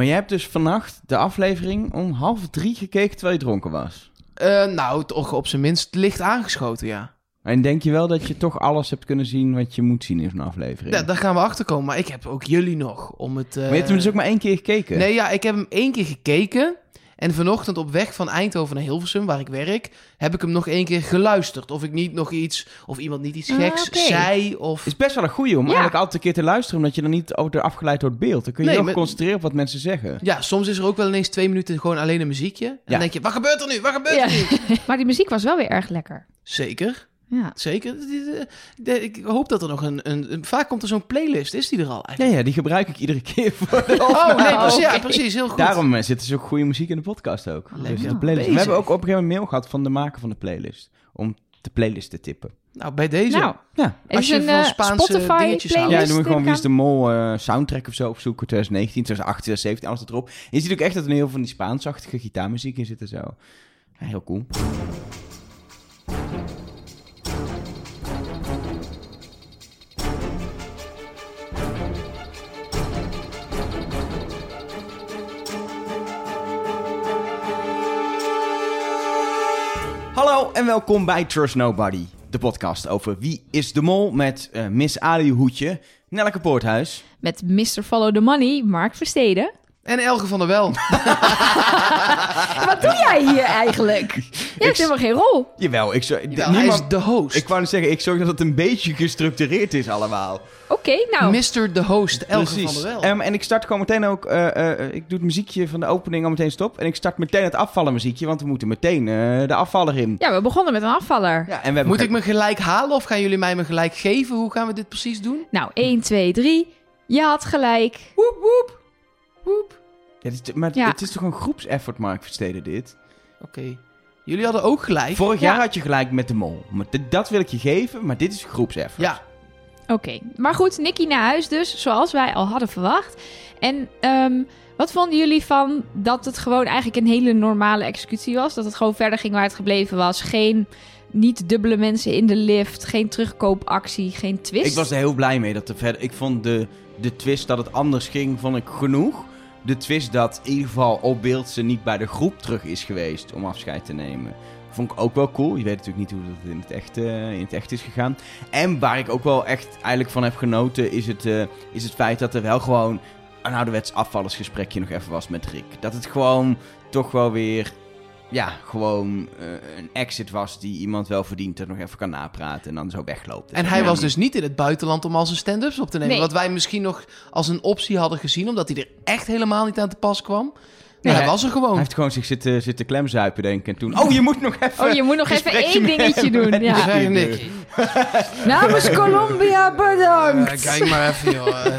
Maar jij hebt dus vannacht de aflevering om half drie gekeken terwijl je dronken was. Eh, nou, toch op zijn minst licht aangeschoten, ja. En denk je wel dat je toch alles hebt kunnen zien wat je moet zien in zo'n aflevering? ja. Daar gaan we achter komen. Maar ik heb ook jullie nog om het... eh, Maar je hebt hem dus ook maar één keer gekeken? Nee, ja, ik heb hem één keer gekeken. En vanochtend op weg van Eindhoven naar Hilversum, waar ik werk, heb ik hem nog één keer geluisterd. Of ik niet nog iets, of iemand niet iets Ah, geks zei. Of... Het is best wel een goeie om Ja. eigenlijk altijd een keer te luisteren, omdat je dan niet over afgeleid door het beeld. Dan kun je Nee, heel maar- concentreren op wat mensen zeggen. Ja, soms is er ook wel ineens twee minuten gewoon alleen een muziekje. En Ja. dan denk je, wat gebeurt er nu? Wat gebeurt Ja. er nu? Maar die muziek was wel weer erg lekker. Zeker, Ja. zeker. De- Ik hoop dat er nog een, een, een- Vaak komt er zo'n playlist. Is die er al Ja, eigenlijk? ja, die gebruik ik iedere keer voor de Oh, nee, Oh, precies, ja, precies. Heel goed. Daarom eh, zit er zo goede muziek in de podcast ook. Lekker Dus de playlist. bezig. We hebben ook op een gegeven moment mail gehad van de maker van de playlist. Om de playlist te tippen. Nou, bij deze. Nou, Ja, Als is je een van eh, Spaanse Spotify dingetjes houdt. ja dan doen we gewoon Wie is de Mol eh, soundtrack of zo opzoeken. 2019, 2018, 2017, alles erop. En je ziet ook echt dat er een heel veel van die Spaansachtige gitaarmuziek in zit en zo. Ja, heel cool. En welkom bij Trust Nobody, de podcast over Wie is de Mol met eh, Miss Ali Hoedje, Nelleke Poorthuis. Met Mr. Follow the Money, Mark Versteden. En Elge van der Wel. Wat doe jij hier eigenlijk? Je hebt helemaal geen rol. Jawel, ik, zo, Ja, niemand, Hij is de host. ik wou net zeggen, ik zorg dat het een beetje gestructureerd is allemaal. Oké, nou. Mr. de host, Elge van der Wel. Ehm, en ik start gewoon meteen ook, eh, eh, ik doe het muziekje van de opening al meteen stop. En ik start meteen het afvallen muziekje, want we moeten meteen eh, de afvaller in. Ja, we begonnen met een afvaller. Ja, en we hebben Moet ik me gelijk halen of gaan jullie mij me gelijk geven? Hoe gaan we dit precies doen? Nou, 1, 2, 3. Je had gelijk. Woep, woep. Woep. Ja, dit maar Ja. het is toch een groepseffort, Mark Versteden, dit? Oké. Jullie hadden ook gelijk. Vorig Ja. jaar had je gelijk met de mol. Maar dit- dat wil ik je geven, maar dit is groepseffort. Ja. Oké, maar goed, Nicky naar huis dus, zoals wij al hadden verwacht. En ehm, wat vonden jullie van dat het gewoon eigenlijk een hele normale executie was? Dat het gewoon verder ging waar het gebleven was. Geen niet dubbele mensen in de lift, geen terugkoopactie, geen twist. Ik was er heel blij mee dat er verder. Ik vond de, de twist dat het anders ging, vond ik genoeg. De twist dat in ieder geval op beeld ze niet bij de groep terug is geweest om afscheid te nemen. Vond ik ook wel cool. Je weet natuurlijk niet hoe dat in het echt, in het echt is gegaan. En waar ik ook wel echt eigenlijk van heb genoten, is het, eh, is het feit dat er wel gewoon een ouderwets afvallersgesprekje nog even was met Rick. Dat het gewoon toch wel weer, ja, gewoon eh, een exit was die iemand wel verdient en nog even kan napraten en dan zo wegloopt. En hij Ja, was dus niet in het buitenland om al zijn stand-ups op te nemen. Nee. Wat wij misschien nog als een optie hadden gezien, omdat hij er echt helemaal niet aan te pas kwam. Nee, hij hij- was er Hij gewoon. heeft gewoon zich zitten, zitten klemzuipen, denk ik. En toen... Oh, je moet nog even... Oh, je moet nog even één dingetje doen. met Ja. Namens Colombia, bedankt. Eh, kijk maar even, joh. Eh,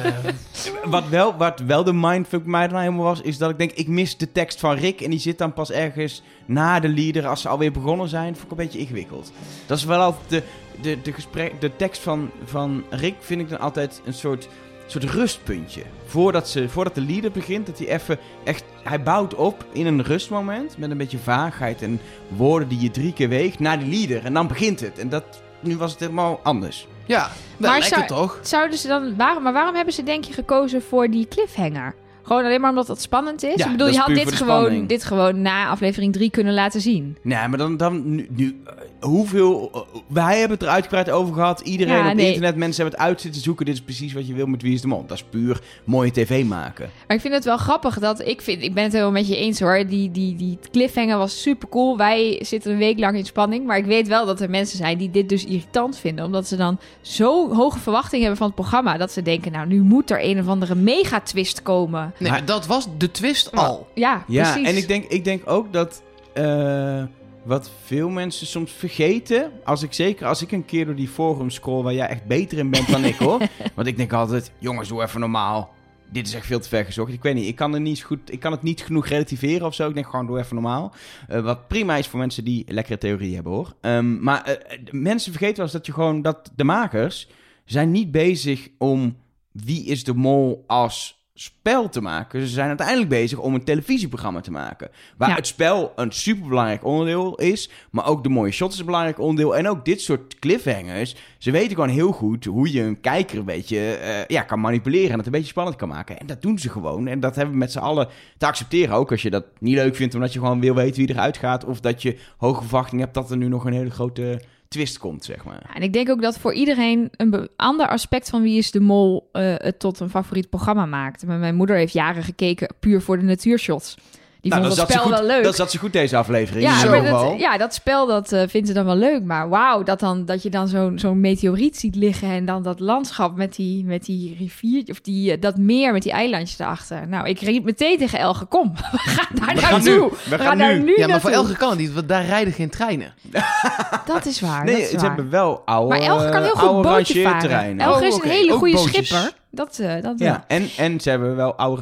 Wat wel, wat wel de mindfuck mij dan helemaal was, is dat ik denk, ik mis de tekst van Rick. En die zit dan pas ergens na de leader, als ze alweer begonnen zijn. Vond ik een beetje ingewikkeld. Dat is wel altijd de, de, de, gesprek, de tekst van, van Rick, vind ik dan altijd een soort, soort rustpuntje. Voordat, ze, voordat de leader begint, dat hij even echt, hij bouwt op in een rustmoment. Met een beetje vaagheid en woorden die je drie keer weegt naar de leader. En dan begint het. En dat, nu was het helemaal anders. ja, Maar lekker zou- toch? Zouden ze dan, waarom, maar waarom hebben ze denk je gekozen voor die cliffhanger? Gewoon alleen maar omdat het spannend is? Ja, ik bedoel, dat je had dit gewoon, spanning. dit gewoon na aflevering 3 kunnen laten zien. Nee, maar dan, dan nu, nu hoeveel... wij hebben het er uitgebreid over gehad. Iedereen Ja, op nee. internet, mensen hebben het uit zitten zoeken. Dit is precies wat je wil met Wie is de Mol. Dat is puur mooie tv maken. Maar ik vind het wel grappig dat ik vind, ik ben het helemaal met je eens hoor. Die, die, die cliffhanger was super cool. Wij zitten een week lang in spanning. Maar ik weet wel dat er mensen zijn die dit dus irritant vinden. Omdat ze dan zo hoge verwachtingen hebben van het programma. Dat ze denken, nou nu moet er een of andere megatwist komen. Nee, Maar- dat was de twist al. Ja, Ja, precies. en ik denk, ik denk ook dat... eh, wat veel mensen soms vergeten... Als ik, zeker als ik een keer door die forum scroll... waar jij echt beter in bent dan ik, hoor. Want ik denk altijd... Jongens, doe even normaal. Dit is echt veel te ver gezocht. Ik weet niet, ik kan, er niet goed, ik kan het niet genoeg relativeren of zo. Ik denk gewoon, doe even normaal. Eh, wat prima is voor mensen die lekkere theorie hebben, hoor. Ehm, maar eh, mensen vergeten wel eens dat je gewoon... dat de makers zijn niet bezig om... wie is de mol als spel te maken. Ze zijn uiteindelijk bezig om een televisieprogramma te maken. Waar Ja. het spel een superbelangrijk onderdeel is. Maar ook de mooie shots is een belangrijk onderdeel. En ook dit soort cliffhangers. Ze weten gewoon heel goed hoe je een kijker een beetje eh, ja, kan manipuleren. En het een beetje spannend kan maken. En dat doen ze gewoon. En dat hebben we met z'n allen te accepteren. Ook als je dat niet leuk vindt omdat je gewoon wil weten wie eruit gaat. Of dat je hoge verwachting hebt dat er nu nog een hele grote twist komt, zeg maar. En ik denk ook dat voor iedereen een ander aspect van Wie is de Mol eh, het tot een favoriet programma maakt. Mijn moeder heeft jaren gekeken puur voor de natuurshots. Die Nou, vond dat spel goed, wel leuk. Dat zat ze goed deze aflevering. ja, maar dat, ja, dat spel dat eh, vindt ze dan wel leuk. Maar wauw, dat, dan, dat je dan zo'n zo'n meteoriet ziet liggen... en dan dat landschap met die, met die rivier... of die, eh, dat meer met die eilandjes erachter. Nou, ik riep meteen tegen Elge, kom, we gaan daar We gaan naartoe. nu. We gaan daar nu. nu Ja, maar voor. Elke kan het niet, want daar rijden geen treinen. Dat is waar, Nee, dat is ze waar. hebben wel oude, Maar Elge kan heel goed oude bootje varen. Elge Oh, is een hele goede schipper. Dat, eh, dat. Ja, en, en ze hebben wel oude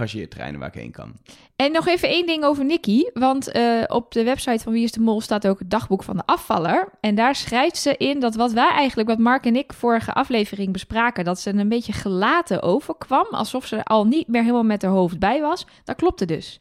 waar ik heen kan. En nog even één ding over Nicky. Want eh, op de website van Wie is de Mol staat ook het dagboek van de afvaller. En daar schrijft ze in dat wat wij eigenlijk, wat Mark en ik vorige aflevering bespraken, dat ze een beetje gelaten overkwam. Alsof ze er al niet meer helemaal met haar hoofd bij was. Dat klopte dus.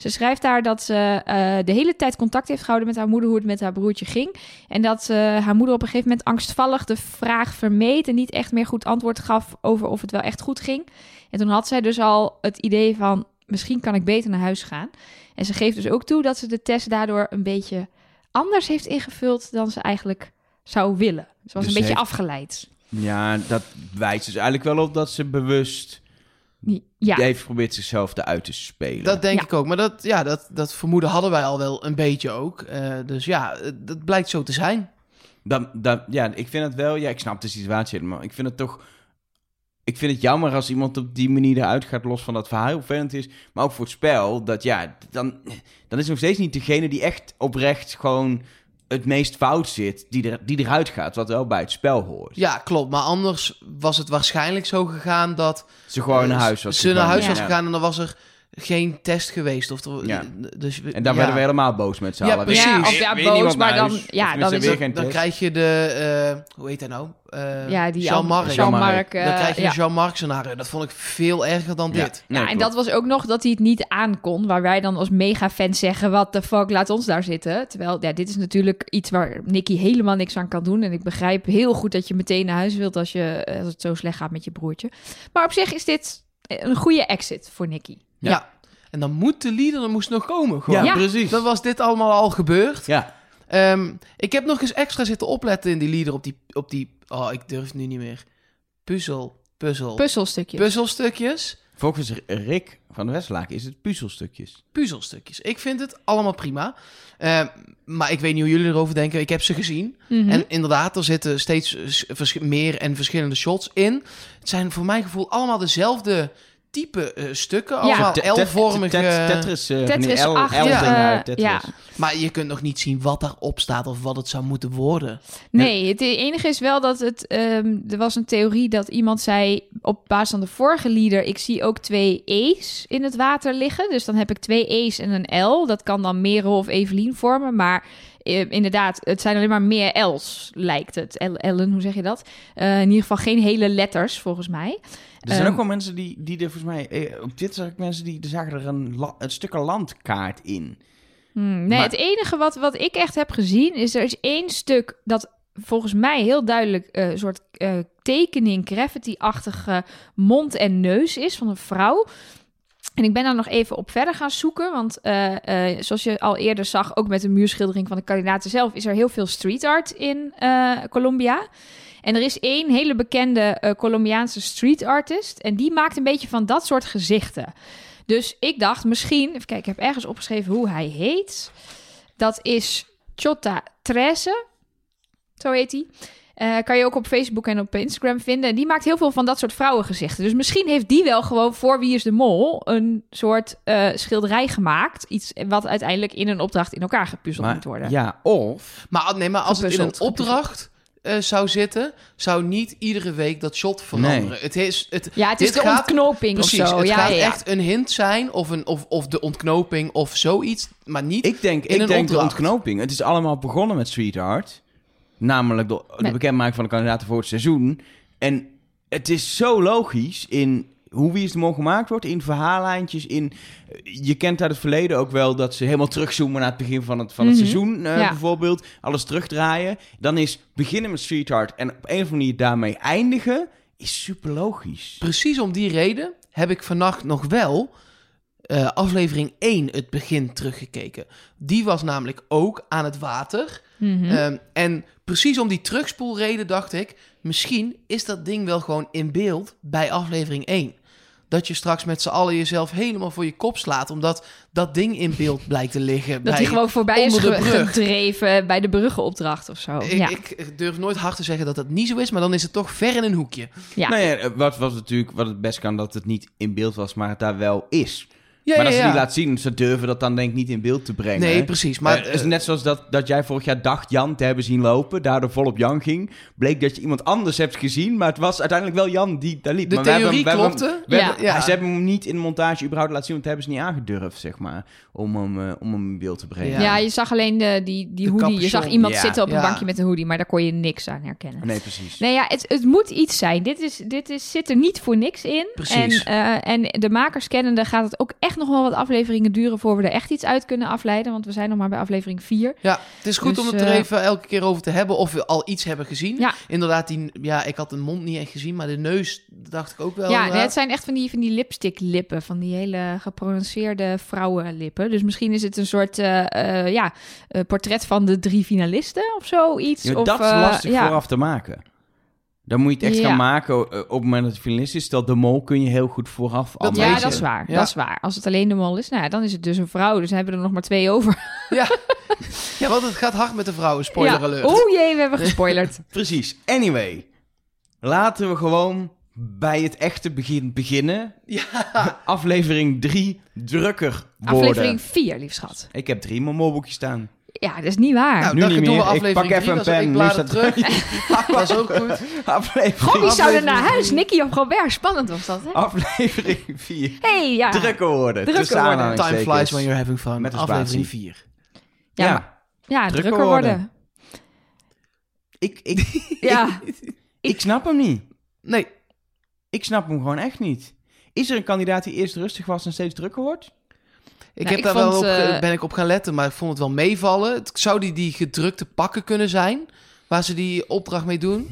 Ze schrijft daar dat ze eh, de hele tijd contact heeft gehouden met haar moeder, hoe het met haar broertje ging. En dat eh, haar moeder op een gegeven moment angstvallig de vraag vermeed en niet echt meer goed antwoord gaf over of het wel echt goed ging. En toen had zij dus al het idee van, misschien kan ik beter naar huis gaan. En ze geeft dus ook toe dat ze de test daardoor een beetje anders heeft ingevuld dan ze eigenlijk zou willen. Ze was Dus een beetje heeft- afgeleid. Ja, dat wijst dus eigenlijk wel op dat ze bewust Ja, heeft geprobeerd zichzelf eruit te spelen. Dat denk Ja. ik ook. Maar dat, ja, dat, dat vermoeden hadden wij al wel een beetje ook. Eh, dus ja, eh, dat blijkt zo te zijn. Dat, dat, ja, ik vind het wel... Ja, ik snap de situatie helemaal. Ik vind het toch... Ik vind het jammer als iemand op die manier eruit gaat, los van dat verhaal heel vervelend is. Maar ook voor het spel, dat ja, dan, dan is nog steeds niet degene die echt oprecht gewoon het meest fout zit, die, er, die eruit gaat, wat wel bij het spel hoort. Ja, klopt. Maar anders was het waarschijnlijk zo gegaan dat... Ze gewoon naar eh, huis was Ze naar huis Ja. was gegaan en dan was er geen test geweest. Of er, Ja. dus, En dan ja. werden we helemaal boos met z'n Ja, allen. precies. ja, Weer- of ja, weer boos, niemand maar dan, ja, dan is het... Dan krijg je de... eh, hoe heet hij nou? Eh, Ja, die Jean-Marc. Jean- eh, Dan krijg je Jean-Marc scenario. Dat vond ik veel erger dan Ja. dit. Nee, ja, en dat was ook nog dat hij het niet aankon. Waar wij dan als mega-fans zeggen: wat de fuck, laat ons daar zitten. Terwijl, ja, dit is natuurlijk iets waar Nicky helemaal niks aan kan doen. En ik begrijp heel goed dat je meteen naar huis wilt als, je, als het zo slecht gaat met je broertje. Maar op zich is dit een goede exit voor Nicky. Ja. Ja. En dan moet de leader, dan moest nog komen. Gewoon. Ja, Ja. precies. Dan was dit allemaal al gebeurd. Ja, Ehm, ik heb nog eens extra zitten opletten in die leader op die... Op die oh, ik durf nu niet meer. Puzzel. Puzzel. Puzzelstukjes. Puzzelstukjes. volgens Rick van de Westlaken is het puzzelstukjes. Puzzelstukjes. Ik vind het allemaal prima. Ehm, maar ik weet niet hoe jullie erover denken. Ik heb ze gezien. Mhm. En inderdaad, er zitten steeds meer en verschillende shots in. Het zijn voor mijn gevoel allemaal dezelfde type eh, stukken. Allemaal te- L-vormige... te- Tetris. eh, die Tetris L- acht, L-dingen ja. uit Tetris. Ja. Maar je kunt nog niet zien wat daarop staat of wat het zou moeten worden. Nee, het enige is wel dat het. ehm, er was een theorie dat iemand zei. op basis van de vorige leader. Ik zie ook twee E's in het water liggen. Dus dan heb ik twee E's en een L. Dat kan dan Merel of Evelien vormen. Maar eh, inderdaad, het zijn alleen maar meer L's, lijkt het. L- Ellen, hoe zeg je dat? Eh, in ieder geval geen hele letters, volgens mij. Er zijn Ehm, ook wel mensen die, die er volgens mij... eh, op dit zag ik mensen die, die zagen er een, la- een stuk een landkaart in. Hmm, nee, Maar- het enige wat, wat ik echt heb gezien is er is één stuk dat volgens mij heel duidelijk een soort eh, tekening, graffiti-achtige mond en neus is van een vrouw. En ik ben daar nog even op verder gaan zoeken, want eh, eh, zoals je al eerder zag, ook met de muurschildering van de kandidaten zelf, is er heel veel street art in eh, Colombia. En er is één hele bekende eh, Colombiaanse street artist en die maakt een beetje van dat soort gezichten. Dus ik dacht misschien, even kijken, ik heb ergens opgeschreven hoe hij heet. Dat is Chota Treze, zo heet hij. Eh, kan je ook op Facebook en op Instagram vinden. En die maakt heel veel van dat soort vrouwengezichten. Dus misschien heeft die wel gewoon voor Wie is de Mol een soort eh, schilderij gemaakt. Iets wat uiteindelijk in een opdracht in elkaar gepuzzeld moet worden. ja, of... Maar, nee, maar als het in een Gepuzzeld, opdracht eh, zou zitten, zou niet iedere week dat shot veranderen. Nee. Het is, het, Ja, het is de gaat- ontknoping Precies, of zo. het ja, gaat ja, echt een hint zijn of, een, of, of de ontknoping of zoiets, maar niet... Ik denk, In ik een denk de ontknoping. Het is allemaal begonnen met street art. Namelijk de, de bekendmaking van de kandidaten voor het seizoen. En het is zo logisch in hoe Wie is de Mol gemaakt wordt, in verhaallijntjes, in... Je kent uit het verleden ook wel dat ze helemaal terugzoomen naar het begin van het, van het Mhm. seizoen, eh, Ja. bijvoorbeeld. Alles terugdraaien. Dan is beginnen met Streetheart en op een of andere manier daarmee eindigen, is super logisch. Precies om die reden heb ik vannacht nog wel eh, aflevering 1, het begin, teruggekeken. Die was namelijk ook aan het water. Mhm. Ehm, en precies om die terugspoelreden dacht ik... misschien is dat ding wel gewoon in beeld bij aflevering 1. Dat je straks met z'n allen jezelf helemaal voor je kop slaat... omdat dat ding in beeld blijkt te liggen. dat bij... hij gewoon voorbij is onder de ge- brug. gedreven bij de bruggenopdracht of zo. Ik, ja. ik durf nooit hard te zeggen dat dat niet zo is... maar dan is het toch ver in een hoekje. ja. Nou ja, wat was natuurlijk, wat het best kan, dat het niet in beeld was, maar het daar wel is. Ja, maar ja, als ze die laat zien, ze durven dat dan denk ik niet in beeld te brengen. Nee, hè? precies. Maar het is net zoals dat, dat jij vorig jaar dacht Jan te hebben zien lopen, daardoor volop Jan ging. Bleek dat je iemand anders hebt gezien, maar het was uiteindelijk wel Jan die daar liep. de maar we hebben theorie we hebben klopte. we Ja. hebben- Ja. hij- Ze hebben hem niet in de montage überhaupt laten zien, want dat hebben ze niet aangedurfd, zeg maar, om hem, eh, om hem in beeld te brengen. Ja. je zag alleen de, die, die De hoodie. Je zag iemand Ja. zitten op een bankje met een hoodie, maar daar kon je niks aan herkennen. Nee, precies. Nee, ja, het, het moet iets zijn. Dit, is, dit is, zit er niet voor niks in. Precies. En, eh, en de makers kennende gaat het ook echt nog wel wat afleveringen duren... voor we er echt iets uit kunnen afleiden. Want we zijn nog maar bij aflevering 4. Ja, het is goed Dus, om het er eh, even elke keer over te hebben of we al iets hebben gezien. Ja. Inderdaad, die, ja, ik had de mond niet echt gezien, maar de neus dacht ik ook wel. ja, nee, het zijn echt van die, van die lipstick lippen. Van die hele geprononceerde vrouwenlippen. Dus misschien is het een soort eh, eh, ja, eh, portret van de drie finalisten of zoiets. Ja, of, dat is eh, lastig vooraf te maken. Dan moet je het echt Ja. gaan maken eh, op het moment dat het finalist is. Stel, de mol kun je heel goed vooraf al Dat Ja, dat is waar. Ja. Dat is waar. Als het alleen de mol is, nou ja, dan is het dus een vrouw. Dus dan hebben we er nog maar twee over. ja. ja, want het gaat hard met de vrouwen, spoiler ja. alert. Oeh jee, we hebben gespoilerd. Precies. Anyway, laten we gewoon bij het echte begin beginnen. Ja. Aflevering 3, drukker worden. Aflevering 4, lief schat. Ik heb drie in mijn molboekje staan. Ja, dat is niet waar. Nou, Nu niet meer. Ik pak even 3, een pen. Ik Nu blader staat- terug. dat is ook goed. Aflevering, Goh, die zouden naar huis. Nicky of Robert. Spannend was dat, hè? aflevering 4. hey, ja. Drukker worden. Drukker tussen worden. Time flies when you're having fun. Met aflevering spatie. 4. Ja, Ja, maar- ja drukker drukker, worden. worden. ik, ik, Ja. ik snap hem niet. Nee, Ik snap hem gewoon echt niet. Is er een kandidaat die eerst rustig was en steeds drukker wordt? Ik Nou, heb ik daar wel op, eh, ben ik op gaan letten, maar ik vond het wel meevallen. Het, zou die die gedrukte pakken kunnen zijn, waar ze die opdracht mee doen?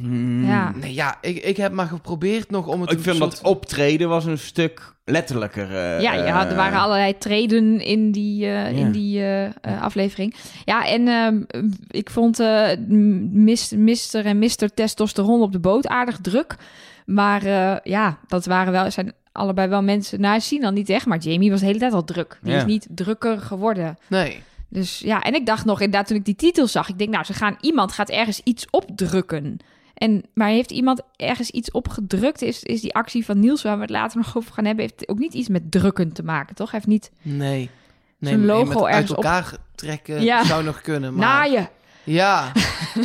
Ja. Nee, ja, ik, ik heb maar geprobeerd nog om het Ik vind soort- dat optreden was een stuk letterlijker. eh, Ja, ja, er waren eh, allerlei treden in die, eh, in die aflevering. Ja, en ehm, ik vond eh mis, Mr. en Mr. Testosteron op de boot aardig druk. Maar eh, ja, dat waren wel, zijn allebei wel mensen. Nou, zien dan niet echt, maar Jamie was de hele tijd al druk. Die Ja. is niet drukker geworden. Nee. Dus ja, en ik dacht nog inderdaad toen ik die titel zag, ik denk nou, ze gaan iemand gaat ergens iets opdrukken. En maar heeft iemand ergens iets opgedrukt? Is, is die actie van Niels waar we het later nog over gaan hebben, heeft ook niet iets met drukken te maken, toch? Hij heeft niet Nee. Nee, Zo'n logo met uit op- elkaar trekken Ja. zou nog kunnen. Maar... naaien. Ja.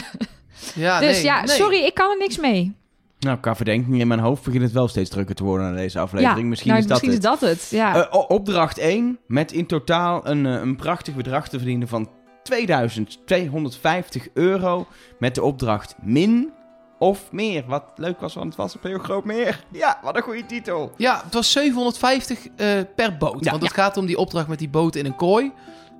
ja, dus nee, ja, nee. sorry, ik kan er niks mee. Nou, qua verdenking in mijn hoofd begint het wel steeds drukker te worden aan deze aflevering. ja, misschien nou, is dat misschien het. is dat het. Ja. Eh, opdracht 1 met in totaal een, eh, een prachtig bedrag te verdienen van 2250 euro. Met de opdracht min of meer. Wat leuk was, want het was een heel groot meer. Ja, wat een goede titel. Ja, het was 750 eh, per boot. Ja. want het gaat om die opdracht met die boot in een kooi.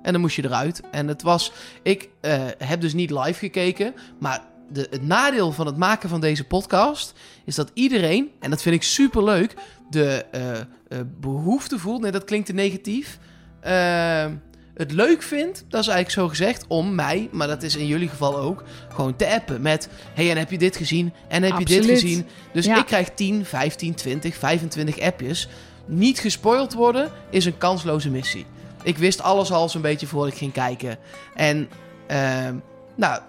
En dan moest je eruit. En het was... Ik eh, heb dus niet live gekeken. Maar de, het nadeel van het maken van deze podcast... is dat iedereen, en dat vind ik super leuk... de eh, eh, behoefte voelt... Nee, dat klinkt te negatief. eh, het leuk vindt, dat is eigenlijk zo gezegd, om mij, maar dat is in jullie geval ook, gewoon te appen met: hey, en heb je dit gezien? En heb je dit gezien? Dus Ja. ik krijg 10, 15, 20, 25 appjes. Niet gespoild worden is een kansloze missie. Ik wist alles al zo'n beetje voor ik ging kijken. En, ehm, nou,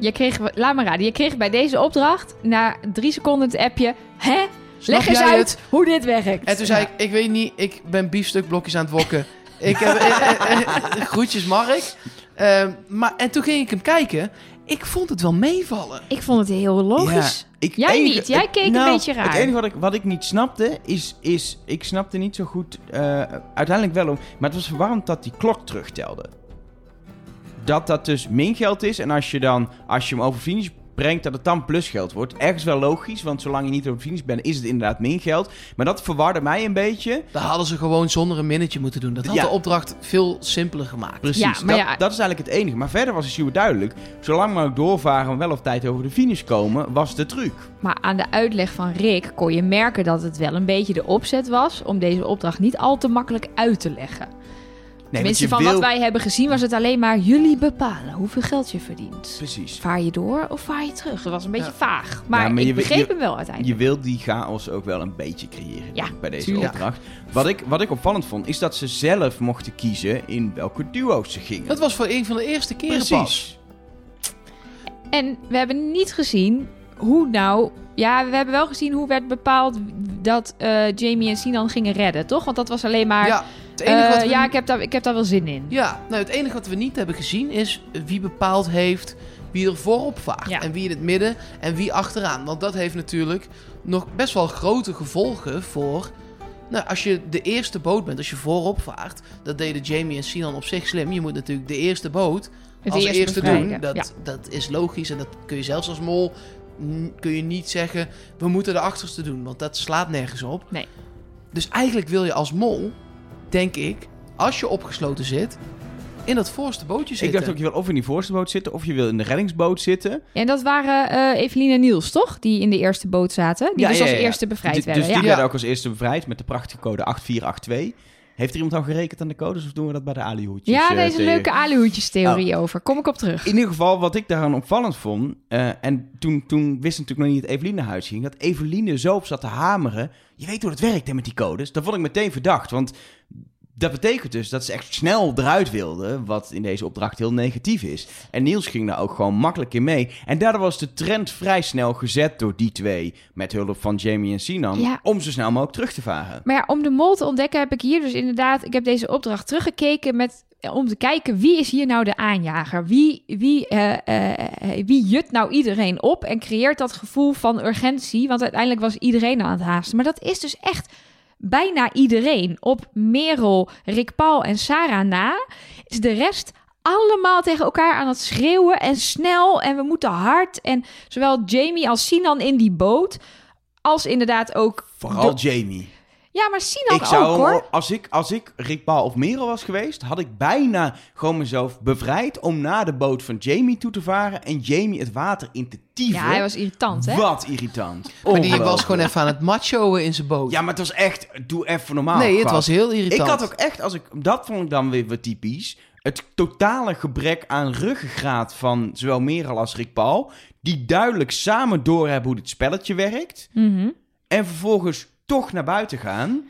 Je kreeg, laat maar raden, je kreeg bij deze opdracht na drie seconden het appje, hè? snap Leg eens uit het? hoe dit werkt. En toen zei Ja. ik, ik weet niet, ik ben biefstukblokjes aan het wokken. ik heb, eh, eh, eh, groetjes Mark. Ehm, maar, en toen ging ik hem kijken. Ik vond het wel meevallen. Ik vond het heel logisch. Ik, Jij enige- niet. Jij het- keek een nou, beetje raar. Het enige wat ik, wat ik niet snapte, is, is... Ik snapte niet zo goed... eh, uiteindelijk wel, om- maar het was verwarrend dat die klok terugtelde. Dat dat dus min geld is. En als je dan... Als je hem over finish brengt dat het dan plusgeld wordt. Ergens wel logisch, want zolang je niet de finish bent, is het inderdaad min geld. Maar dat verwarde mij een beetje. Daar hadden ze gewoon zonder een minnetje moeten doen. Dat had Ja. de opdracht veel simpeler gemaakt. Precies, Ja, maar dat, ja- dat is eigenlijk het enige. Maar verder was het super duidelijk. Zolang maar ook doorvaren en wel op tijd over de finish komen, was de truc. Maar aan de uitleg van Rick kon je merken dat het wel een beetje de opzet was om deze opdracht niet al te makkelijk uit te leggen. Nee, Tenminste, van je wat wij hebben gezien was het alleen maar jullie bepalen hoeveel geld je verdient. Precies. Vaar je door of vaar je terug? Dat was een beetje Ja. vaag. Maar, Ja, maar ik je- begreep je- hem wel Je uiteindelijk. wilt die chaos ook wel een beetje creëren Ja, bij deze tuurlijk. opdracht. Wat ik, wat ik opvallend vond, is dat ze zelf mochten kiezen in welke duo's ze gingen. Dat was voor een van de eerste keren pas. Precies. En we hebben niet gezien hoe nou... Ja, we hebben wel gezien hoe werd bepaald dat eh, Jamie en Sinan gingen redden, toch? Want dat was alleen maar... Ja, het enige eh, wat we ja, ik heb, daar, ik heb daar wel zin in. Ja, nou het enige wat we niet hebben gezien is wie bepaald heeft wie er voorop vaart. Ja. En wie in het midden en wie achteraan. Want dat heeft natuurlijk nog best wel grote gevolgen voor... Nou, als je de eerste boot bent, als je voorop vaart... Dat deden Jamie en Sinan op zich slim. Je moet natuurlijk de eerste boot Het als eerste eerste doen. Dat, ja. dat is logisch en dat kun je zelfs als mol... kun je niet zeggen, we moeten de achterste doen. Want dat slaat nergens op. Nee. Dus eigenlijk wil je als mol, denk ik, als je opgesloten zit... in dat voorste bootje Ik zitten. dacht ook, je wil of in die voorste boot zitten, of je wil in de reddingsboot zitten. En dat waren eh Evelien en Niels, toch? Die in de eerste boot zaten. Die Ja, dus ja, als eerste bevrijd Dus- werden. Dus die werden ook als eerste bevrijd met de prachtige code 8482. Heeft er iemand al gerekend aan de codes, of doen we dat bij de alihoedjes? ja, eh, daar is een tegen? leuke aluhoedjestheorie over. Kom ik op terug. In ieder geval, wat ik daaraan opvallend vond... eh, en toen, toen wist natuurlijk nog niet dat Eveline naar huis ging... dat Eveline zo op zat te hameren... je weet hoe het werkt hè, met die codes. Dat vond ik meteen verdacht, want... Dat betekent dus dat ze echt snel eruit wilden, wat in deze opdracht heel negatief is. En Niels ging daar ook gewoon makkelijk in mee. En daardoor was de trend vrij snel gezet door die twee, met hulp van Jamie en Sinan, Ja. om zo snel mogelijk terug te varen. Maar ja, om de mol te ontdekken heb ik hier dus inderdaad... Ik heb deze opdracht teruggekeken met, om te kijken wie is hier nou de aanjager? Wie, wie, eh, eh, wie jut nou iedereen op en creëert dat gevoel van urgentie? Want uiteindelijk was iedereen aan het haasten. Maar dat is dus echt bijna iedereen. Op Merel, Rick Paul en Sarah na is de rest allemaal tegen elkaar aan het schreeuwen en snel en we moeten hard. En zowel Jamie als Sinan in die boot... Als inderdaad ook Vooral de- Jamie. Ja, maar Sinan Ik zou ook hoor. al- als ik, als ik Rick Paul of Merel was geweest, had ik bijna gewoon mezelf bevrijd om naar de boot van Jamie toe te varen en Jamie het water in te tieven. Ja, hij was irritant, hè? Wat irritant. Maar die was gewoon even aan het machoen in zijn boot. Ja, maar het was echt, doe even normaal. nee, het gast. was heel Ik irritant. had ook echt, als ik, dat vond ik dan weer wat typisch. Het totale gebrek aan ruggengraat van zowel Merel als Rick Paul. Die duidelijk samen doorhebben hoe dit spelletje werkt. Mhm. En vervolgens toch naar buiten gaan.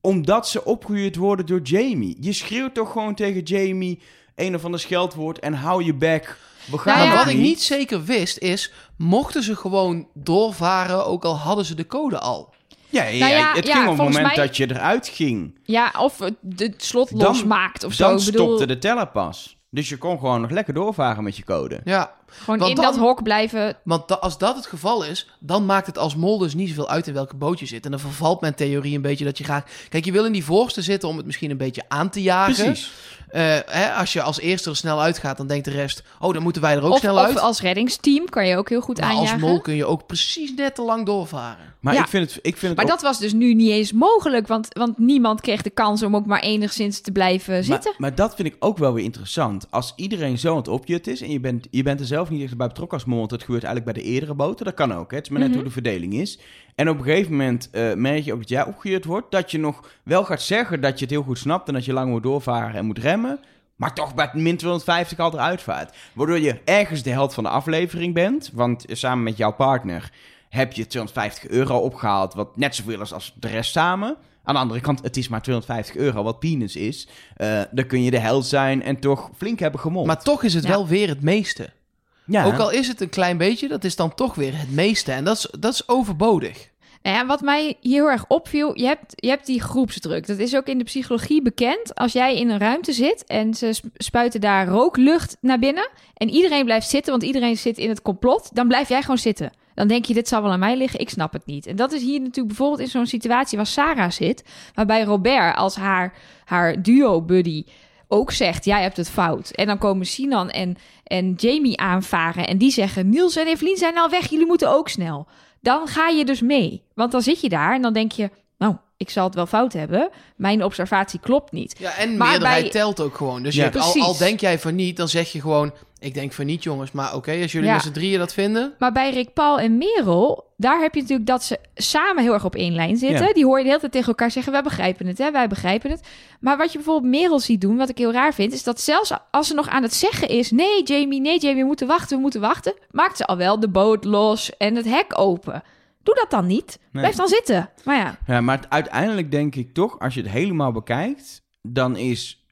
Omdat ze opgehuurd worden door Jamie. Je schreeuwt toch gewoon tegen Jamie een of ander scheldwoord en hou je bek. We gaan Nou ja. wat ik niet zeker wist is, mochten ze gewoon doorvaren, ook al hadden ze de code al. Ja, ja, Nou ja, het ja, ging op het moment mij- dat je eruit ging. Ja, of het slot Dan- losmaakt of zo. Dan Ik bedoel, stopte de teller pas. Dus je kon gewoon nog lekker doorvaren met je code. Ja, gewoon want in dan- dat hok blijven. want da- als dat het geval is, dan maakt het als mol dus niet zoveel uit in welke boot je zit. En dan vervalt mijn theorie een beetje dat je gaat... Kijk, je wil in die voorste zitten om het misschien een beetje aan te jagen. Precies. Eh, hè, als je als eerste er snel uitgaat, dan denkt de rest... Oh, dan moeten wij er ook Of, snel of uit. als reddingsteam kan je ook heel goed maar als aanjagen. mol kun je ook precies net te lang doorvaren. Maar Ja. ik vind het, ik vind het Maar ook- dat was dus nu niet eens mogelijk, want, want niemand kreeg de kans om ook maar enigszins te blijven zitten. Maar, maar dat vind ik ook wel weer interessant. Als iedereen zo aan het opjutten is en je bent, je bent er zelf niet echt bij betrokken als mol, want dat gebeurt eigenlijk bij de eerdere boten, dat kan ook. Hè? Het is maar net Mhm. hoe de verdeling is. En op een gegeven moment eh, merk je ook dat jij opgejut wordt, dat je nog wel gaat zeggen dat je het heel goed snapt en dat je lang moet doorvaren en moet remmen. Maar toch bij min 250 al eruit vaart. Waardoor je ergens de helft van de aflevering bent. Want samen met jouw partner heb je 250 euro opgehaald. Wat net zoveel is als de rest samen. Aan de andere kant, het is maar 250 euro, wat peanuts is. Eh, dan kun je de held zijn en toch flink hebben gemold. Maar toch is het Ja. wel weer het meeste. Ja, Ook al is het een klein beetje, dat is dan toch weer het meeste. En dat is, dat is overbodig. Nou ja, wat mij hier heel erg opviel, je hebt, je hebt die groepsdruk. Dat is ook in de psychologie bekend. Als jij in een ruimte zit en ze sp- spuiten daar rooklucht naar binnen... en iedereen blijft zitten, want iedereen zit in het complot... dan blijf jij gewoon zitten. Dan denk je, dit zal wel aan mij liggen, ik snap het niet. En dat is hier natuurlijk bijvoorbeeld in zo'n situatie waar Sarah zit... waarbij Robert als haar, haar duo-buddy ook zegt, jij hebt het fout. En dan komen Sinan en, en Jamie aanvaren en die zeggen, Niels en Evelien zijn al weg, jullie moeten ook snel. Dan ga je dus mee. Want dan zit je daar en dan denk je, nou, ik zal het wel fout hebben. Mijn observatie klopt niet. Ja, en Maar meerderheid bij- telt ook gewoon. Dus Ja. je, al, al denk jij van niet, dan zeg je gewoon... Ik denk van niet, jongens. Maar oké, als jullie Ja. met z'n drieën dat vinden... Maar bij Rick Paul en Merel, daar heb je natuurlijk dat ze samen heel erg op één lijn zitten. Ja. Die hoor je de hele tijd tegen elkaar zeggen, wij begrijpen het, hè, wij begrijpen het. Maar wat je bijvoorbeeld Merel ziet doen, wat ik heel raar vind, is dat zelfs als ze nog aan het zeggen is, nee Jamie, nee Jamie, we moeten wachten, we moeten wachten, maakt ze al wel de boot los en het hek open. Doe dat dan niet. Nee. Blijf dan zitten. Maar ja, Ja, maar uiteindelijk denk ik toch, als je het helemaal bekijkt, dan is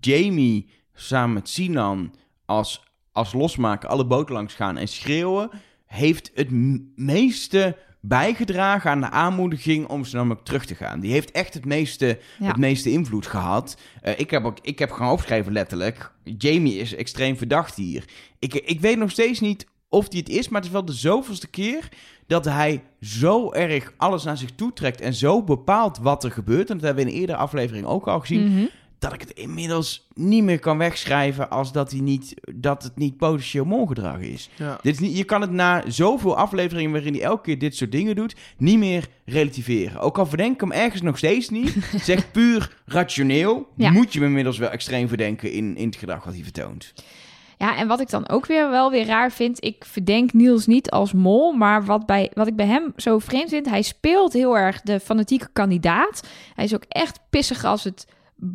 Jamie samen met Sinan als, als losmaker alle boten langs gaan en schreeuwen, heeft het meeste bijgedragen aan de aanmoediging om ze namelijk terug te gaan. Die heeft echt het meeste, Ja. het meeste invloed gehad. Eh, ik, heb ook, ik heb gewoon opgeschreven letterlijk, Jamie is extreem verdacht hier. Ik, ik weet nog steeds niet of die het is, maar het is wel de zoveelste keer dat hij zo erg alles naar zich toe trekt en zo bepaalt wat er gebeurt. En dat hebben we in een eerdere aflevering ook al gezien. Mhm. Dat ik het inmiddels niet meer kan wegschrijven als dat, hij niet, dat het niet potentieel mongedrag is. Ja. Dit is niet, je kan het na zoveel afleveringen waarin hij elke keer dit soort dingen doet, niet meer relativeren. Ook al verdenk ik hem ergens nog steeds niet, zeg puur rationeel, Ja. moet je hem inmiddels wel extreem verdenken in, in het gedrag wat hij vertoont. Ja, en wat ik dan ook weer wel weer raar vind, ik verdenk Niels niet als mol, maar wat, bij, wat ik bij hem zo vreemd vind, hij speelt heel erg de fanatieke kandidaat. Hij is ook echt pissig als het,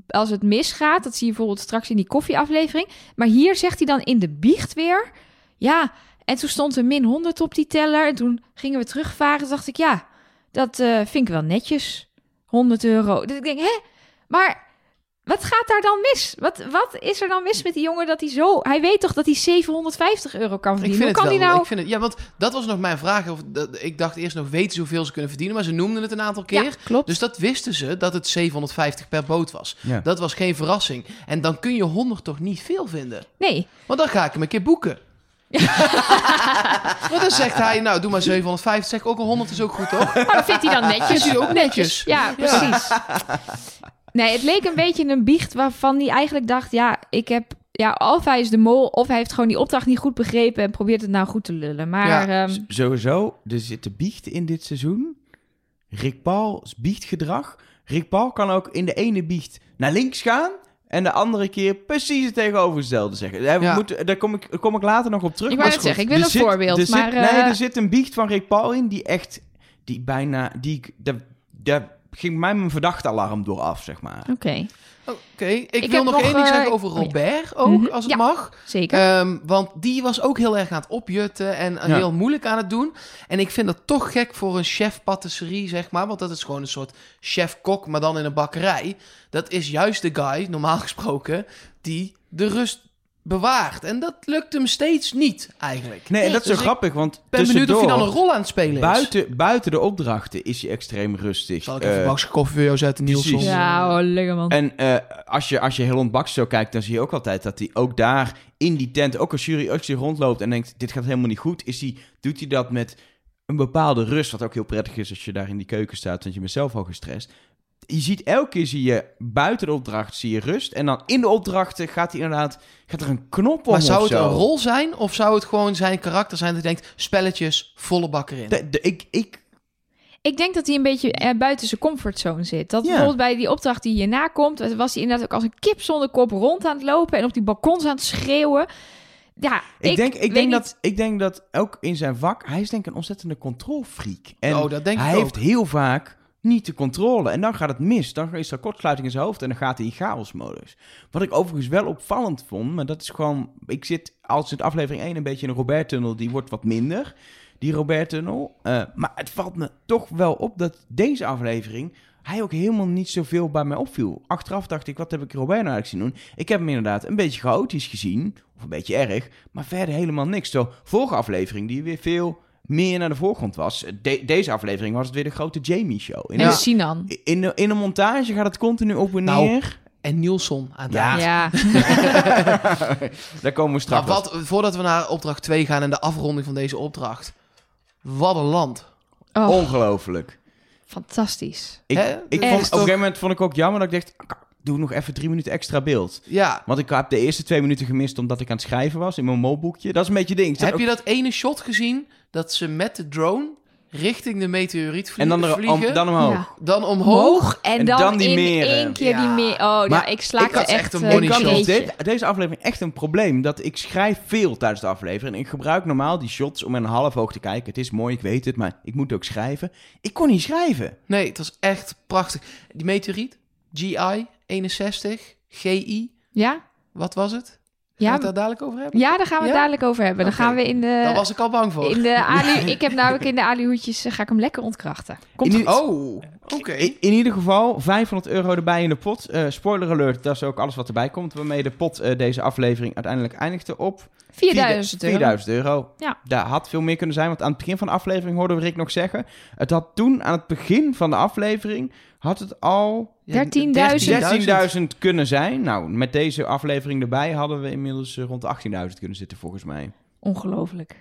als het misgaat. Dat zie je bijvoorbeeld straks in die koffieaflevering. Maar hier zegt hij dan in de biecht weer, ja, en toen stond er min 100 op die teller en toen gingen we terugvaren. Dacht ik, ja, dat eh, vind ik wel netjes. 100 euro. Dus ik denk, hè, maar wat gaat daar dan mis? Wat, wat is er dan mis met die jongen dat hij zo... Hij weet toch dat hij 750 euro kan Ik verdienen? vind Hoe het kan wel. hij nou... Ik vind het, ja, want dat was nog mijn vraag. Of, dat, ik dacht eerst nog, weten ze hoeveel ze kunnen verdienen? Maar ze noemden het een aantal keer. Ja, klopt. Dus dat wisten ze, dat het 750 per boot was. Ja. Dat was geen verrassing. En dan kun je 100 toch niet veel vinden? Nee, Want dan ga ik hem een keer boeken. maar dan zegt hij, nou, doe maar 750. Zeg ik ook een 100 is ook goed, toch? maar dat vindt hij dan netjes. Vindt hij ook netjes. Ja, precies. Nee, het leek een beetje een biecht waarvan hij eigenlijk dacht... Ja, ik heb... Ja, of hij is de mol, of hij heeft gewoon die opdracht niet goed begrepen... en probeert het nou goed te lullen. Maar Ja, ehm, Sowieso, er zitten biechten in dit seizoen. Rick Paul's biechtgedrag. Rick Paul kan ook in de ene biecht naar links gaan... en de andere keer precies het tegenovergestelde zeggen. Daar, Ja. moet, daar, kom ik, daar kom ik later nog op terug. Ik maar goed. zeggen, ik wil Er een zit- voorbeeld, er zit- maar, Nee, eh, er zit een biecht van Rick Paul in die echt... die bijna... die daar, daar ging mij mijn verdachte-alarm door af, zeg maar. Oké, Oké, ik, Ik wil heb nog nog, één ding eh, zeggen over oh ja. Robert ook, Mhm, als het ja. mag. zeker. Ehm, want die was ook heel erg aan het opjutten en Ja. heel moeilijk aan het doen. En ik vind dat toch gek voor een chef patisserie, zeg maar. Want dat is gewoon een soort chef-kok, maar dan in een bakkerij. Dat is juist de guy, normaal gesproken, die de rust bewaart. En dat lukt hem steeds niet, eigenlijk. Nee, en dat is zo Dus grappig, want ben benieuwd of hij dan een rol aan het spelen is. Buiten, buiten de opdrachten is hij extreem rustig. Zal ik even Eh, een bakje koffie voor jou zetten, Nielsen? precies. ja, oh, lekker man. En eh, als, je, als je heel ontbaks zo kijkt, dan zie je ook altijd dat hij ook daar in die tent, ook als jury, hij rondloopt en denkt, dit gaat helemaal niet goed, is hij, doet hij dat met een bepaalde rust, wat ook heel prettig is als je daar in die keuken staat, want je bent zelf al gestrest. Je ziet elke keer zie je buiten de opdracht zie je rust en dan in de opdrachten gaat hij inderdaad gaat er een knop om Maar zou het zo. een rol zijn of zou het gewoon zijn karakter zijn dat je denkt, spelletjes, volle bak erin? De- de- ik, ik, Ik denk dat hij een beetje eh, buiten zijn comfortzone zit. Dat Ja. bijvoorbeeld bij die opdracht die hierna komt, was hij inderdaad ook als een kip zonder kop rond aan het lopen en op die balkons aan het schreeuwen. Ja, ik, denk, ik, denk niet- dat, ik denk dat ook in zijn vak, hij is denk ik een ontzettende controlfreak. En Oh, dat denk ik hij ook. heeft heel vaak niet de controle. En dan gaat het mis. Dan is er kortsluiting in zijn hoofd en dan gaat hij in chaosmodus. Wat ik overigens wel opvallend vond, maar dat is gewoon... Ik zit als in aflevering 1 een beetje in een Robert-tunnel. Die wordt wat minder, die Robert-tunnel. Eh, maar het valt me toch wel op dat deze aflevering... hij ook helemaal niet zoveel bij mij opviel. Achteraf dacht ik, wat heb ik Robert nou eigenlijk zien doen? Ik heb hem inderdaad een beetje chaotisch gezien. Of een beetje erg. Maar verder helemaal niks. Zo, vorige aflevering die weer veel meer naar de voorgrond was. De- deze aflevering was het weer de grote Jamie-show. In, En Ja. de, Sinan. in, de, in de montage gaat het continu op en Nou, neer. En Nielsen aan het Ja. Daar komen we Maar straks. wat, voordat we naar opdracht 2 gaan en de afronding van deze opdracht. Wat een land. oh, Ongelooflijk. fantastisch. Ik, ik vond, op een gegeven moment vond ik ook jammer dat ik dacht... doe nog even drie minuten extra beeld. Ja. Want ik heb de eerste twee minuten gemist omdat ik aan het schrijven was in mijn molboekje. Dat is een beetje ding. Heb ook- je dat ene shot gezien dat ze met de drone richting de meteoriet vlie- En dan, er, vliegen, om, dan omhoog. Ja. dan omhoog? Hoog en, En dan, dan die in meren. één keer Ja. die meer. Oh, Maar nou, ik slaak ik er echt, een eh, money Ik had shot. dit, deze aflevering echt een probleem. Dat ik schrijf veel tijdens de aflevering. En ik gebruik normaal die shots om in een half oog te kijken. Het is mooi, ik weet het, maar ik moet ook schrijven. Ik kon niet schrijven. Nee, het was echt prachtig. Die meteoriet, GI 61, GI, Ja? wat was het? Gaan Ja, we het daar dadelijk over hebben? ja, daar gaan we het Ja? dadelijk over hebben. Dan gaan we in Daar de... was ik al bang voor. In de alu, ik heb namelijk in de aluhoedjes, eh, ga ik hem lekker ontkrachten. Komt In die- Oh, oké. In, in ieder geval 500 euro erbij in de pot. Eh, spoiler alert, dat is ook alles wat erbij komt. Waarmee de pot eh, deze aflevering uiteindelijk eindigde op 4000 euro. 4000 euro. Ja. Daar had veel meer kunnen zijn. Want aan het begin van de aflevering hoorden we Rick nog zeggen. Het had toen, aan het begin van de aflevering, had het al Ja, 13.000. 16.000 kunnen zijn. Nou, met deze aflevering erbij hadden we inmiddels eh, rond de 18.000 kunnen zitten volgens mij. Ongelooflijk.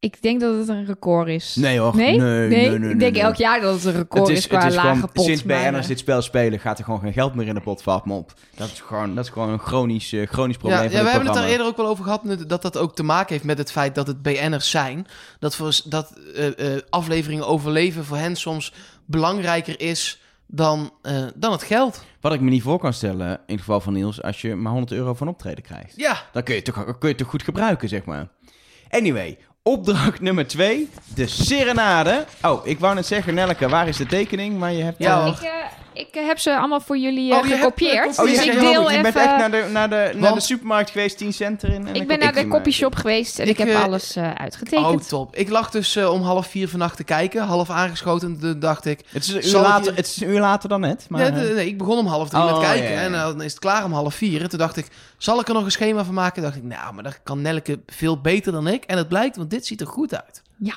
Ik denk dat het een record is. Nee hoor. Nee? Nee, nee, nee, nee, ik denk elk jaar dat het een record is, qua lage gewoon, pot. sinds BN'ers eh, dit spel spelen, gaat er gewoon geen geld meer in de pot, valt me op. Dat is gewoon, dat is gewoon een chronisch, eh, chronisch probleem Ja, van we hebben het er eerder ook wel over gehad, dat dat ook te maken heeft met het feit dat het BN'ers zijn. Dat, voor, dat eh, eh, afleveringen overleven voor hen soms belangrijker is dan, eh, dan het geld. Wat ik me niet voor kan stellen, in het geval van Niels, als je maar 100 euro van optreden krijgt. Ja, Dan kun je het toch, kun je het toch goed gebruiken, zeg maar. Anyway, opdracht nummer 2, de serenade. Oh, ik wou net zeggen, Nelleke, waar is de tekening? Maar je hebt... Ja, eh, ik, eh, ik eh, heb ze allemaal voor jullie eh, Oh, hebt, eh, Oh, gekopieerd. dus je, ik deel je even... bent echt naar de, naar de, naar de supermarkt geweest, 10 cent erin. En ik ben naar de kopie copyshop geweest en ik, Ik, heb alles eh, uitgetekend. oh top. Ik lag dus eh, om half vier vannacht te kijken, half aangeschoten. Toen dacht ik, Het is, een uur later, je- het is een uur later dan net. Maar, nee, nee, nee, ik begon om half drie Oh, met kijken ja, ja, ja. en dan is het klaar om half vier. En toen dacht ik, zal ik er nog een schema van maken? dacht ik, nou, maar dat kan Nelke veel beter dan ik. En het blijkt, want dit ziet er goed uit. Ja.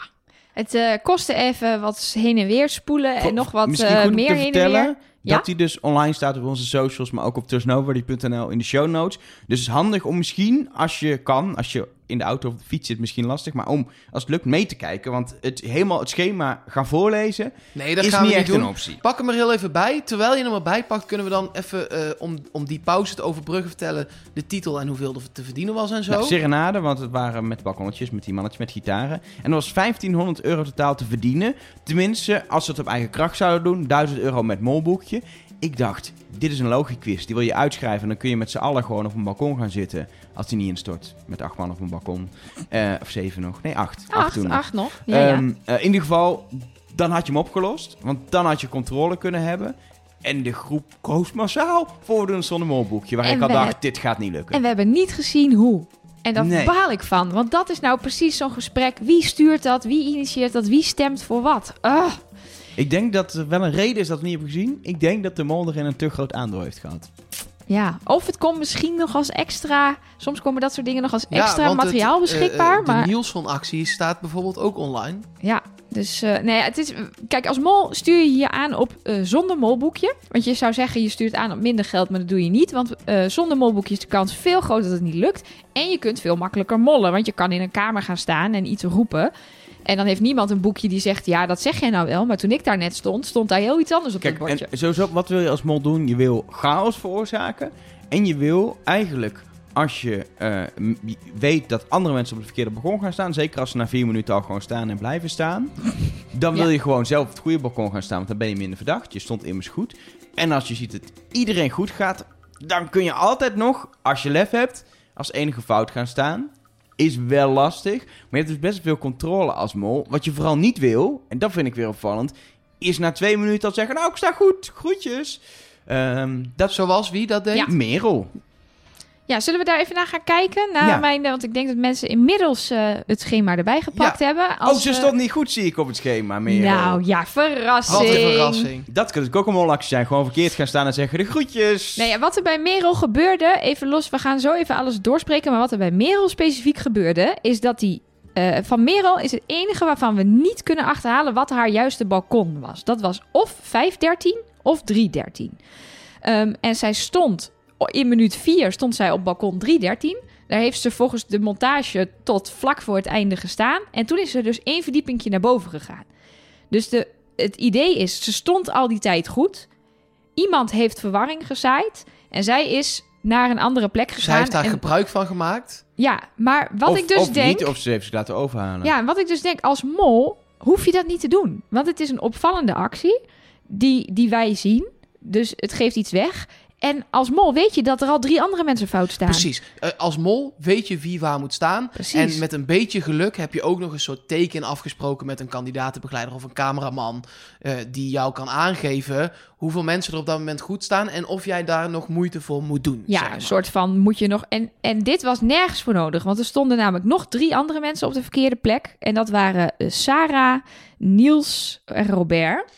Het eh, kostte even wat heen en weer spoelen en nog wat eh, meer heen en weer. Dat die dus online staat op onze socials, maar ook op trustnobody.nl in de show notes. Dus het is handig om misschien, als je kan, als je in de auto of de fiets zit, misschien lastig, maar om, als het lukt, mee te kijken. Want het helemaal het schema gaan voorlezen Nee, dat is gaan niet we niet echt doen. een optie. Pak hem er heel even bij. Terwijl je hem erbij pakt, kunnen we dan even, eh, om, om die pauze te overbruggen, vertellen de titel en hoeveel er te verdienen was en zo. Nou, serenade, want het waren met balkonnetjes, met die mannetjes met gitaren. En er was 1500 euro totaal te verdienen. Tenminste, als ze het op eigen kracht zouden doen, 1000 euro met molboekje. Ik dacht, dit is een logiquiz. Die wil je uitschrijven en dan kun je met z'n allen gewoon op een balkon gaan zitten. Als die niet instort. Met acht man op een balkon. Eh, of zeven nog. Nee, acht. Acht, toen acht nog. Ja, ja. Ehm, eh, in ieder geval, dan had je hem opgelost. Want dan had je controle kunnen hebben. En de groep koos massaal voor een molboekje. Waar En ik al dacht, dit gaat niet lukken. En we hebben niet gezien hoe. En daar Nee. baal ik van. Want dat is nou precies zo'n gesprek. Wie stuurt dat? Wie initieert dat? Wie stemt voor wat? Ah. Ik denk dat er wel een reden is dat we niet hebben gezien. Ik denk dat de mol erin een te groot aandeel heeft gehad. Ja, of het komt misschien nog als extra... Soms komen dat soort dingen nog als Ja, extra materiaal eh, beschikbaar. eh, de maar Nielsen-actie staat bijvoorbeeld ook online. ja, dus eh, nee, het is... Kijk, als mol stuur je je aan op eh, zonder molboekje. Want je zou zeggen, je stuurt aan op minder geld, maar dat doe je niet. Want eh, zonder molboekje is de kans veel groter dat het niet lukt. En je kunt veel makkelijker mollen, want je kan in een kamer gaan staan en iets roepen... En dan heeft niemand een boekje die zegt, ja, dat zeg jij nou wel. Maar toen ik daar net stond, stond daar heel iets anders op Kijk, het bordje. en sowieso, wat wil je als mol doen? Je wil chaos veroorzaken. En je wil eigenlijk, als je eh, weet dat andere mensen op de verkeerde balkon gaan staan... zeker als ze na vier minuten al gewoon staan en blijven staan... dan wil Ja. je gewoon zelf op het goede balkon gaan staan... want dan ben je minder verdacht. Je stond immers goed. En als je ziet dat iedereen goed gaat... dan kun je altijd nog, als je lef hebt... als enige fout gaan staan... Is wel lastig, maar je hebt dus best veel controle als mol. Wat je vooral niet wil, en dat vind ik weer opvallend, is na twee minuten al zeggen: Nou, ik sta goed, groetjes. Ehm, dat Zoals wie dat deed? Ja. Merel. Ja, zullen we daar even naar gaan kijken? Naar Ja. mijn, eh, want ik denk dat mensen inmiddels eh, het schema erbij gepakt hebben. oh, Als ze we- stond niet goed, zie ik op het schema, Merel. Nou ja, verrassing. Wat een verrassing. Dat kan dus ook een molactie zijn. Gewoon verkeerd gaan staan en zeggen: De groetjes. Nee, ja, wat er bij Merel gebeurde, even los, we gaan zo even alles doorspreken. Maar wat er bij Merel specifiek gebeurde, is dat die. eh, van Merel is het enige waarvan we niet kunnen achterhalen wat haar juiste balkon was. Dat was of 513 of 313. Ehm, en zij stond in minuut 4 stond zij op balkon 313. Daar heeft ze volgens de montage tot vlak voor het einde gestaan. En toen is ze dus één verdiepingje naar boven gegaan. Dus de, het idee is, ze stond al die tijd goed. Iemand heeft verwarring gezaaid. En zij is naar een andere plek gegaan. Zij heeft daar en- gebruik van gemaakt. Ja, maar wat of, ik dus of denk... niet, of ze heeft zich laten overhalen. Ja, en wat ik dus denk, als mol hoef je dat niet te doen. Want het is een opvallende actie die, die wij zien. Dus het geeft iets weg. En als mol weet je dat er al drie andere mensen fout staan. Precies. Eh, als mol weet je wie waar moet staan. Precies. En met een beetje geluk heb je ook nog een soort teken afgesproken met een kandidatenbegeleider of een cameraman. eh, die jou kan aangeven hoeveel mensen er op dat moment goed staan. En of jij daar nog moeite voor moet doen. Ja, zeg maar. een soort van moet je nog. En, en dit was nergens voor nodig. Want er stonden namelijk nog drie andere mensen op de verkeerde plek. En dat waren eh, Sarah, Niels en Robert.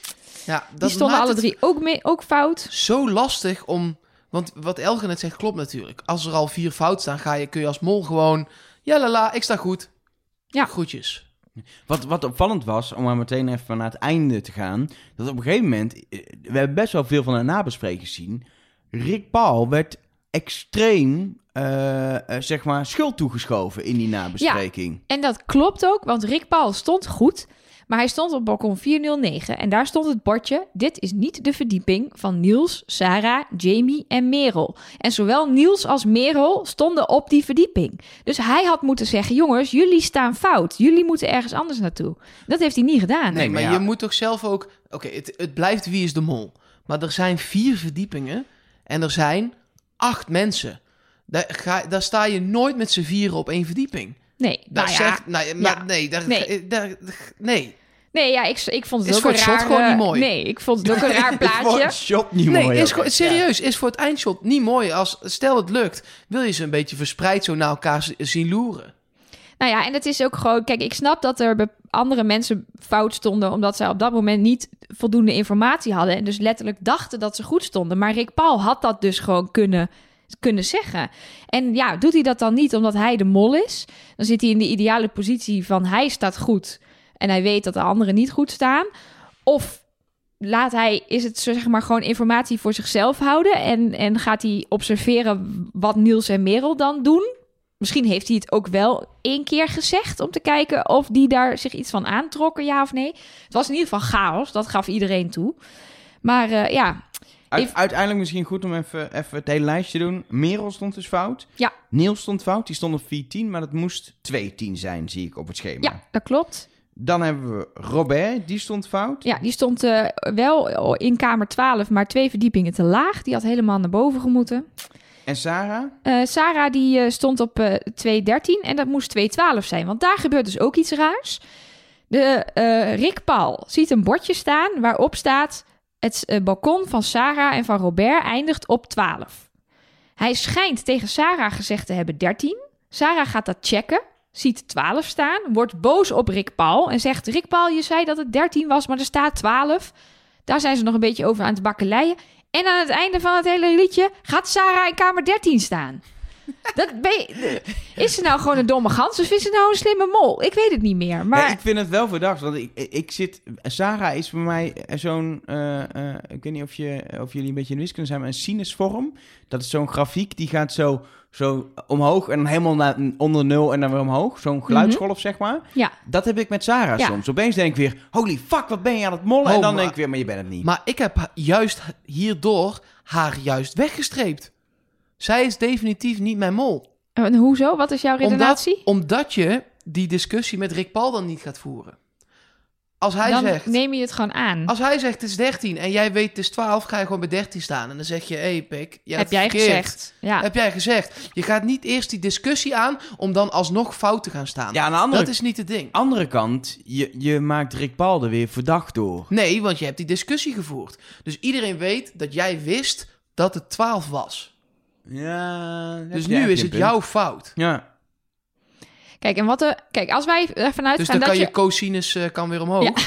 Ja, dat Die stonden alle het drie ook, mee, ook fout. Zo lastig om. Want wat Elge net zegt klopt natuurlijk. Als er al vier fout staan, ga je, kun je als mol gewoon. Ja, lala, ik sta goed. Ja. Groetjes. Wat, wat opvallend was, om maar meteen even naar het einde te gaan, dat op een gegeven moment, eh, we hebben best wel veel van de nabespreking gezien, Rick Paul werd extreem, eh, eh, zeg maar, schuld toegeschoven in die nabespreking. En dat klopt ook, want Rick Paul stond goed. Maar hij stond op balkon 409 en daar stond het bordje... dit is niet de verdieping van Niels, Sarah, Jamie en Merel. En zowel Niels als Merel stonden op die verdieping. Dus hij had moeten zeggen... jongens, jullie staan fout. Jullie moeten ergens anders naartoe. Dat heeft hij niet gedaan. Nee, maar je moet toch zelf ook. Oké, het, het blijft wie is de mol. Maar er zijn vier verdiepingen en er zijn acht mensen. Daar, ga, daar sta je nooit met z'n vieren op één verdieping. Nee, Daar nou ja, zegt, nou, maar ja. nee, daar, Nee. daar- nee. nee, ja ik, ik vond het Is ook voor een het shot raar... gewoon niet mooi. Nee, ik vond het ook een raar plaatje. het shot niet Nee, mooi. is gewoon- serieus, is voor het eindshot niet mooi. Als, stel het lukt, wil je ze een beetje verspreid zo naar elkaar zien loeren. Nou ja, en het is ook gewoon... Kijk, ik snap dat er andere mensen fout stonden... omdat zij op dat moment niet voldoende informatie hadden... en dus letterlijk dachten dat ze goed stonden. Maar Rick Paul had dat dus gewoon kunnen, kunnen zeggen. En ja, doet hij dat dan niet omdat hij de mol is? Dan zit hij in de ideale positie van hij staat goed... en hij weet dat de anderen niet goed staan. Of laat hij, is het zeg maar gewoon informatie voor zichzelf houden... en, en gaat hij observeren wat Niels en Merel dan doen... Misschien heeft hij het ook wel één keer gezegd om te kijken of die daar zich iets van aantrokken, ja of nee. Het was in ieder geval chaos, dat gaf iedereen toe. Maar eh, ja, Uit- uiteindelijk misschien goed om even, even het hele lijstje te doen. Merel stond dus fout. Ja. Niels stond fout. Die stond op 4-10, maar dat moest 2-10 zijn, zie ik op het schema. ja, dat klopt. Dan hebben we Robert, die stond fout. Ja, die stond eh, wel in kamer 12, maar twee verdiepingen te laag. Die had helemaal naar boven gemoeten. En Sarah? Eh, Sarah die eh, stond op eh 213 en dat moest 212 zijn, want daar gebeurt dus ook iets raars. De Rick Paul ziet een bordje staan waarop staat... het eh, balkon van Sarah en van Robert eindigt op 12. Hij schijnt tegen Sarah gezegd te hebben 13. Sarah gaat dat checken, ziet 12 staan, wordt boos op Rick Paul... en zegt, Rick Paul, je zei dat het 13 was, maar er staat 12. Daar zijn ze nog een beetje over aan het bakkeleien. En aan het einde van het hele liedje gaat Sarah in kamer 13 staan. Dat ben je- is ze nou gewoon een domme gans of is ze nou een slimme mol? Ik weet het niet meer. Maar ik vind het wel verdacht, want ik, ik zit... Sarah is voor mij zo'n... eh, eh, ik weet niet of, je, of jullie een beetje in de wiskunde zijn, maar een sinusvorm. Dat is zo'n grafiek, die gaat zo, zo omhoog en dan helemaal naar, onder nul en dan weer omhoog. Zo'n geluidsgolf, zeg maar. ja, Dat heb ik met Sarah Ja. soms. Opeens denk ik weer, holy fuck, wat ben je aan het mollen? Oh, en dan maar- denk ik weer, maar je bent het niet. Maar ik heb juist hierdoor haar juist weggestreept. Zij is definitief niet mijn mol. en hoezo? Wat is jouw Omdat, redenatie? omdat je die discussie met Rick Paul dan niet gaat voeren. Als hij Dan zegt... neem je het gewoon aan. Als hij zegt het is 13 en jij weet het is 12, ga je gewoon bij 13 staan. En dan zeg je, hé hey, pik, je heb hebt jij het verkeerd. gezegd. Ja. Heb jij gezegd. Je gaat niet eerst die discussie aan om dan alsnog fout te gaan staan. ja, aan de andere, Dat is niet het ding. andere kant, je, je maakt Rick Paul er weer verdacht door. Nee, want je hebt die discussie gevoerd. Dus iedereen weet dat jij wist dat het 12 was. Ja, Dus nu is het jouw fout. Ja, Kijk, en wat de, kijk, als wij ervan uitgaan Dus dan dat kan je... je cosinus eh, kan weer omhoog. Ja.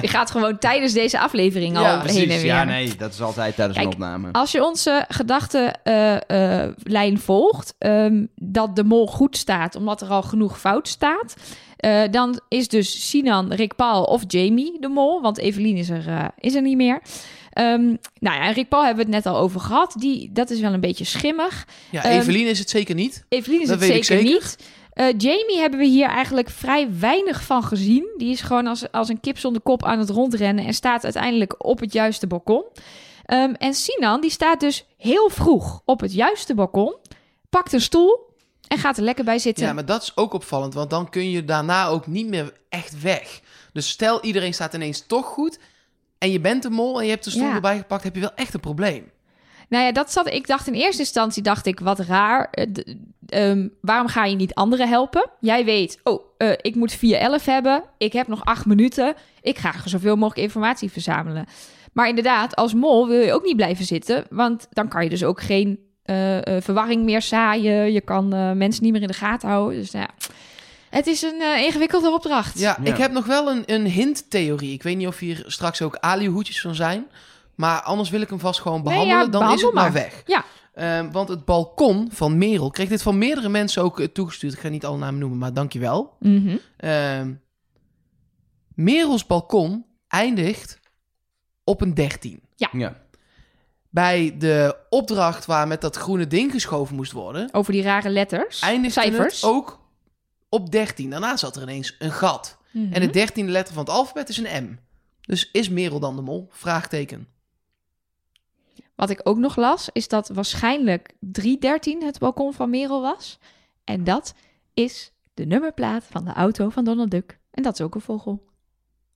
Je gaat gewoon tijdens deze aflevering al Ja, heen en precies. weer. Ja, nee, dat is altijd tijdens Kijk, een opname. Als je onze gedachtenlijn volgt, ehm, dat de mol goed staat omdat er al genoeg fout staat, eh, dan is dus Sinan, Rick Paul of Jamie de mol, want Evelien is er, eh, is er niet meer. Ehm, nou ja, en Rick Paul hebben we het net al over gehad. Die, dat is wel een beetje schimmig. Ja, Ehm, Evelien is het zeker niet. Evelien is Dat het zeker, zeker. niet. Eh, Jamie hebben we hier eigenlijk vrij weinig van gezien. Die is gewoon als, als een kip zonder kop aan het rondrennen en staat uiteindelijk op het juiste balkon. Ehm, en Sinan die staat dus heel vroeg op het juiste balkon, pakt een stoel en gaat er lekker bij zitten. Ja, maar dat is ook opvallend, want dan kun je daarna ook niet meer echt weg. Dus stel iedereen staat ineens toch goed en je bent de mol en je hebt de stoel Ja. erbij gepakt, heb je wel echt een probleem. Nou ja, dat zat. Ik dacht in eerste instantie dacht ik wat raar. Eh, ehm, waarom ga je niet anderen helpen? Jij weet, oh, eh, ik moet 411 hebben. Ik heb nog acht minuten. Ik ga zoveel mogelijk informatie verzamelen. Maar inderdaad, als mol wil je ook niet blijven zitten, want dan kan je dus ook geen eh, verwarring meer zaaien. Je kan mensen niet meer in de gaten houden. Dus nou ja, het is een eh, ingewikkelde opdracht. Ja, Ja. ik heb nog wel een, een hint-theorie. Ik weet niet of hier straks ook alihoedjes van zijn. Maar anders wil ik hem vast gewoon Nee, behandelen. ja, dan is het maar maar. weg. Ja. Ehm, want het balkon van Merel kreeg dit van meerdere mensen ook eh, toegestuurd. Ik ga niet alle namen noemen, maar dankjewel. Mhm. Ehm Merels balkon eindigt op een 13. Ja. Bij de opdracht waar met dat groene ding geschoven moest worden, Over die rare letters. eindigde Cijfers. het ook op 13. Daarna zat er ineens een gat. Mhm. En de dertiende letter van het alfabet is een M. Dus is Merel dan de mol? Vraagteken. Wat ik ook nog las, is dat waarschijnlijk 313 het balkon van Merel was. En dat is de nummerplaat van de auto van Donald Duck. En dat is ook een vogel.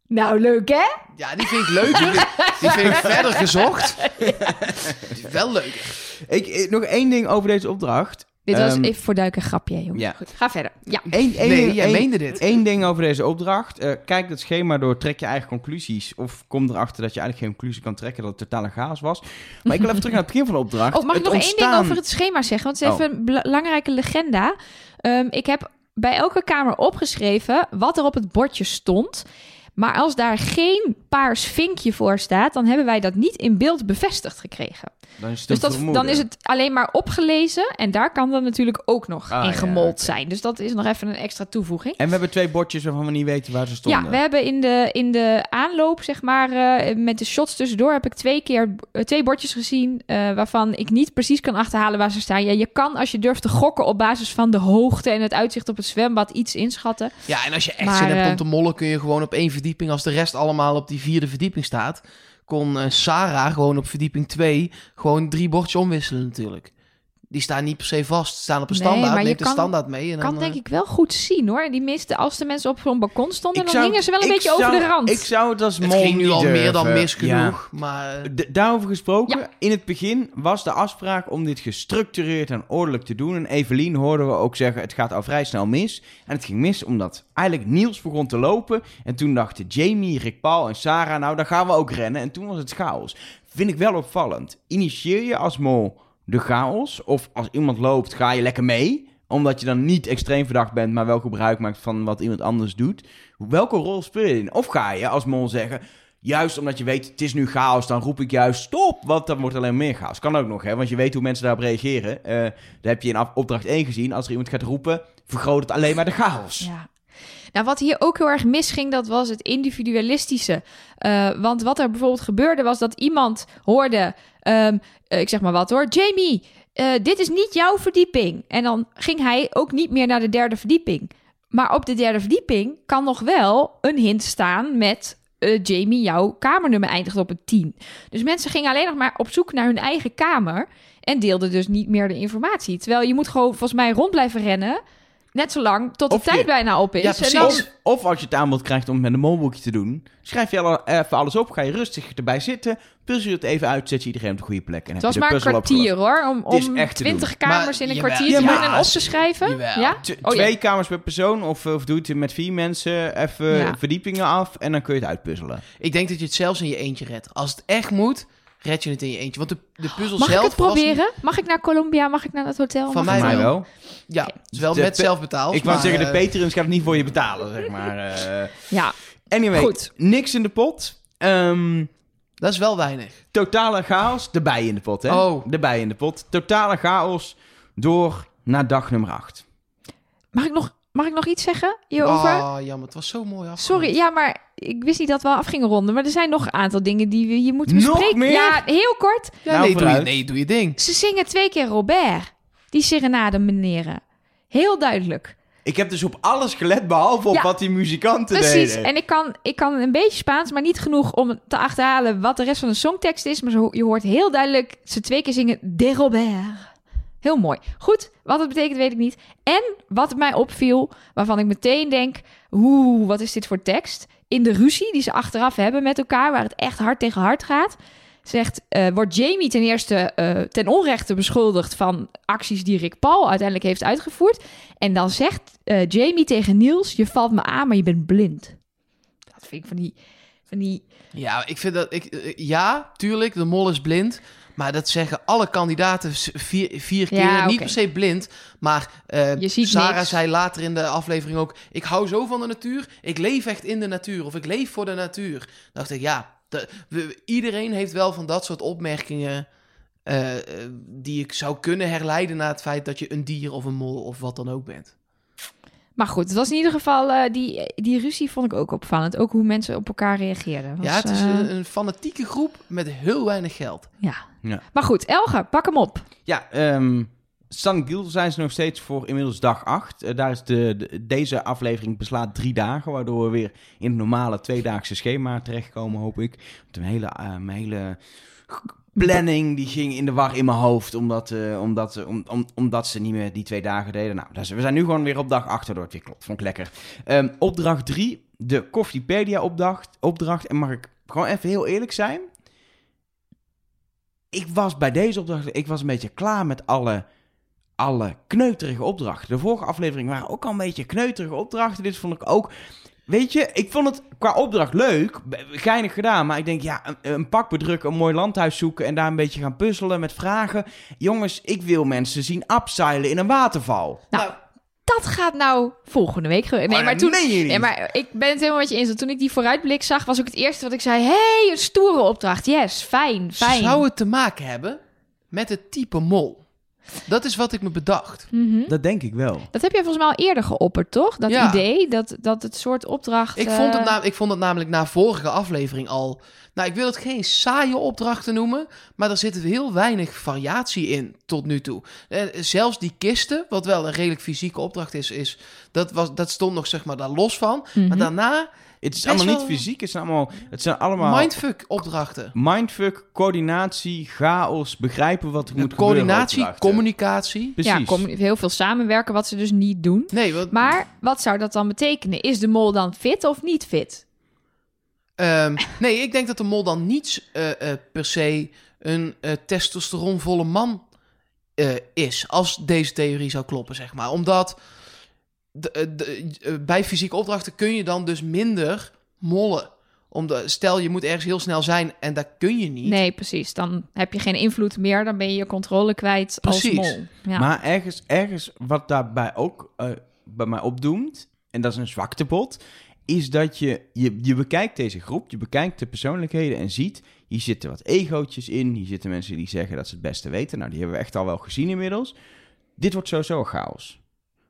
Nou, leuk hè? Ja, die vind ik leuk. Die vind, die vind ik verder gezocht. Die is wel leuk. Ik, ik- nog één ding over deze opdracht. Dit was Ehm, even voor duiken grapje, jongens. ja. Goed, ga verder. Ja. Eén, één, Nee, ding- jij één- meende dit. Eén ding over deze opdracht. Eh, kijk het schema door, trek je eigen conclusies. Of kom erachter dat je eigenlijk geen conclusie kan trekken, dat het totale chaos was. Maar ik wil even terug naar het begin van de opdracht. Oh, mag ik nog één ding over het schema zeggen? Want het is Oh. even een belangrijke legenda. Ehm, ik heb bij elke kamer opgeschreven wat er op het bordje stond. Maar als daar geen paars vinkje voor staat, dan hebben wij dat niet in beeld bevestigd gekregen. Dan is het Dus dat, dan is het alleen maar opgelezen en daar kan dan natuurlijk ook nog Ah, in ja, gemold zijn. Dus dat is nog even een extra toevoeging. En we hebben twee bordjes waarvan we niet weten waar ze stonden. Ja, we hebben in de, in de aanloop, zeg maar, eh, met de shots tussendoor, heb ik twee keer eh, twee bordjes gezien. eh, waarvan ik niet precies kan achterhalen waar ze staan. Ja, je kan als je durft te gokken op basis van de hoogte en het uitzicht op het zwembad iets inschatten. Ja, en als je echt Maar, zin hebt om te mollen, kun je gewoon op één verdieping, als de rest allemaal op die vierde verdieping staat, kon eh, Sarah gewoon op verdieping 2 gewoon drie bordjes omwisselen natuurlijk. Die staan niet per se vast, staan op een Nee, standaard, maar je neemt de standaard mee. En kan dan, denk eh, ik wel goed zien hoor. Die meeste, als de mensen op zo'n balkon stonden, dan hingen ze wel een beetje zou- over de rand. Ik zou het als Het mol ging nu al meer dan mis Ja. genoeg, maar... eh, daarover gesproken, Ja. in het begin was de afspraak om dit gestructureerd en ordelijk te doen. En Evelien hoorden we ook zeggen, het gaat al vrij snel mis. En het ging mis omdat eigenlijk Niels begon te lopen. En toen dachten Jamie, Rick Paul en Sarah, nou dan gaan we ook rennen. En toen was het chaos. Vind ik wel opvallend. Initieer je als mol de chaos? Of als iemand loopt, ga je lekker mee? Omdat je dan niet extreem verdacht bent, maar wel gebruik maakt van wat iemand anders doet. Welke rol speel je in? Of ga je als mol zeggen, juist omdat je weet, het is nu chaos, dan roep ik juist stop, want dan wordt alleen meer chaos. Kan ook nog, hè, want je weet hoe mensen daarop reageren. Eh dat heb je in opdracht 1 gezien. Als er iemand gaat roepen, vergroot het alleen maar de chaos. Ja. Nou, wat hier ook heel erg misging, dat was het individualistische. Eh, want wat er bijvoorbeeld gebeurde, was dat iemand hoorde... ehm, eh, ik zeg maar wat hoor. Jamie, eh, dit is niet jouw verdieping. En dan ging hij ook niet meer naar de derde verdieping. Maar op de derde verdieping kan nog wel een hint staan met... eh, Jamie, jouw kamernummer eindigt op een 10. Dus mensen gingen alleen nog maar op zoek naar hun eigen kamer... en deelden dus niet meer de informatie. Terwijl je moet gewoon volgens mij rond blijven rennen... net zolang tot de Of je- tijd bijna op is. Ja, en dan, Of, of als je het aanbod krijgt om het met een molboekje te doen, schrijf je alle- even alles op, ga je rustig erbij zitten, puzzel je het even uit, zet je iedereen op de goede plek. En Het heb was je de maar een puzzel kwartier hoor, om, is om echt te 20 doen. kamers Maar in een jawel, kwartier te jawel. doen en op te schrijven. Jawel. Ja? T- Oh, ja. twee kamers per persoon, of, of doe het met vier mensen, even Ja. verdiepingen af en dan kun je het uitpuzzelen. Ik denk dat je het zelfs in je eentje redt. Als het echt moet, red je het in je eentje. Want de, de puzzel Mag ik zelf... het was niet- proberen? Mag ik naar Colombia? Mag ik naar het hotel? Van Mag mij ik- Voor mij wel. Ja, het is wel De met zelf betaald. Ik wou zeggen, de eh, Patreons gaat het niet voor je betalen, zeg maar. eh. Ja, anyway, Goed. niks in de pot. Ehm, Dat is wel weinig. totale chaos. De bij in de pot, hè? Oh. De bij in de pot. Totale chaos door naar dag nummer 8. mag ik nog, mag ik nog iets zeggen hierover? Oh, jammer. Het was zo mooi af. Sorry, ja, maar ik wist niet dat we af gingen ronden. Maar er zijn nog een aantal dingen die we hier moeten Nog bespreken. meer? Ja, heel kort. Ja, Nou, nee, doe je, nee, doe je ding. Ze zingen twee keer Robert. Die serenade meneren. Heel duidelijk. Ik heb dus op alles gelet, behalve op Ja, wat die muzikanten Precies. deden. En ik kan, ik kan een beetje Spaans, maar niet genoeg om te achterhalen wat de rest van de songtekst is. Maar zo, je hoort heel duidelijk ze twee keer zingen De Robert. Heel mooi. Goed, wat het betekent weet ik niet. En wat mij opviel, waarvan ik meteen denk... Oeh, wat is dit voor tekst? In de ruzie die ze achteraf hebben met elkaar, waar het echt hard tegen hard gaat... Zegt, eh, wordt Jamie ten eerste eh, ten onrechte beschuldigd van acties die Rick Paul uiteindelijk heeft uitgevoerd. En dan zegt eh, Jamie tegen Niels: Je valt me aan, maar je bent blind. Dat vind ik van die. Van die Ja, ik vind dat... Ik, ja, tuurlijk, de mol is blind. Maar dat zeggen alle kandidaten vier, vier keer. Ja, Niet per se blind, maar eh, Sarah niks. zei later in de aflevering ook... Ik hou zo van de natuur, ik leef echt in de natuur. Of ik leef voor de natuur. Dan dacht ik, ja, de- we- iedereen heeft wel van dat soort opmerkingen... eh, eh, die ik zou kunnen herleiden naar het feit dat je een dier of een mol of wat dan ook bent. Maar goed, het was in ieder geval. eh, die, die ruzie vond ik ook opvallend. Ook hoe mensen op elkaar reageerden. Was, ja, het is eh, een, een fanatieke groep met heel weinig geld. ja. Ja. Maar goed, Elge, pak hem op. Ja, ehm San Gil zijn ze nog steeds voor inmiddels dag 8. daar is de, de- deze aflevering beslaat drie dagen, waardoor we weer in het normale tweedaagse schema terechtkomen, hoop ik. Want Mijn hele, eh, hele planning die ging in de war in mijn hoofd, omdat, eh, omdat, eh, om, om, omdat ze niet meer die twee dagen deden. Nou, dus we zijn nu gewoon weer op dag 8, waardoor het klopt. Vond ik lekker. Ehm, opdracht 3, de Koffiepedia opdracht, opdracht. En mag ik gewoon even heel eerlijk zijn? Ik was bij deze opdracht, ik was een beetje klaar met alle alle kneuterige opdrachten. De vorige aflevering waren ook al een beetje kneuterige opdrachten. Dit vond ik ook. Weet je, ik vond het qua opdracht leuk, geinig gedaan. Maar ik denk, ja, een, een pak bedrukken, een mooi landhuis zoeken en daar een beetje gaan puzzelen met vragen. Jongens, ik wil mensen zien upseilen in een waterval. Nou, dat gaat nou volgende week gebeuren. Nee, Oh, maar toen. Nee, maar ik ben het helemaal met je eens. Toen ik die vooruitblik zag, was ook het eerste wat ik zei: hey, een stoere opdracht. Yes, fijn, fijn. Zou het te maken hebben met het type mol? Dat is wat ik me bedacht. Mhm. Dat denk ik wel. Dat heb jij volgens mij al eerder geopperd, toch? Dat Ja. idee, dat, dat het soort opdracht... Ik vond, het eh, na, ik vond het namelijk na vorige aflevering al... Nou, ik wil het geen saaie opdrachten noemen... maar er zit heel weinig variatie in tot nu toe. Eh, zelfs die kisten, wat wel een redelijk fysieke opdracht is... is dat, was, dat stond nog zeg maar daar los van. mhm. Maar daarna Het is Best allemaal niet fysiek, het zijn allemaal, het zijn allemaal mindfuck opdrachten. mindfuck, coördinatie, chaos, begrijpen wat er moet gebeuren. Coördinatie, opdrachten. communicatie. Precies. Ja, heel veel samenwerken, wat ze dus niet doen. Nee, wat, Maar wat zou dat dan betekenen? Is de mol dan fit of niet fit? Ehm, nee, ik denk dat de mol dan niet eh, eh, per se een eh, testosteronvolle man eh, is. Als deze theorie zou kloppen, zeg maar. Omdat de, eh, de, eh, bij fysieke opdrachten kun je dan dus minder mollen. Omdat, stel, je moet ergens heel snel zijn en dat kun je niet. Nee, precies. Dan heb je geen invloed meer. Dan ben je je controle kwijt Precies. als mol. Ja. Maar ergens, ergens wat daarbij ook eh, bij mij opdoemt, en dat is een zwaktebod, is dat je, je, je bekijkt deze groep, je bekijkt de persoonlijkheden en ziet, hier zitten wat egootjes in, hier zitten mensen die zeggen dat ze het beste weten. Nou, die hebben we echt al wel gezien inmiddels. Dit wordt sowieso een chaos.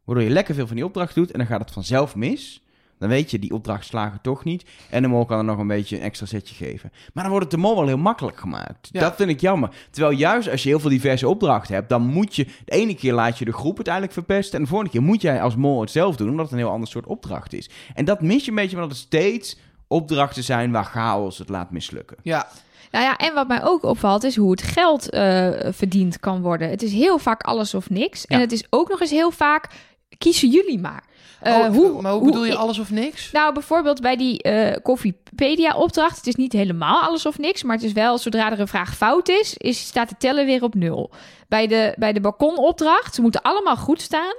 Waardoor je lekker veel van die opdracht doet en dan gaat het vanzelf mis. Dan weet je, die opdracht slagen toch niet. En de mol kan er nog een beetje een extra setje geven. Maar dan wordt het de mol wel heel makkelijk gemaakt. Ja. Dat vind ik jammer. Terwijl juist als je heel veel diverse opdrachten hebt, dan moet je... De ene keer laat je de groep uiteindelijk verpesten. En de volgende keer moet jij als mol het zelf doen, omdat het een heel ander soort opdracht is. En dat mis je een beetje, omdat het steeds opdrachten zijn waar chaos het laat mislukken. Ja, Nou ja, en wat mij ook opvalt is hoe het geld eh, verdiend kan worden. Het is heel vaak alles of niks. En het is ook nog eens heel vaak kiezen jullie maar. Eh, Oh, hoe, maar hoe, bedoel je alles of niks? Nou, bijvoorbeeld bij die eh Koffiepedia-opdracht. Het is niet helemaal alles of niks, maar het is wel zodra er een vraag fout is, is staat de teller weer op nul. Bij de, bij de balkonopdracht, ze moeten allemaal goed staan.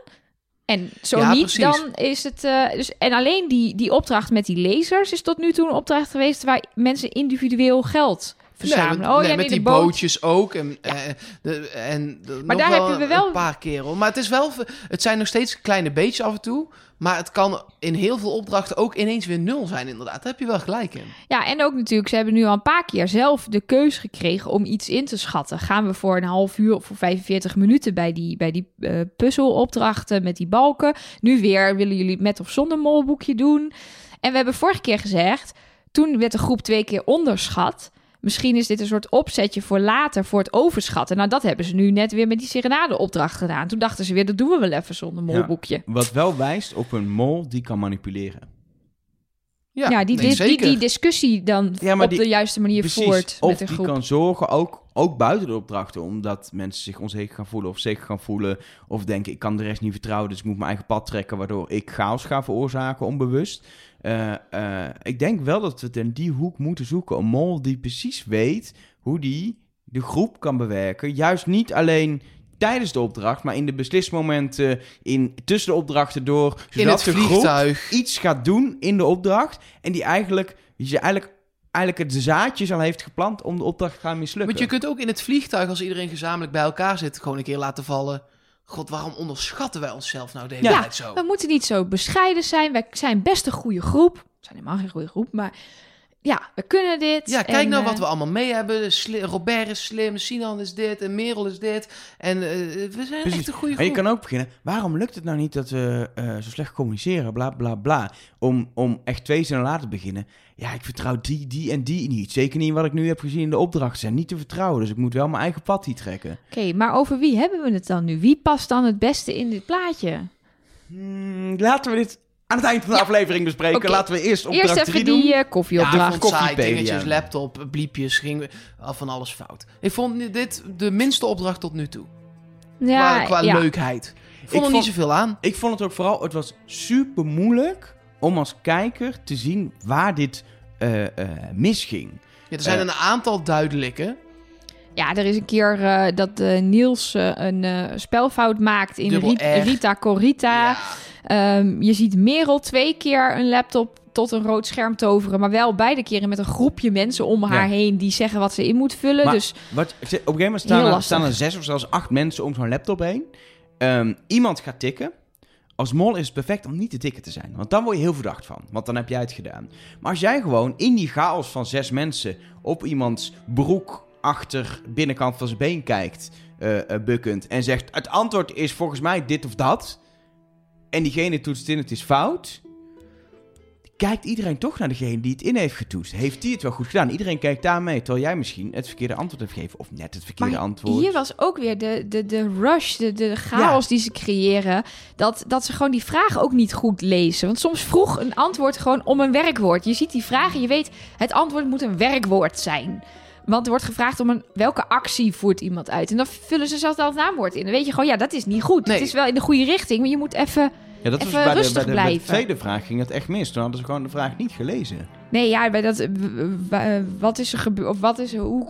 En zo Ja, niet, precies. dan is het. eh, dus, en alleen die, die opdracht met die lasers is tot nu toe een opdracht geweest waar mensen individueel geld verzamelen. Nee, oh nee, ja, met nee, die boot. bootjes ook. En, eh, de, en de- nog daar wel hebben we wel- een paar keer. hoor. Maar het, is wel, het zijn nog steeds kleine beetjes af en toe. Maar het kan in heel veel opdrachten ook ineens weer nul zijn, inderdaad. Daar heb je wel gelijk in. Ja, en ook natuurlijk, ze hebben nu al een paar keer zelf de keus gekregen om iets in te schatten. Gaan we voor een half uur of voor 45 minuten bij die, bij die eh, puzzelopdrachten met die balken? Nu weer, willen jullie met of zonder molboekje doen? En we hebben vorige keer gezegd, toen werd de groep twee keer onderschat misschien is dit een soort opzetje voor later, voor het overschatten. Nou, dat hebben ze nu net weer met die serenade-opdracht gedaan. Toen dachten ze weer, dat doen we wel even zonder molboekje. Wat wel wijst op een mol die kan manipuleren. Ja, die, nee, dis- die, zeker. die discussie dan Ja, op die- de juiste manier Precies. voert of met een die groep. kan zorgen, ook, ook buiten de opdrachten, omdat mensen zich onzeker gaan voelen of zeker gaan voelen. Of denken, ik kan de rest niet vertrouwen, dus ik moet mijn eigen pad trekken, waardoor ik chaos ga veroorzaken onbewust. Eh, eh, ik denk wel dat we het in die hoek moeten zoeken. Een mol die precies weet hoe die de groep kan bewerken. Juist niet alleen tijdens de opdracht, maar in de beslismomenten, in, tussen de opdrachten door. In Zodat het de groep vliegtuig. iets gaat doen in de opdracht. En die eigenlijk, die ze eigenlijk, eigenlijk het zaadjes al heeft geplant om de opdracht te gaan mislukken. Want je kunt ook in het vliegtuig, als iedereen gezamenlijk bij elkaar zit, gewoon een keer laten vallen. God, waarom onderschatten wij onszelf nou de hele Ja, tijd zo? We moeten niet zo bescheiden zijn. Wij zijn best een goede groep. We zijn helemaal geen goede groep, maar ja, we kunnen dit. Ja, kijk En, nou eh, wat we allemaal mee hebben. Sli- Robert is slim, Sinan is dit en Merel is dit. En eh, we zijn Precies. echt een goede En je groep. kan ook beginnen, waarom lukt het nou niet dat we eh, zo slecht communiceren, bla bla bla. Om, om echt twee zinnen later te beginnen. Ja, ik vertrouw die, die en die niet. Zeker niet wat ik nu heb gezien in de opdrachten. Zijn niet te vertrouwen, dus ik moet wel mijn eigen pad hier trekken. Oké, maar over wie hebben we het dan nu? Wie past dan het beste in dit plaatje? Hmm, laten we dit aan het eind van de Ja. aflevering bespreken. Laten we eerst Eerst opdracht 3 even doen. die eh, ja, ik koffieopdracht. vond saai, dingetjes, laptop, bliepjes, ging al van alles fout. Ik vond dit de minste opdracht tot nu toe. Ja, qua qua ja. leukheid. Ik vond Ik er niet vond- zoveel aan. Ik vond het ook vooral, het was super moeilijk om als kijker te zien waar dit eh, eh, misging. Ja, er zijn Eh. een aantal duidelijke. Ja, er is een keer eh, dat eh, Niels eh, een eh, spelfout maakt in Dubbel Rit- R. Rita Corita. Ja. Ehm, je ziet Merel twee keer een laptop tot een rood scherm toveren. Maar wel beide keren met een groepje mensen om haar Ja. heen die zeggen wat ze in moet vullen. Maar- dus Wat, op een gegeven moment er, staan er zes of zelfs acht mensen om zo'n laptop heen. Ehm, iemand gaat tikken. Als mol is het perfect om niet te tikken te zijn. Want dan word je heel verdacht van. Want dan heb jij het gedaan. Maar als jij gewoon in die chaos van zes mensen... op iemands broek achter binnenkant van zijn been kijkt... eh, eh, bukkend en zegt... het antwoord is volgens mij dit of dat... en diegene toetst in het is fout... kijkt iedereen toch naar degene die het in heeft getoetst. Heeft die het wel goed gedaan? Iedereen kijkt daarmee, terwijl jij misschien het verkeerde antwoord hebt gegeven. Of net het verkeerde Maar antwoord. hier was ook weer de, de, de rush, de, de chaos die ze creëren. Dat, dat ze gewoon die vragen ook niet goed lezen. Want soms vroeg een antwoord gewoon om een werkwoord. Je ziet die vragen, je weet, het antwoord moet een werkwoord zijn. Want er wordt gevraagd om een welke actie voert iemand uit. En dan vullen ze zelfs al het naamwoord in. Dan weet je gewoon, ja, dat is niet goed. Nee. Het is wel in de goede richting, maar je moet even... Ja, dat Even was bij de, bij, de, bij de blijven. tweede vraag ging het echt mis. Toen hadden ze gewoon de vraag niet gelezen. Nee, ja, bij dat... eh, Wat is er gebeurd? Of wat is er... Hoe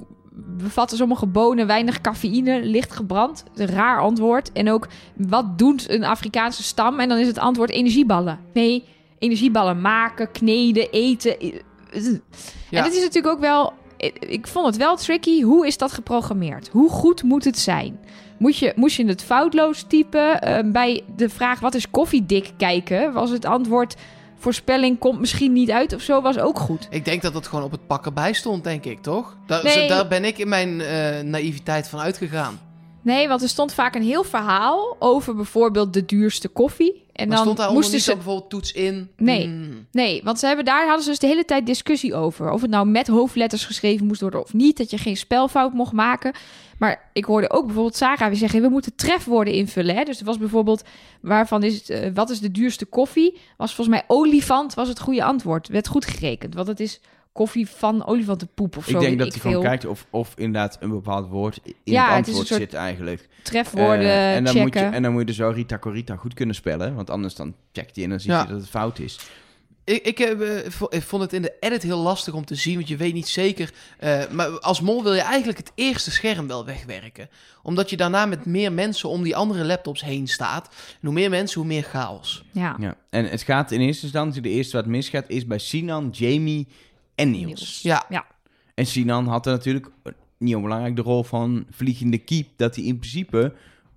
bevatten sommige bonen weinig cafeïne, licht gebrand? Een raar antwoord. En ook, wat doet een Afrikaanse stam? En dan is het antwoord energieballen. Nee, energieballen maken, kneden, eten. Ja. En het is natuurlijk ook wel... Ik vond het wel tricky. Hoe is dat geprogrammeerd? Hoe goed moet het zijn? Moet je, moest je het foutloos typen? Eh, bij de vraag wat is koffiedik kijken... was het antwoord voorspelling komt misschien niet uit of zo... was ook goed. Ik denk dat dat gewoon op het pakken bij stond, denk ik, toch? Daar, Nee. zo- daar ben ik in mijn eh, naïviteit van uitgegaan. Nee, want er stond vaak een heel verhaal over bijvoorbeeld de duurste koffie. En Maar dan stond daar moesten ze... bijvoorbeeld toets in? Nee. Hmm. Nee, want ze hebben daar hadden ze dus de hele tijd discussie over. Of het nou met hoofdletters geschreven moest worden of niet. Dat je geen spelfout mocht maken. Maar ik hoorde ook bijvoorbeeld Sarah weer zeggen... we moeten trefwoorden invullen. Hè? Dus er was bijvoorbeeld... waarvan is het, eh, wat is de duurste koffie? Was volgens mij olifant was het goede antwoord. Werd goed gerekend. Want het is koffie van olifantenpoep of zo. ik denk dat hij gewoon veel. kijkt of, of inderdaad een bepaald woord in Ja, het het is antwoord een soort zit eigenlijk. Trefwoorden Eh, en, dan checken. moet je, en dan moet je dus wel Rita Corita goed kunnen spellen. Want anders dan checkt hij en dan zie Ja. je dat het fout is. Ik, ik, heb, eh, ik vond het in de edit heel lastig om te zien, want je weet niet zeker. eh, maar als mol wil je eigenlijk het eerste scherm wel wegwerken. Omdat je daarna met meer mensen om die andere laptops heen staat. En hoe meer mensen, hoe meer chaos. Ja. Ja. En het gaat in eerste instantie, de eerste wat misgaat, is bij Sinan, Jamie en Niels. Niels. Ja, En Sinan had er natuurlijk niet onbelangrijk de rol van vliegende kiep. Dat hij in principe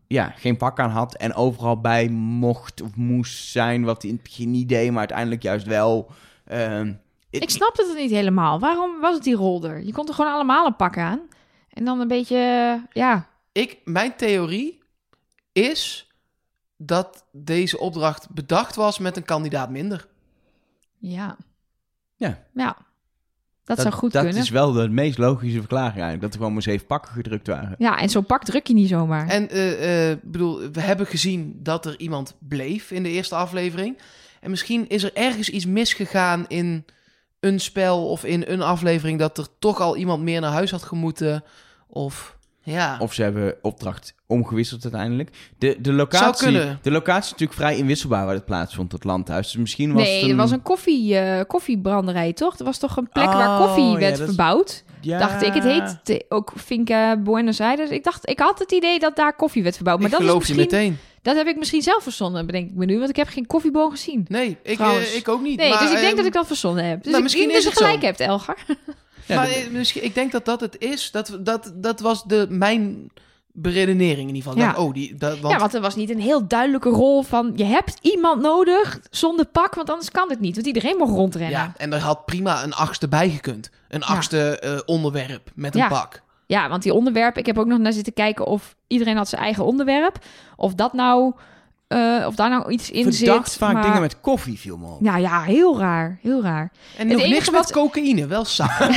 ja, geen pak aan had en overal bij mocht of moest zijn. Wat hij in het begin niet deed, maar uiteindelijk juist wel. Ehm, Ik snapte het niet helemaal. Waarom was het die rolder? Je kon er gewoon allemaal een pak aan. En dan een beetje, ja... ik, mijn theorie is dat deze opdracht bedacht was met een kandidaat minder. Ja. Ja. Ja. Dat, zou goed dat kunnen. is wel de meest logische verklaring eigenlijk. Dat er gewoon maar zeven pakken gedrukt waren. Ja, en zo'n pak druk je niet zomaar. En eh, eh, bedoel, we hebben gezien dat er iemand bleef in de eerste aflevering. En misschien is er ergens iets misgegaan in een spel of in een aflevering dat er toch al iemand meer naar huis had gemoeten. Of ja. Of ze hebben opdracht omgewisseld uiteindelijk. De, de, locatie, Zou kunnen. de locatie is natuurlijk vrij inwisselbaar waar het plaatsvond, het landhuis. Dus misschien was nee, het een... er was een koffie, eh, koffiebranderij, toch? Er was toch een plek waar Oh, koffie werd is- verbouwd? Ja. Dacht ik. Het heet ook Finca Buenos Aires. Ik dacht, ik had het idee dat daar koffie werd verbouwd. Maar ik dat, is geloof je misschien, meteen. dat heb ik misschien zelf verzonnen, bedenk ik me nu. Want ik heb geen koffieboon gezien. Nee, ik, eh, ik ook niet. Nee, maar, dus ik denk eh, dat ik dat verzonnen heb. Dus nou, ik misschien denk dat is je zo. gelijk hebt, Elgar. Ja, maar dat- misschien, ik denk dat dat het is. Dat, dat, dat was de, mijn beredenering in ieder geval. Ja. oh, die, dat, want, Ja, want er was niet een heel duidelijke rol van... je hebt iemand nodig zonder pak, want anders kan het niet. Want iedereen mag rondrennen. ja, en er had prima een achtste bij gekund. Een achtste eh, onderwerp met een Ja. pak. Ja, want die onderwerpen, ik heb ook nog naar zitten kijken of iedereen had zijn eigen onderwerp. Of dat nou, eh, of daar nou iets in Verdacht zit. vaak maar- dingen met koffie viel me op. Nou ja, heel raar, heel raar. En Het nog niks met wat- cocaïne, wel saai.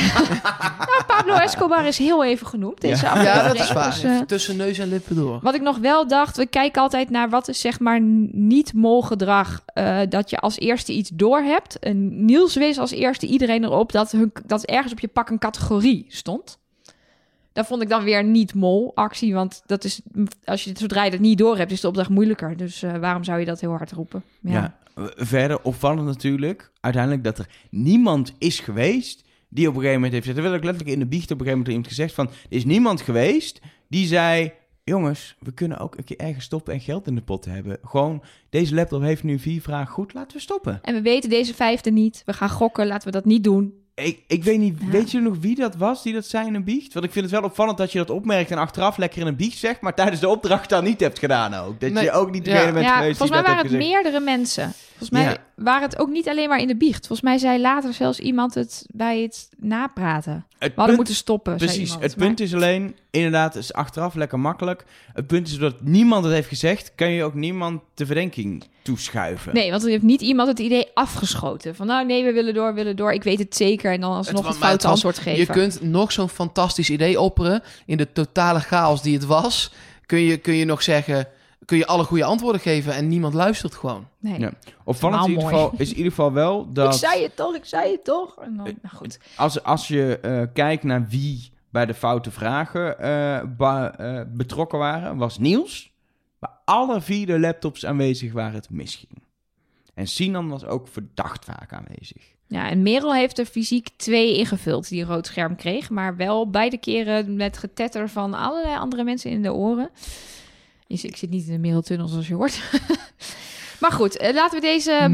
Nou, Pablo Escobar is heel even genoemd deze Ja. aflevering. ja, dat is waar. Dus, eh, tussen neus en lippen door. wat ik nog wel dacht, we kijken altijd naar wat is zeg maar niet-mol gedrag. eh, dat je als eerste iets doorhebt. En Niels wees als eerste iedereen erop dat, hun, dat ergens op je pak een categorie stond. Dat vond ik dan weer niet-mol actie, want dat is, als je het zodra je dat niet door hebt, is de opdracht moeilijker. Dus eh, waarom zou je dat heel hard roepen? Ja. Eh, Verder opvallend natuurlijk, uiteindelijk dat er niemand is geweest die op een gegeven moment heeft gezegd, er werd ook letterlijk in de biecht op een gegeven moment iemand gezegd van, er is niemand geweest die zei, jongens, we kunnen ook een keer ergens stoppen en geld in de pot hebben. Gewoon, deze laptop heeft nu vier vragen goed, laten we stoppen. En we weten deze vijfde niet. We gaan gokken, laten we dat niet doen. Ik, ik weet niet, Ja. weet je nog wie dat was die dat zei in een biecht? Want ik vind het wel opvallend dat je dat opmerkt en achteraf lekker in een biecht zegt, maar tijdens de opdracht dan niet hebt gedaan ook. Dat je ook niet ja. degene bent ja, geweest volgens mij waren het gezegd. meerdere mensen. Volgens mij Ja. Waren het ook niet alleen maar in de biecht. Volgens mij zei later zelfs iemand het bij het napraten. Het We hadden punt- moeten stoppen. zei Precies, iemand. het punt is alleen, inderdaad, is achteraf lekker makkelijk. Het punt is dat niemand het heeft gezegd, kan je ook niemand de verdenking toeschuiven. Nee, want er heeft niet iemand het idee afgeschoten. Van nou nee, we willen door, we willen door. Ik weet het zeker. En dan alsnog Het het foute was- antwoord Je geven. kunt nog zo'n fantastisch idee opperen. In de totale chaos die het was, kun je, kun je nog zeggen... Kun je alle goede antwoorden geven en niemand luistert gewoon. Nee. Ja. Opvallend in ieder, geval, is in ieder geval wel dat... Ik zei het toch, ik zei het toch. En dan, Eh, nou goed. Als, als je eh, kijkt naar wie bij de foute vragen eh, ba- eh, betrokken waren, was Niels. Maar alle vier de laptops aanwezig waar het misging. En Sinan was ook verdacht vaak aanwezig. Ja, en Merel heeft er fysiek twee ingevuld die een rood scherm kreeg. Maar wel beide keren met getetter van allerlei andere mensen in de oren. Ik zit niet in de Mereltunnel zoals je hoort. maar goed, eh, laten we deze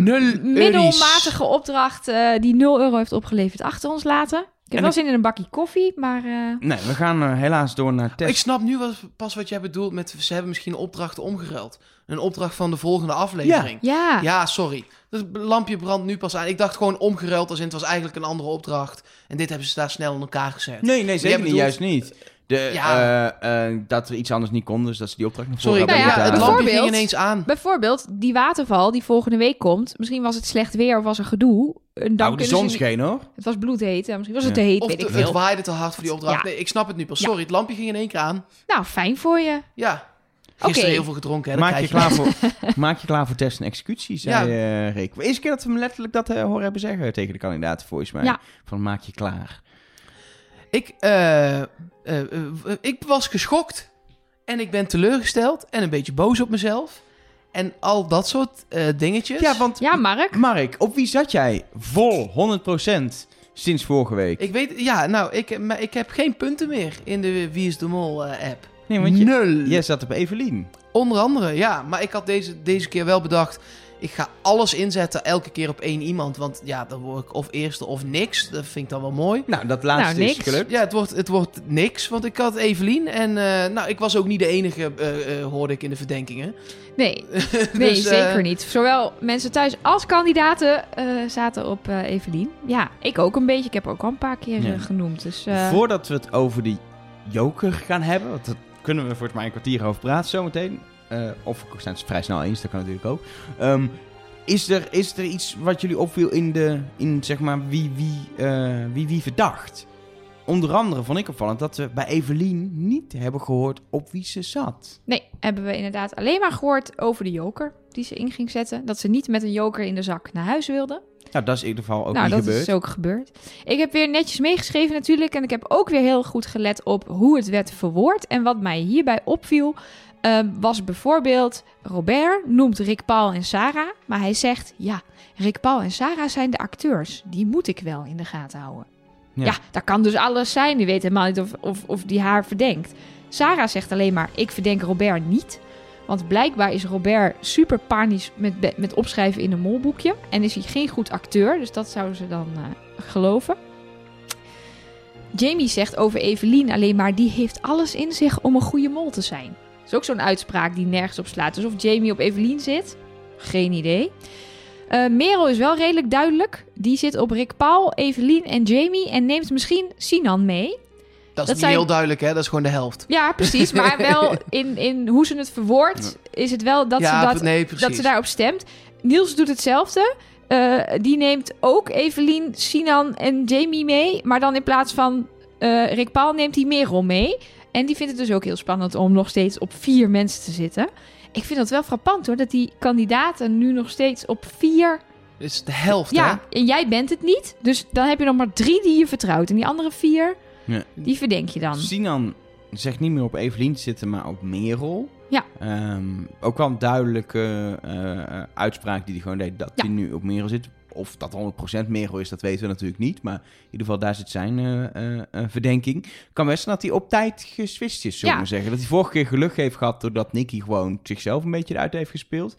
middelmatige opdracht eh, die 0 euro heeft opgeleverd achter ons laten. Ik heb En wel zin in een bakje koffie, maar eh, Nee, we gaan helaas door naar Ik test. snap nu wat, pas wat jij bedoelt met... Ze hebben misschien opdrachten omgeruild. Een opdracht van de volgende aflevering. ja. Ja, sorry. Het lampje brandt nu pas aan. Ik dacht gewoon omgeruild als in het was eigenlijk een andere opdracht. En dit hebben ze daar snel in elkaar gezet. Nee, nee, zeker Jij niet. bedoelt- Juist niet. De, Ja. eh, eh, dat er iets anders niet kon, dus dat ze die opdracht naar Sorry, Nou ja, het lampje ging ineens aan. Bijvoorbeeld die waterval die volgende week komt. Misschien was het slecht weer of was er gedoe. En dan Nou, de kunnen zon scheen hoor. Het was bloedheet. Ja, misschien was het Ja. te heet, Of weet ik het, het veel. waaide te hard voor die opdracht. Ja. Nee, ik snap het nu pas. Ja. Sorry, het lampje ging in één keer aan. Nou, fijn voor je. Ja. Gisteren heel veel gedronken. Hè? Maak je, klaar voor, maak je klaar voor test en executie, zei eh Rick. De eerste keer dat we hem letterlijk dat eh, horen hebben zeggen tegen de kandidaten, volgens mij. Ja. Van maak je klaar. Ik, eh, eh, eh, ik was geschokt. En ik ben teleurgesteld. En een beetje boos op mezelf. En al dat soort eh, dingetjes. Ja, want Ja, Mark. Mark, op wie zat jij vol 100% sinds vorige week? Ik weet, ja, nou, ik, maar ik heb geen punten meer in de Wie is de Mol app. nee, want je, Nul. jij zat op Evelien. Onder andere, ja. Maar ik had deze, deze keer wel bedacht... Ik ga alles inzetten elke keer op één iemand. Want ja, dan word ik of eerste of niks. Dat vind ik dan wel mooi. Nou, dat laatste Nou, is gelukt. Ja, het wordt, het wordt niks. Want ik had Evelien. En eh, nou, ik was ook niet de enige, eh, eh, hoorde ik in de verdenkingen. Nee, nee Dus, eh, zeker niet. Zowel mensen thuis als kandidaten eh, zaten op eh Evelien. Ja, ik ook een beetje. Ik heb ook al een paar keer Ja. genoemd. Dus eh, Voordat we het over die joker gaan hebben, want dat kunnen we voor het maar een kwartier over praten zometeen. Eh of zijn het vrij snel eens, dat kan natuurlijk ook. Ehm, is, er, is er iets wat jullie opviel in, de, in zeg maar, wie wie, eh, wie wie verdacht? Onder andere vond ik opvallend dat we bij Evelien niet hebben gehoord op wie ze zat. Nee, hebben we inderdaad alleen maar gehoord over de joker die ze in ging zetten. Dat ze niet met een joker in de zak naar huis wilde. Nou, dat is in ieder geval ook nou, niet dat gebeurd. is ook gebeurd. Ik heb weer netjes meegeschreven natuurlijk. En ik heb ook weer heel goed gelet op hoe het werd verwoord. En wat mij hierbij opviel, ehm, was bijvoorbeeld... Robert noemt Rick Paul en Sarah. Maar hij zegt, ja, Rick Paul en Sarah zijn de acteurs. Die moet ik wel in de gaten houden. Ja. Ja, dat kan dus alles zijn. Die weet helemaal niet of, of, of die haar verdenkt. Sarah zegt alleen maar, ik verdenk Robert niet. Want blijkbaar is Robert super panisch met, met opschrijven in een molboekje. En is hij geen goed acteur. Dus dat zouden ze dan eh, geloven. Jamie zegt over Evelien alleen maar... die heeft alles in zich om een goede mol te zijn. Dat is ook zo'n uitspraak die nergens op slaat. Dus of Jamie op Evelien zit, geen idee. Eh Merel is wel redelijk duidelijk. Die zit op Rick Paul, Evelien en Jamie... en neemt misschien Sinan mee. Dat is Dat niet zijn- heel duidelijk, hè? Dat is gewoon de helft. Ja, precies. Maar wel in, in hoe ze het verwoordt... is het wel dat ja, ze dat nee, dat ze daarop stemt. Niels doet hetzelfde. Eh, die neemt ook Evelien, Sinan en Jamie mee. Maar dan in plaats van eh, Rick Paul neemt hij Merel mee. En die vindt het dus ook heel spannend om nog steeds op vier mensen te zitten. Ik vind dat wel frappant hoor, dat die kandidaten nu nog steeds op vier... Is de helft, hè? Ja, en jij bent het niet. Dus dan heb je nog maar drie die je vertrouwt. En die andere vier, Ja. die verdenk je dan. Sinan zegt niet meer op Evelien te zitten, maar op Merel. Ja. Ehm, ook wel een duidelijke eh, eh, uitspraak die hij gewoon deed dat Ja. hij nu op Merel zit. Of dat 100% Merel is, dat weten we natuurlijk niet. Maar in ieder geval, daar zit zijn eh, eh, eh, verdenking. Kan best zijn dat hij op tijd geswitcht is, zullen we Ja. zeggen. Dat hij vorige keer geluk heeft gehad doordat Nicky gewoon zichzelf een beetje eruit heeft gespeeld.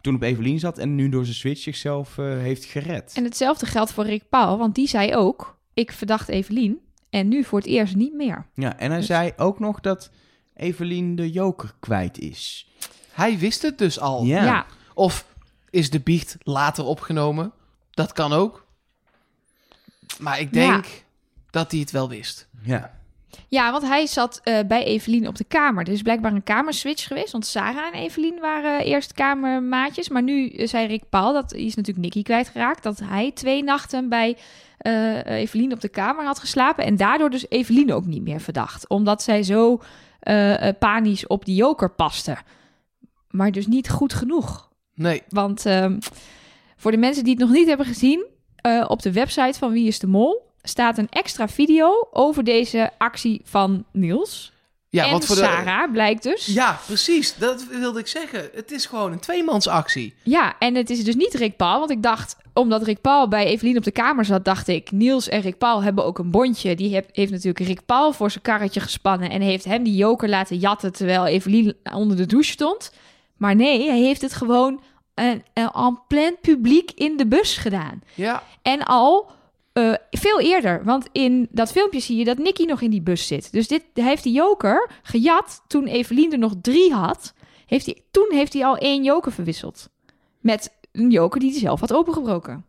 Toen op Evelien zat en nu door zijn switch zichzelf eh, heeft gered. En hetzelfde geldt voor Rick Paul, want die zei ook... ik verdacht Evelien en nu voor het eerst niet meer. Ja, en hij Dus- zei ook nog dat Evelien de joker kwijt is. Hij wist het dus al. Ja. ja. Of is de biecht later opgenomen? Dat kan ook. Maar ik denk dat hij het wel wist. ja. Ja, want hij zat eh, bij Evelien op de kamer. Er is blijkbaar een kamerswitch geweest. Want Sarah en Evelien waren eerst kamermaatjes. Maar nu eh, zei Rick Paul, dat is natuurlijk Nicky kwijtgeraakt... dat hij twee nachten bij eh, Evelien op de kamer had geslapen. En daardoor dus Evelien ook niet meer verdacht. Omdat zij zo eh, eh, panisch op die joker paste. Maar dus niet goed genoeg. Nee. Want ehm, voor de mensen die het nog niet hebben gezien, eh, op de website van Wie is de Mol staat een extra video over deze actie van Niels. Ja, en wat voor de... Sarah blijkt dus. Ja. Ja, precies. Dat wilde ik zeggen. Het is gewoon een tweemansactie. en het is dus niet Rick Paul. Want ik dacht, omdat Rick Paul bij Evelien op de kamer zat, dacht ik, Niels en Rick Paul hebben ook een bondje. Die heeft, heeft natuurlijk Rick Paul voor zijn karretje gespannen en heeft hem die joker laten jatten terwijl Evelien onder de douche stond. Maar nee, hij heeft het gewoon en plein publiek in de bus gedaan. Ja. En al uh, veel eerder. Want in dat filmpje zie je dat Nicky nog in die bus zit. Dus dit, hij heeft die joker gejat toen Evelien er nog drie had. Heeft hij, toen heeft hij al één joker verwisseld. Met een joker die hij zelf had opengebroken.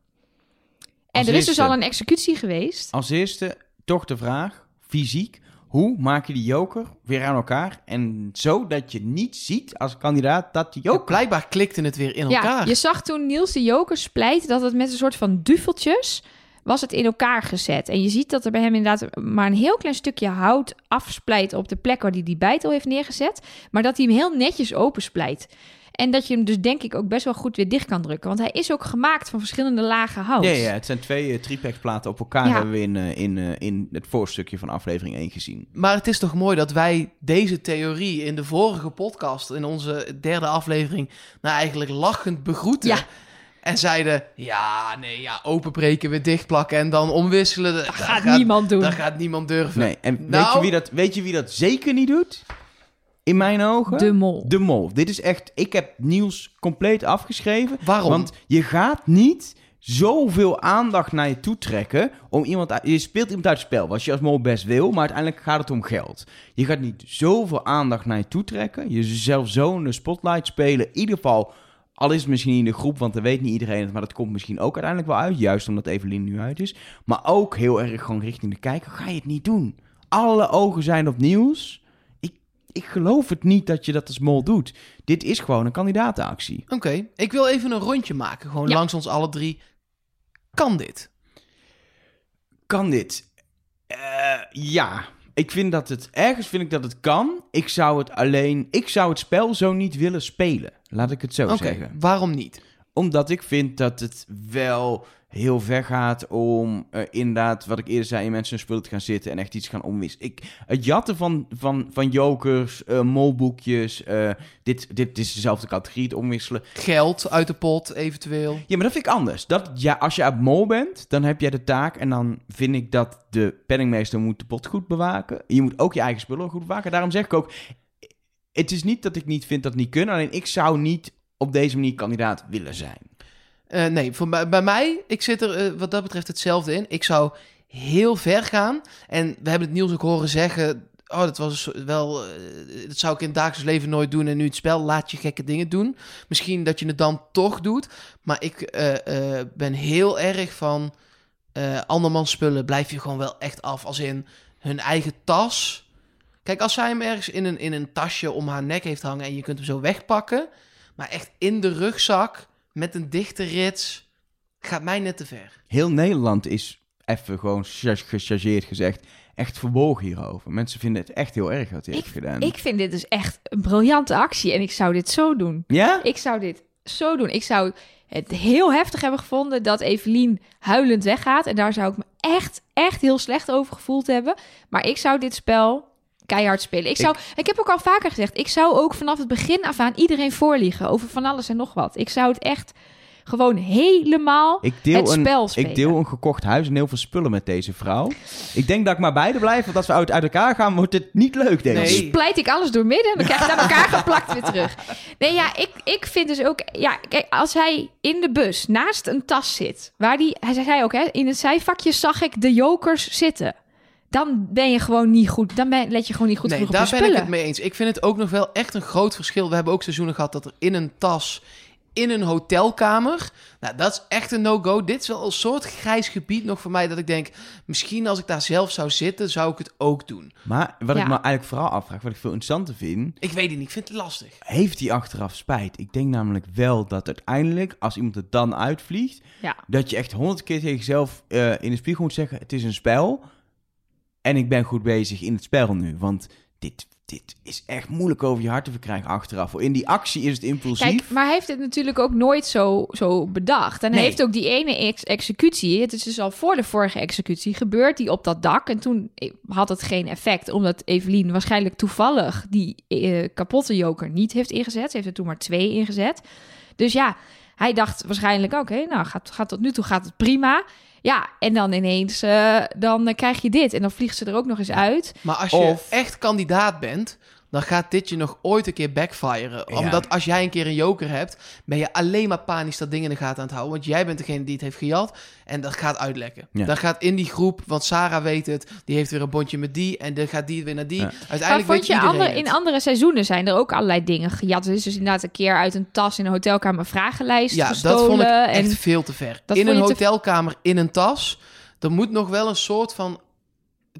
En Als er is dus al een executie geweest. Als eerste toch de vraag, fysiek, hoe maak je die joker weer aan elkaar? En zo dat je niet ziet als kandidaat dat die Ja, joker... blijkbaar klikte het weer in Ja, elkaar. je zag toen Niels de joker splijt dat het met een soort van duveltjes was het in elkaar gezet. En je ziet dat er bij hem inderdaad maar een heel klein stukje hout afsplijt op de plek waar hij die bijtel heeft neergezet. Maar dat hij hem heel netjes opensplijt. En dat je hem dus denk ik ook best wel goed weer dicht kan drukken. Want hij is ook gemaakt van verschillende lagen hout. Ja, ja, het zijn twee uh, op elkaar Ja. hebben we in, uh, in, uh, in het voorstukje van aflevering 1 gezien. Maar het is toch mooi dat wij deze theorie in de vorige podcast, in onze derde aflevering, nou eigenlijk lachend begroeten. Ja. En zeiden, ja, nee, ja, openbreken, weer dichtplakken en dan omwisselen. Dat, gaat niemand doen. Dat gaat niemand durven. Nee, en weet, Nou- je wie dat, weet je wie dat zeker niet doet? In mijn ogen? De mol. De mol. Dit is echt... Ik heb Niels compleet afgeschreven. Waarom? Want je gaat niet zoveel aandacht naar je toe trekken om iemand... uit- Je speelt iemand uit het spel, wat je als mol best wil, maar uiteindelijk gaat het om geld. Je gaat niet zoveel aandacht naar je toe trekken. Jezelf zo in de spotlight spelen. In ieder geval, al is het misschien in de groep, want dan weet niet iedereen het, maar dat komt misschien ook uiteindelijk wel uit. Juist omdat Evelien nu uit is. Maar ook heel erg gewoon richting de kijker. Ga je het niet doen? Alle ogen zijn op Niels. Ik, geloof het niet dat je dat als mol doet. Dit is gewoon een kandidatenactie. Oké, ik wil even een rondje maken. Gewoon Ja. langs ons alle drie. Kan dit? Kan dit? Eh, ja. Ik vind dat het... Ergens vind ik dat het kan. Ik zou het alleen... Ik zou het spel zo niet willen spelen. Laat ik het zo zeggen. waarom niet? Omdat ik vind dat het wel heel ver gaat om eh, inderdaad, wat ik eerder zei, in mensen hun spullen te gaan zitten en echt iets gaan omwisselen. Ik, het jatten van, van, van jokers, eh, molboekjes, eh, dit, dit is dezelfde categorie, het omwisselen. Geld uit de pot, eventueel. Ja, maar dat vind ik anders. Dat, ja, als je uit mol bent, dan heb jij de taak en dan vind ik dat de penningmeester moet de pot goed bewaken. Je moet ook je eigen spullen goed bewaken. Daarom zeg ik ook, het is niet dat ik niet vind dat niet kunnen, alleen ik zou niet op deze manier kandidaat willen zijn. Eh, nee, voor, bij, mij, ik zit er eh, wat dat betreft hetzelfde in. Ik zou heel ver gaan. En we hebben het Niels ook horen zeggen... Oh, dat was wel... eh, dat zou ik in het dagelijks leven nooit doen. En nu het spel laat je gekke dingen doen. Misschien dat je het dan toch doet. Maar ik ben heel erg van... andermans spullen blijf je gewoon wel echt af. Als in hun eigen tas. Kijk, als zij hem ergens in een, in een tasje om haar nek heeft hangen... en je kunt hem zo wegpakken... maar echt in de rugzak met een dichte rits gaat mij net te ver. Heel Nederland is even gewoon cha- gechargeerd gezegd echt verbogen hierover. Mensen vinden het echt heel erg wat hij heeft gedaan. Ik vind dit dus echt een briljante actie en ik zou dit zo doen. Ja? Ik zou dit zo doen. Ik zou het heel heftig hebben gevonden dat Evelien huilend weggaat. En daar zou ik me echt, echt heel slecht over gevoeld hebben. Maar ik zou dit spel keihard spelen. Ik, zou, ik, heb ook al vaker gezegd, ik zou ook vanaf het begin af aan iedereen voorliegen over van alles en nog wat. Ik zou het echt gewoon helemaal Ik deel, het spel een, spelen. ik deel een gekocht huis en heel veel spullen met deze vrouw. Ik denk dat ik maar beide blijf, want als we uit, uit elkaar gaan, wordt het niet leuk, denk Nee. ik. pleit ik alles door midden en dan krijg je het aan elkaar geplakt weer terug. Nee, ja, ik, ik vind dus ook... Ja, kijk, als hij in de bus naast een tas zit... waar die, hij zei ook, hè, in het zijvakje zag ik de jokers zitten. Dan ben je gewoon niet goed. Dan ben, let je gewoon niet goed nee, genoeg op daar je ben ik het mee eens. Ik vind het ook nog wel echt een groot verschil. We hebben ook seizoenen gehad dat er in een tas, in een hotelkamer... Nou, dat is echt een no-go. Dit is wel een soort grijs gebied nog voor mij dat ik denk... misschien als ik daar zelf zou zitten, zou ik het ook doen. Maar wat Ja. ik me eigenlijk vooral afvraag, wat ik veel interessanter vind... Ik weet het niet, ik vind het lastig. Heeft hij achteraf spijt? Ik denk namelijk wel dat uiteindelijk, als iemand er dan uitvliegt... Ja. dat je echt honderd keer tegen jezelf eh, in de spiegel moet zeggen... het is een spel en ik ben goed bezig in het spel nu. Want dit, dit is echt moeilijk over je hart te verkrijgen achteraf. In die actie is het impulsief. Kijk, maar hij heeft het natuurlijk ook nooit zo, zo bedacht. En Nee. hij heeft ook die ene ex- executie. Het is dus al voor de vorige executie gebeurd, die op dat dak. En toen had het geen effect, omdat Evelien waarschijnlijk toevallig die eh, kapotte joker niet heeft ingezet. Ze heeft er toen maar twee ingezet. Dus ja, hij dacht waarschijnlijk, oké, nou gaat, gaat tot nu toe gaat het prima. Ja, en dan ineens, eh, dan eh, krijg je dit. En dan vliegt ze er ook nog eens uit. Maar als je Of- echt kandidaat bent, dan gaat dit je nog ooit een keer backfiren. Ja. Omdat als jij een keer een joker hebt, ben je alleen maar panisch dat dingen in de gaten aan het houden. Want jij bent degene die het heeft gejat en dat gaat uitlekken. Ja. Dat gaat in die groep, want Sarah weet het, die heeft weer een bondje met die en dan gaat die weer naar die. Ja. Maar Uiteindelijk vond weet je iedereen andere, het. in andere seizoenen zijn er ook allerlei dingen gejat. Is dus inderdaad een keer uit een tas in een hotelkamer vragenlijst Ja, gestolen. dat vond ik en echt veel te ver. Dat in een te- hotelkamer, in een tas, er moet nog wel een soort van...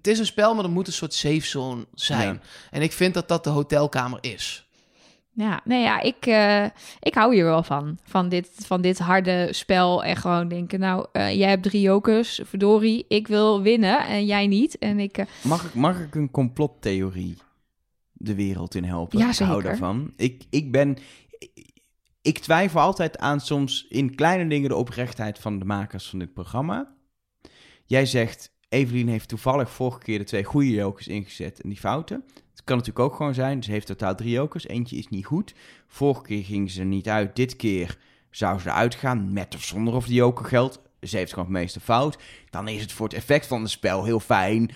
Het is een spel, maar er moet een soort safe zone zijn. Ja. En ik vind dat dat de hotelkamer is. Ja, nee, ja, ik, eh, ik hou hier wel van. Van dit, van dit harde spel. En gewoon denken, nou, eh, jij hebt drie jokers. Verdorie, ik wil winnen en jij niet. En ik... eh, Mag ik, mag ik een complottheorie de wereld in helpen? Ja, Ik hou zeker. daarvan. Ik, ik ben... Ik twijfel altijd aan soms in kleine dingen de oprechtheid van de makers van dit programma. Jij zegt, Evelien heeft toevallig vorige keer de twee goede jokers ingezet en die fouten. Het kan natuurlijk ook gewoon zijn, ze heeft totaal drie jokers. Eentje is niet goed. Vorige keer ging ze er niet uit. Dit keer zou ze eruit gaan, met of zonder of die joker geldt. Ze heeft gewoon het meeste fout. Dan is het voor het effect van het spel heel fijn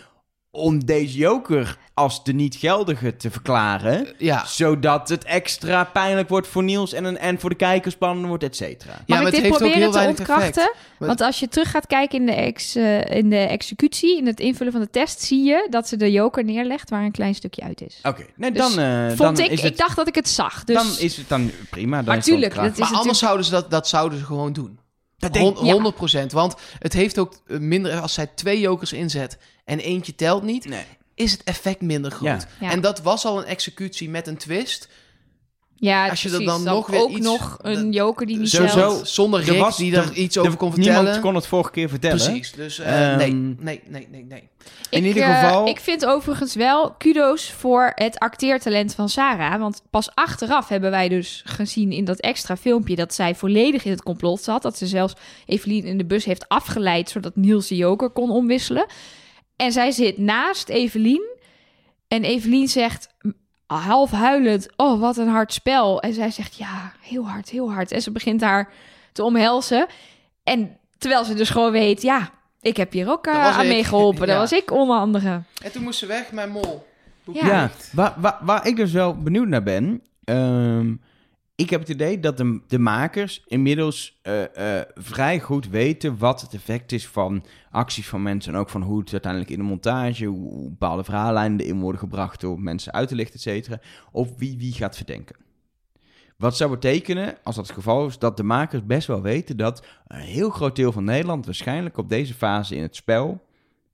om deze joker als de niet geldige te verklaren. Ja, Zodat het extra pijnlijk wordt voor Niels en, een- en voor de kijkers spannend wordt, et cetera. Mag maar ik het dit heeft ook proberen heel te weinig ontkrachten? Maar- Want als je terug gaat kijken in de, ex, eh, in de executie, in het invullen van de test, zie je dat ze de joker neerlegt waar een klein stukje uit is. Oké, nee, Dus dan, eh, Vond dan ik, is het, ik dacht dat ik het zag. Dus, dan is het dan prima. Dan Maar is het tuurlijk, dat is maar anders natuurlijk- zouden ze dat, dat zouden ze gewoon doen. Dat denk ik- Hon- 100% Want het heeft ook eh, minder... Als zij twee jokers inzet en eentje telt niet... Nee. is het effect minder groot. Ja. Ja. En dat was al een executie met een twist. Ja, Als je precies. dan nog weer ook iets- nog een joker die niet Sowieso- telt. Zonder Er Rick was- die er- iets er- over kon vertellen. Niemand kon het vorige keer vertellen. Precies. Dus eh, Ehm, nee, nee, nee, nee, nee. In ik, ieder eh, geval- ik vind overigens wel kudo's voor het acteertalent van Sarah. Want pas achteraf hebben wij dus gezien in dat extra filmpje... dat zij volledig in het complot zat. Dat ze zelfs Evelien in de bus heeft afgeleid... zodat Niels de joker kon omwisselen. En zij zit naast Evelien. En Evelien zegt half huilend... oh, wat een hard spel. En zij zegt ja, heel hard, heel hard. En ze begint haar te omhelzen. En terwijl ze dus gewoon weet... ja, ik heb hier ook eh, aan ik. meegeholpen. Dat was ik onder andere. En toen moest ze weg, mijn mol. Ja, waar, waar, waar ik dus wel benieuwd naar ben. ehm, ik heb het idee dat de, de makers inmiddels eh, eh, vrij goed weten wat het effect is van acties van mensen. En ook van hoe het uiteindelijk in de montage, hoe bepaalde verhaallijnen erin worden gebracht door mensen uit te lichten, et cetera. Of wie wie gaat verdenken. Wat zou betekenen, als dat het geval is, dat de makers best wel weten dat een heel groot deel van Nederland waarschijnlijk op deze fase in het spel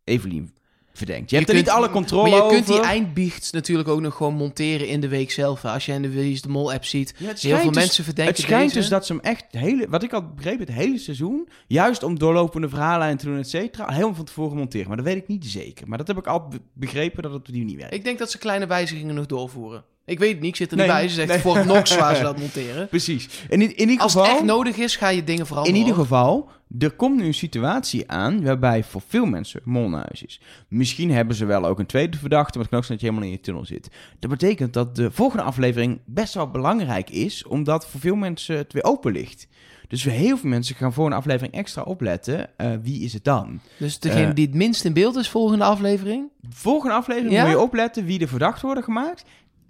Evelien verdenkt. Je, hebt er kunt- niet alle controle Maar je over. kunt die eindbiechts natuurlijk ook nog gewoon monteren in de week zelf. hè. Als je in de Wie is de Mol app ziet, Ja, het heel veel dus- mensen verdenken Het schijnt deze. dus dat ze hem echt, hele, wat ik had begrepen, het hele seizoen, juist om doorlopende verhaallijnen te doen, et cetera, helemaal van tevoren monteren. Maar dat weet ik niet zeker. Maar dat heb ik al be- begrepen dat het op die niet werkt. Ik denk dat ze kleine wijzigingen nog doorvoeren. Ik weet het niet, ik zit er Nee, niet bij. Ze zegt nee. voor nog zwaar ze dat monteren. Precies. In, i- in ieder Als het echt nodig is, ga je dingen in veranderen. ieder hoor. geval, er komt nu een situatie aan waarbij voor veel mensen molhuis is. Misschien hebben ze wel ook een tweede verdachte, maar het kan ook zijn dat je helemaal in je tunnel zit. Dat betekent dat de volgende aflevering best wel belangrijk is, omdat voor veel mensen het weer open ligt. Dus heel veel mensen gaan voor een aflevering extra opletten. eh, wie is het dan? Dus degene Eh. die het minst in beeld is, volgende aflevering. Volgende aflevering Ja? moet je opletten wie de verdachte worden gemaakt.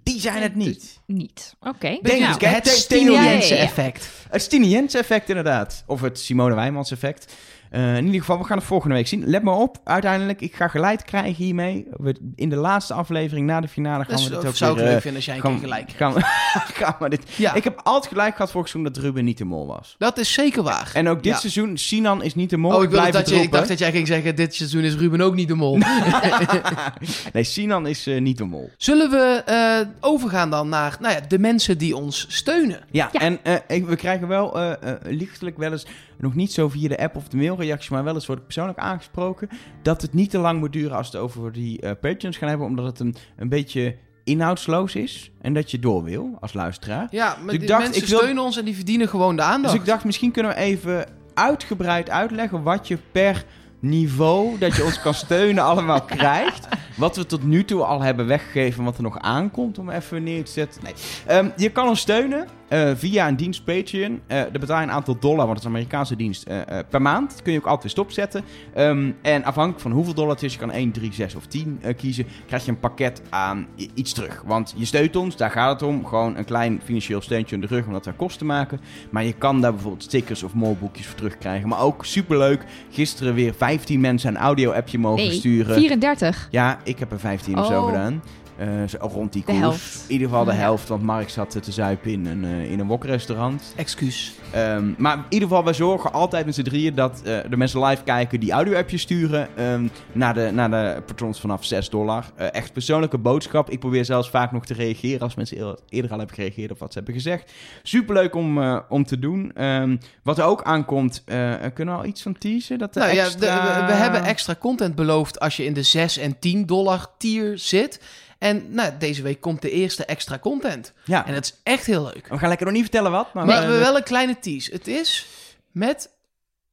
Die zijn het niet. Niet. Oké. Denk Nou, ik, hè? het Stine. Jensen ja. effect. Het Stine effect inderdaad. Of het Simone Wijmans effect. Eh, in ieder geval, we gaan het volgende week zien. Let maar op, uiteindelijk, ik ga geleid krijgen hiermee. We, in de laatste aflevering, na de finale, gaan Dus, we dit dat ook zou ik leuk eh, vinden als jij een gaan, keer gelijk hebt. gaan, we- gaan we dit... Ja, Ik heb altijd gelijk gehad vorig seizoen dat Ruben niet de mol was. dat is zeker waar. En ook dit Ja. seizoen, Sinan is niet de mol. Oh, ik, dat het je, ik dacht dat jij ging zeggen, dit seizoen is Ruben ook niet de mol. nee, Sinan is eh, niet de mol. Zullen we eh, overgaan dan naar nou ja, de mensen die ons steunen? Ja, Ja. en eh, we krijgen wel eh, eh, lichtelijk wel eens, nog niet zo via de app of de mailreactie, maar wel eens wordt persoonlijk aangesproken, dat het niet te lang moet duren als we het over die eh Patreons gaan hebben, omdat het een, een beetje inhoudsloos is en dat je door wil als luisteraar. Ja, maar ik die dacht, mensen ik wil- steunen ons en die verdienen gewoon de aandacht. Dus ik dacht, misschien kunnen we even uitgebreid uitleggen wat je per niveau dat je ons kan steunen allemaal krijgt. Wat we tot nu toe al hebben weggegeven, wat er nog aankomt om even neer te zetten. Nee. Ehm, je kan ons steunen eh, via een dienst Patreon. Eh daar betaal je een aantal dollar, want het is een Amerikaanse dienst, eh, per maand. Dat kun je ook altijd weer stopzetten. Ehm, en afhankelijk van hoeveel dollar het is, je kan 1, 3, 6 of 10 eh, kiezen, krijg je een pakket aan iets terug. Want je steunt ons, daar gaat het om. Gewoon een klein financieel steuntje in de rug, omdat wij kosten maken. Maar je kan daar bijvoorbeeld stickers of molboekjes voor terugkrijgen. Maar ook superleuk, gisteren weer 15 mensen een audio-appje mogen Nee, sturen. 34. Ja, ik heb er 15 of zo Oh. gedaan. Eh, rond die De koers. helft. In ieder geval de helft, want Mark zat te zuipen in een, eh, in een wokrestaurant. Excuus. Ehm, maar in ieder geval, wij zorgen altijd met z'n drieën dat eh, de mensen live kijken die audio-appjes sturen ehm, naar, de, naar de patrons vanaf 6 dollar. Eh, echt persoonlijke boodschap. Ik probeer zelfs vaak nog te reageren als mensen eer- eerder al hebben gereageerd op wat ze hebben gezegd. Superleuk om, eh, om te doen. Ehm, wat er ook aankomt, eh, kunnen we al iets van teasen? Dat Nou ja, de- we, we hebben extra content beloofd als je in de 6 en 10 dollar tier zit. En nou, deze week komt de eerste extra content. Ja, En dat is echt heel leuk. we gaan lekker nog niet vertellen wat, maar... Maar we hebben wel een kleine tease. Het is met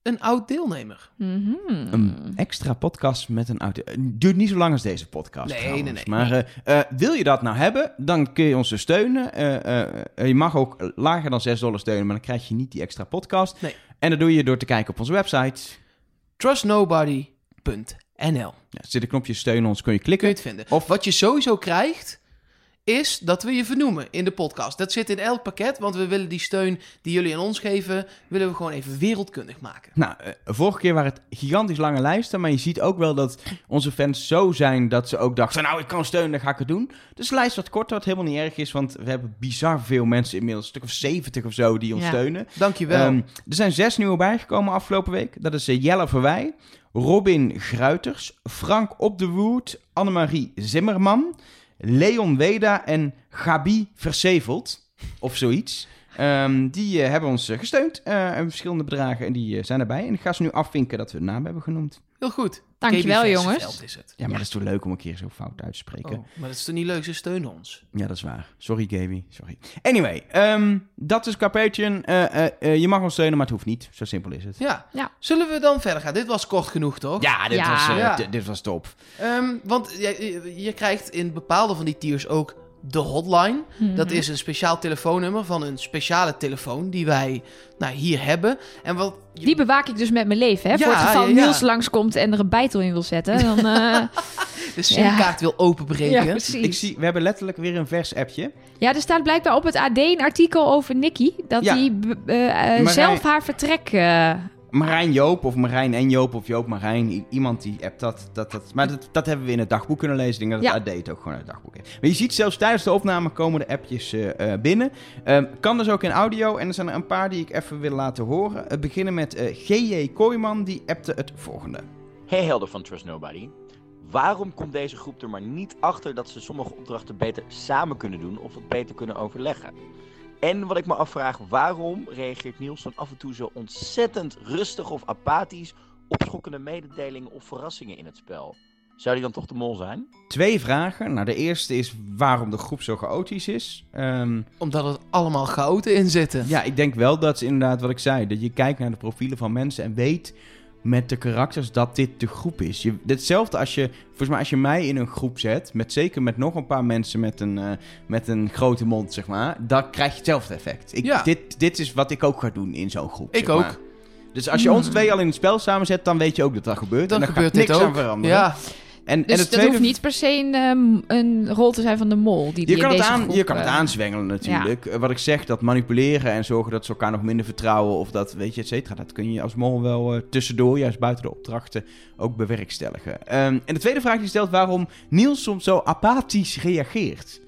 een oud deelnemer. Mhm. Een extra podcast met een auto. Het duurt niet zo lang als deze podcast. Nee, trouwens. nee, nee. Maar eh, eh, wil je dat nou hebben, dan kun je ons dus steunen. Eh, eh, eh, je mag ook lager dan 6 dollar steunen, maar dan krijg je niet die extra podcast. Nee. En dat doe je door te kijken op onze website. Trustnobody.nl Ja, er zit een knopje steun ons, kun je Kun je klikken. het vinden. Of- Wat je sowieso krijgt, is dat we je vernoemen in de podcast. Dat zit in elk pakket, want we willen die steun die jullie aan ons geven, willen we gewoon even wereldkundig maken. Nou, eh, vorige keer waren het gigantisch lange lijsten, maar je ziet ook wel dat onze fans zo zijn dat ze ook dachten, nou, ik kan steunen, dan ga ik het doen. Dus de lijst wat korter, wat helemaal niet erg is, want we hebben bizar veel mensen inmiddels, een stuk of 70 of zo, die ons Ja. steunen. Dankjewel. Ehm, er zijn zes nieuwe bijgekomen afgelopen week. Dat is eh, Jelle Verwij, Robin Gruiters, Frank Op de Woerd, Annemarie Zimmerman, Leon Weda en Gabi Verseveld, of zoiets. Ehm, die eh, hebben ons eh, gesteund, eh, en verschillende bedragen, en die eh, zijn erbij. En ik ga ze nu afvinken dat we een naam hebben genoemd. Heel goed. Dankjewel, jongens. Is het. Ja, maar dat is toch leuk om een keer zo fout uit te spreken. Oh, maar dat is toch niet leuk? Ze steunen ons. Ja, dat is waar. Sorry, Gaby. Sorry. Anyway, ehm, dat is. Eh, eh, eh, je mag ons steunen, maar het hoeft niet. Zo simpel is het. Ja. Ja. Zullen we dan verder gaan? Dit was kort genoeg, toch? Ja, dit, Ja. Was, eh, Ja. di- dit was top. Ehm, want je- je krijgt in bepaalde van die tiers ook de hotline. Dat Mhm. is een speciaal telefoonnummer van een speciale telefoon die wij nou, hier hebben. En wat Die bewaak ik dus met mijn leven, hè? Ja, Voor het geval ja, ja. Niels langskomt en er een bijtel in wil zetten. Dan, eh, de simkaart wil openbreken. ja, Ik zie, we hebben letterlijk weer een vers appje. Ja, er staat blijkbaar op het AD een artikel over Nicky. Dat Ja. die b- eh, eh, zelf haar vertrek... eh, Marijn Joop of Marijn en Joop of Joop Marijn. Iemand die appt dat. dat, dat maar dat, dat hebben we in het dagboek kunnen lezen. Ik denk dat het AD het ook gewoon in het dagboek heeft. Maar je ziet zelfs tijdens de opname komen de appjes eh, eh, binnen. Ehm, kan dus ook in audio. En er zijn er een paar die ik even wil laten horen. We beginnen met eh, G.J. Kooijman. Die appte het volgende. Hey helder van Trust Nobody. Waarom komt deze groep er maar niet achter dat ze sommige opdrachten beter samen kunnen doen of het beter kunnen overleggen? En wat ik me afvraag, waarom reageert Niels dan af en toe zo ontzettend rustig of apathisch op schokkende mededelingen of verrassingen in het spel? Zou die dan toch de mol zijn? Twee vragen. Nou, de eerste is waarom de groep zo chaotisch is. Ehm, Omdat het allemaal chaoten in zitten. Ja, ik denk wel dat is inderdaad wat ik zei. Dat je kijkt naar de profielen van mensen en weet met de karakters dat dit de groep is. Je, hetzelfde als je, volgens mij als je mij in een groep zet, met zeker met nog een paar mensen met een, eh, met een grote mond, zeg maar, dan krijg je hetzelfde effect. Ik, Ja. dit, dit is wat ik ook ga doen in zo'n groep. Ik zeg ook. maar. Dus als je ons twee al in het spel samenzet, dan weet je ook dat dat gebeurt. Dan en dan gebeurt gaat dit niks aan ook. veranderen. Ja, En, en dus de dat tweede hoeft niet per se een, ehm, een rol te zijn van de mol. Die, die Je kan, in het deze aan, groep, je kan het eh, aanzwengelen natuurlijk. Eh, Wat ik zeg, dat manipuleren en zorgen dat ze elkaar nog minder vertrouwen of dat, weet je, et cetera. Dat kun je als mol wel eh, tussendoor, juist buiten de opdrachten, ook bewerkstelligen. Ehm, en de tweede vraag die stelt waarom Niels soms zo apathisch reageert.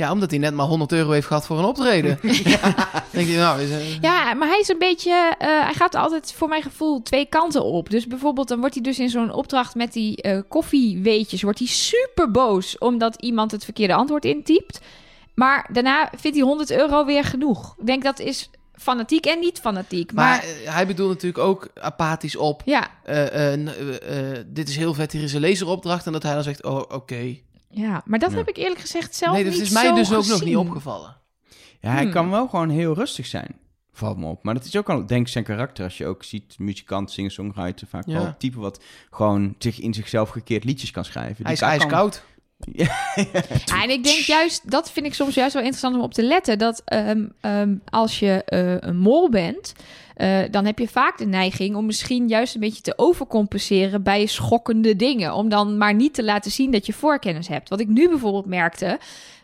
Ja, omdat hij net maar 100 euro heeft gehad voor een optreden. Denk je, nou, is, eh, Ja, maar hij is een beetje. eh, hij gaat altijd voor mijn gevoel twee kanten op. Dus bijvoorbeeld, dan wordt hij dus in zo'n opdracht met die eh, koffieweetjes. Wordt hij super boos omdat iemand het verkeerde antwoord intypt. Maar daarna vindt hij 100 euro weer genoeg. Ik denk dat is fanatiek en niet fanatiek. Maar, maar hij bedoelt natuurlijk ook apathisch op. ja, dit is heel vet, hier is een laseropdracht. En dat hij dan zegt, oh, oké. Ja, maar dat Ja. heb ik eerlijk gezegd zelf Nee, dat niet is mij zo dus ook nog niet opgevallen. Ja, hij Hmm. kan wel gewoon heel rustig zijn. Valt me op. Maar dat is ook al, denk ik, zijn karakter. Als je ook ziet, muzikant, singer, songwriter, vaak Ja. wel een type wat gewoon zich in zichzelf gekeerd liedjes kan schrijven. Hij is ijskoud. Ja, en ik denk juist, dat vind ik soms juist wel interessant om op te letten. Dat ehm, ehm, als je eh, een mol bent, eh, dan heb je vaak de neiging om misschien juist een beetje te overcompenseren bij schokkende dingen. Om dan maar niet te laten zien dat je voorkennis hebt. Wat ik nu bijvoorbeeld merkte,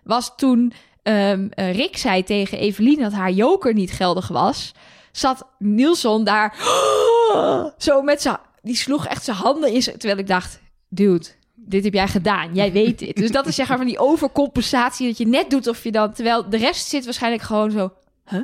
was toen ehm, eh, Rick zei tegen Evelien dat haar joker niet geldig was. Zat Nielson daar zo met zijn... Die sloeg echt zijn handen in. Terwijl ik dacht, dude, dit heb jij gedaan. Jij weet dit. Dus dat is zeg maar van die overcompensatie dat je net doet of je dan... Terwijl de rest zit waarschijnlijk gewoon zo... Huh?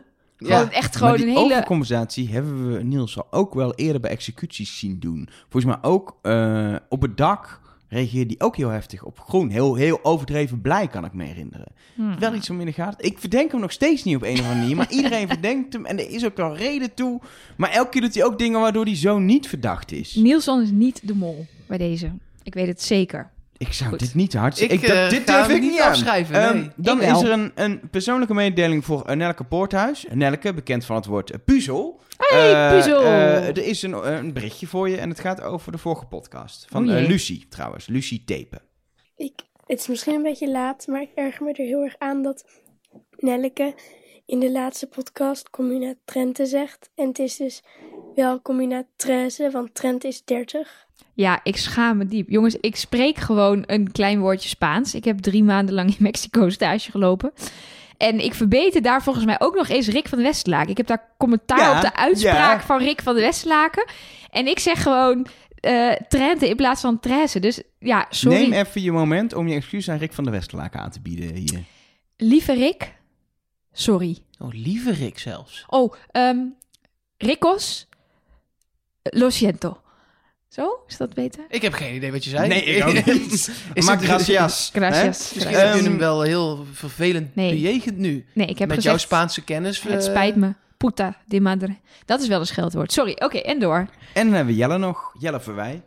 Gewoon echt gewoon die een hele... overcompensatie hebben we Niels al ook wel eerder bij executies zien doen. Volgens mij ook eh, op het dak reageerde hij ook heel heftig op groen. Heel, heel overdreven blij, kan ik me herinneren. Hmm. Wel iets om in de gaten. Ik verdenk hem nog steeds niet op een of andere manier. Maar iedereen verdenkt hem en er is ook wel reden toe. Maar elke keer doet hij ook dingen waardoor hij zo niet verdacht is. Nielson is niet de mol bij deze. Ik weet het zeker. Ik zou Goed. dit niet hard Ik, ik, eh, dat, dit ga durf ik niet aan. afschrijven, Ehm, nee. dan Ik wel. is er een, een persoonlijke mededeling voor eh, Nelke Poorthuis. Nelke, bekend van het woord eh, puzzel. Hey, Eh, puzzel! eh, er is een, eh, een berichtje voor je en het gaat over de vorige podcast. Van Oh eh. Lucie trouwens, Lucie Tepen. Ik, het is misschien een beetje laat, maar ik erger me er heel erg aan dat Nelleke in de laatste podcast Comuna Trente zegt. En het is dus wel Comuna Treze, want Trent is 30. Ja, ik schaam me diep. Jongens, ik spreek gewoon een klein woordje Spaans. Ik heb drie maanden lang in Mexico stage gelopen. En ik verbeter daar volgens mij ook nog eens Rick van de Westlaken. Ik heb daar commentaar Ja, op de uitspraak ja. van Rick van de Westlaken. En ik zeg gewoon eh Trente in plaats van Tresse. Dus ja, sorry. Neem even je moment om je excuus aan Rick van der Westerlaken aan te bieden hier. Lieve Rick, sorry. Oh, lieve Rick zelfs. Oh, ehm Rickos, lo siento. Zo, is dat beter? Ik heb geen idee wat je zei. Nee, ik ook niet. Is maar het- gracias. Gracias. hè? Misschien heb je hem wel heel vervelend Nee. bejegend nu. Nee, ik heb Met gezegd... jouw Spaanse kennis. Het eh, spijt me. Puta de madre. Dat is wel een scheldwoord. Sorry, oké, en door. En dan hebben we Jelle nog. Jelle Verwij.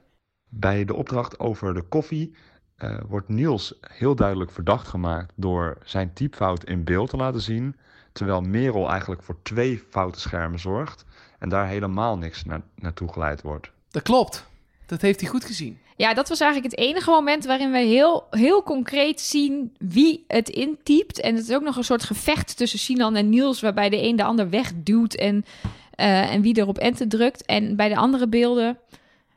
Bij de opdracht over de koffie eh, wordt Niels heel duidelijk verdacht gemaakt door zijn typfout in beeld te laten zien, terwijl Merel eigenlijk voor twee foute schermen zorgt en daar helemaal niks na naartoe geleid wordt. Dat klopt. Dat heeft hij goed gezien. Ja, dat was eigenlijk het enige moment waarin we heel, heel concreet zien wie het intypt. En het is ook nog een soort gevecht tussen Sinan en Niels, waarbij de een de ander wegduwt en, eh, en wie er op enter drukt. En bij de andere beelden,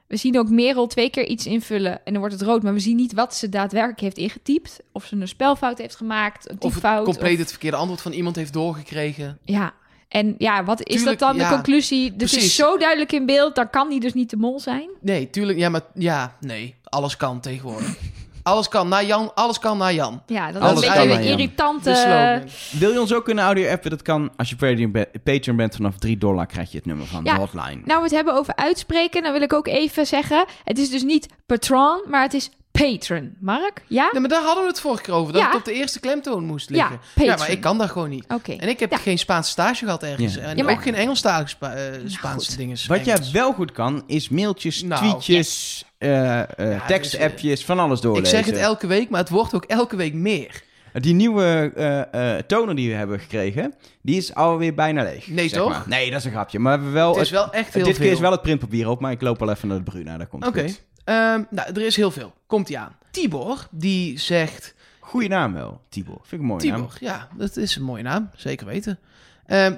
we zien ook Merel twee keer iets invullen en dan wordt het rood. Maar we zien niet wat ze daadwerkelijk heeft ingetypt. Of ze een spelfout heeft gemaakt, een Of het typfout. compleet of- het verkeerde antwoord van iemand heeft doorgekregen. Ja, en ja, wat is Tuurlijk, dat dan ja. de conclusie? Dus Precies. is zo duidelijk in beeld, dan kan die dus niet de mol zijn. Nee, tuurlijk. Ja, maar ja, nee. Alles kan tegenwoordig. alles kan naar Jan, alles kan naar Jan. Ja, dat Alles is een beetje irritante... Wil je ons ook kunnen audio-appen? Dat kan. Als je Patreon, be- Patreon bent vanaf 3 dollar krijg je het nummer van Ja. de hotline. Nou, we het hebben over uitspreken. Dan wil ik ook even zeggen: het is dus niet patron, maar het is patron. Mark? Ja? Nee, maar daar hadden we het vorige keer over. Dat Ja. het op de eerste klemtoon moest Ja, liggen. patron. Ja, maar ik kan dat gewoon niet. Oké. En ik heb Ja. geen Spaanse stage gehad ergens. Ja. En Ja, maar- ook geen Engelstalige Spa eh, Spaanse goed. dingen. Wat jij wel goed kan, is mailtjes, Nou, tweetjes, eh, eh, dus, tekstappjes, van alles Ik doorlezen. zeg het elke week, maar het wordt ook elke week meer. Die nieuwe eh, eh, toner die we hebben gekregen, die is alweer bijna leeg. Nee, zeg toch? maar. Nee, dat is een grapje. Maar we hebben wel... Het is wel echt heel dit veel. keer is wel het printpapier op, maar ik loop al even naar de Bruna. Daar komt Oké. goed. Ehm, nou, er is heel veel. Komt hij aan. Tibor, die zegt... Goeie naam wel, Tibor. Vind ik een mooie naam. Tibor, ja, dat is een mooie naam. Zeker weten. Ehm,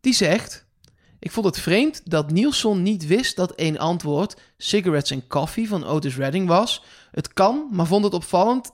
die zegt... Ik vond het vreemd dat Nielsen niet wist dat één antwoord Cigarettes and Coffee van Otis Redding was. Het kan, maar vond het opvallend.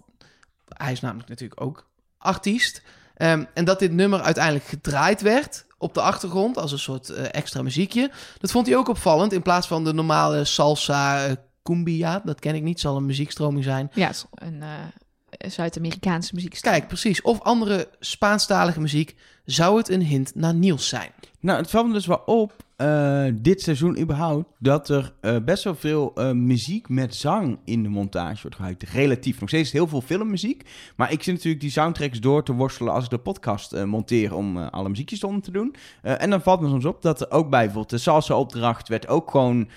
Hij is namelijk natuurlijk ook artiest. Ehm, en dat dit nummer uiteindelijk gedraaid werd op de achtergrond als een soort eh, extra muziekje. Dat vond hij ook opvallend in plaats van de normale salsa eh, cumbia. Dat ken ik niet, zal een muziekstroming zijn. Ja, een eh, Zuid-Amerikaanse muziekstijl. Kijk, precies. Of andere Spaanstalige muziek. Zou het een hint naar Niels zijn? Nou, het valt me dus wel op, eh, dit seizoen überhaupt, dat er eh, best wel veel eh, muziek met zang in de montage wordt gebruikt. Relatief. Nog steeds heel veel filmmuziek. Maar ik zit natuurlijk die soundtracks door te worstelen als ik de podcast monteer om alle muziekjes onder te doen. En dan valt me soms op dat er ook bij bijvoorbeeld de salsa-opdracht werd ook gewoon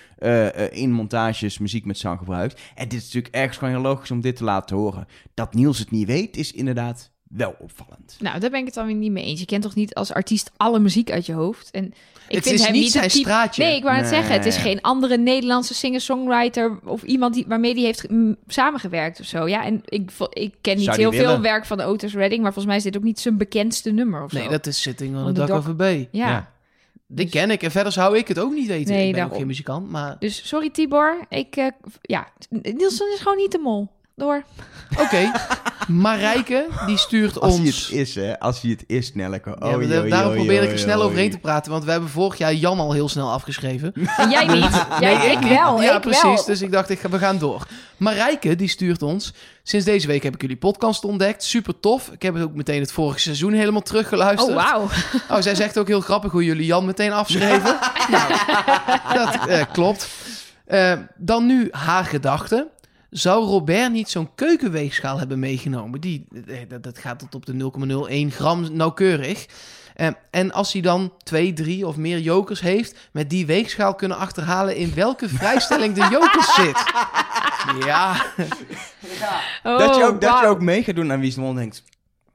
in montages muziek met zang gebruikt. En dit is natuurlijk ergens gewoon heel logisch om dit te laten horen. Dat Niels het niet weet, is inderdaad wel opvallend. Nou, daar ben ik het dan weer niet mee eens. Je kent toch niet als artiest alle muziek uit je hoofd? En ik het vind is hem niet zijn het type- straatje. Nee, ik wou Nee. zeggen, het is geen andere Nederlandse singer-songwriter of iemand die, waarmee die heeft samengewerkt of zo. Ja, en ik, ik ken niet heel veel werk van Otis Redding, maar volgens mij is dit ook niet zijn bekendste nummer of zo. Nee, dat is Sitting on On the the Dock of a Bay. Ja. Ja. Die ken ik. En verder zou ik het ook niet weten. Nee, ik ben ook daarom. geen muzikant, maar... Dus sorry Tibor, ik, eh, ja, Nielsen is gewoon niet de mol. Door. Oké. Marijke, die stuurt Als hij ons... het is, hè. Als hij het is, Nelleke. Ja, Oh, maar joh, daarom joh, probeer ik er snel overheen te praten. Want we hebben vorig jaar Jan al heel snel afgeschreven. En jij niet. Jij, Nee, ik, wel. Ja, ik precies. Wel. Dus ik dacht, ik we gaan door. Marijke, die stuurt ons... Sinds deze week heb ik jullie podcast ontdekt. Super tof. Ik heb het ook meteen het vorige seizoen helemaal teruggeluisterd. Oh, wauw. Oh, zij zegt ook heel grappig hoe jullie Jan meteen afschreven. nou, dat eh, klopt. Eh, dan nu haar gedachte. Zou Robert niet zo'n keukenweegschaal hebben meegenomen? Die, eh, dat, dat gaat tot op de 0,01 gram nauwkeurig. Eh, en als hij dan twee, drie of meer jokers heeft... met die weegschaal kunnen achterhalen... in welke vrijstelling de jokers zit. Ja, dat, je Oh, ook, dat je ook mee gaat doen aan wie ze denkt...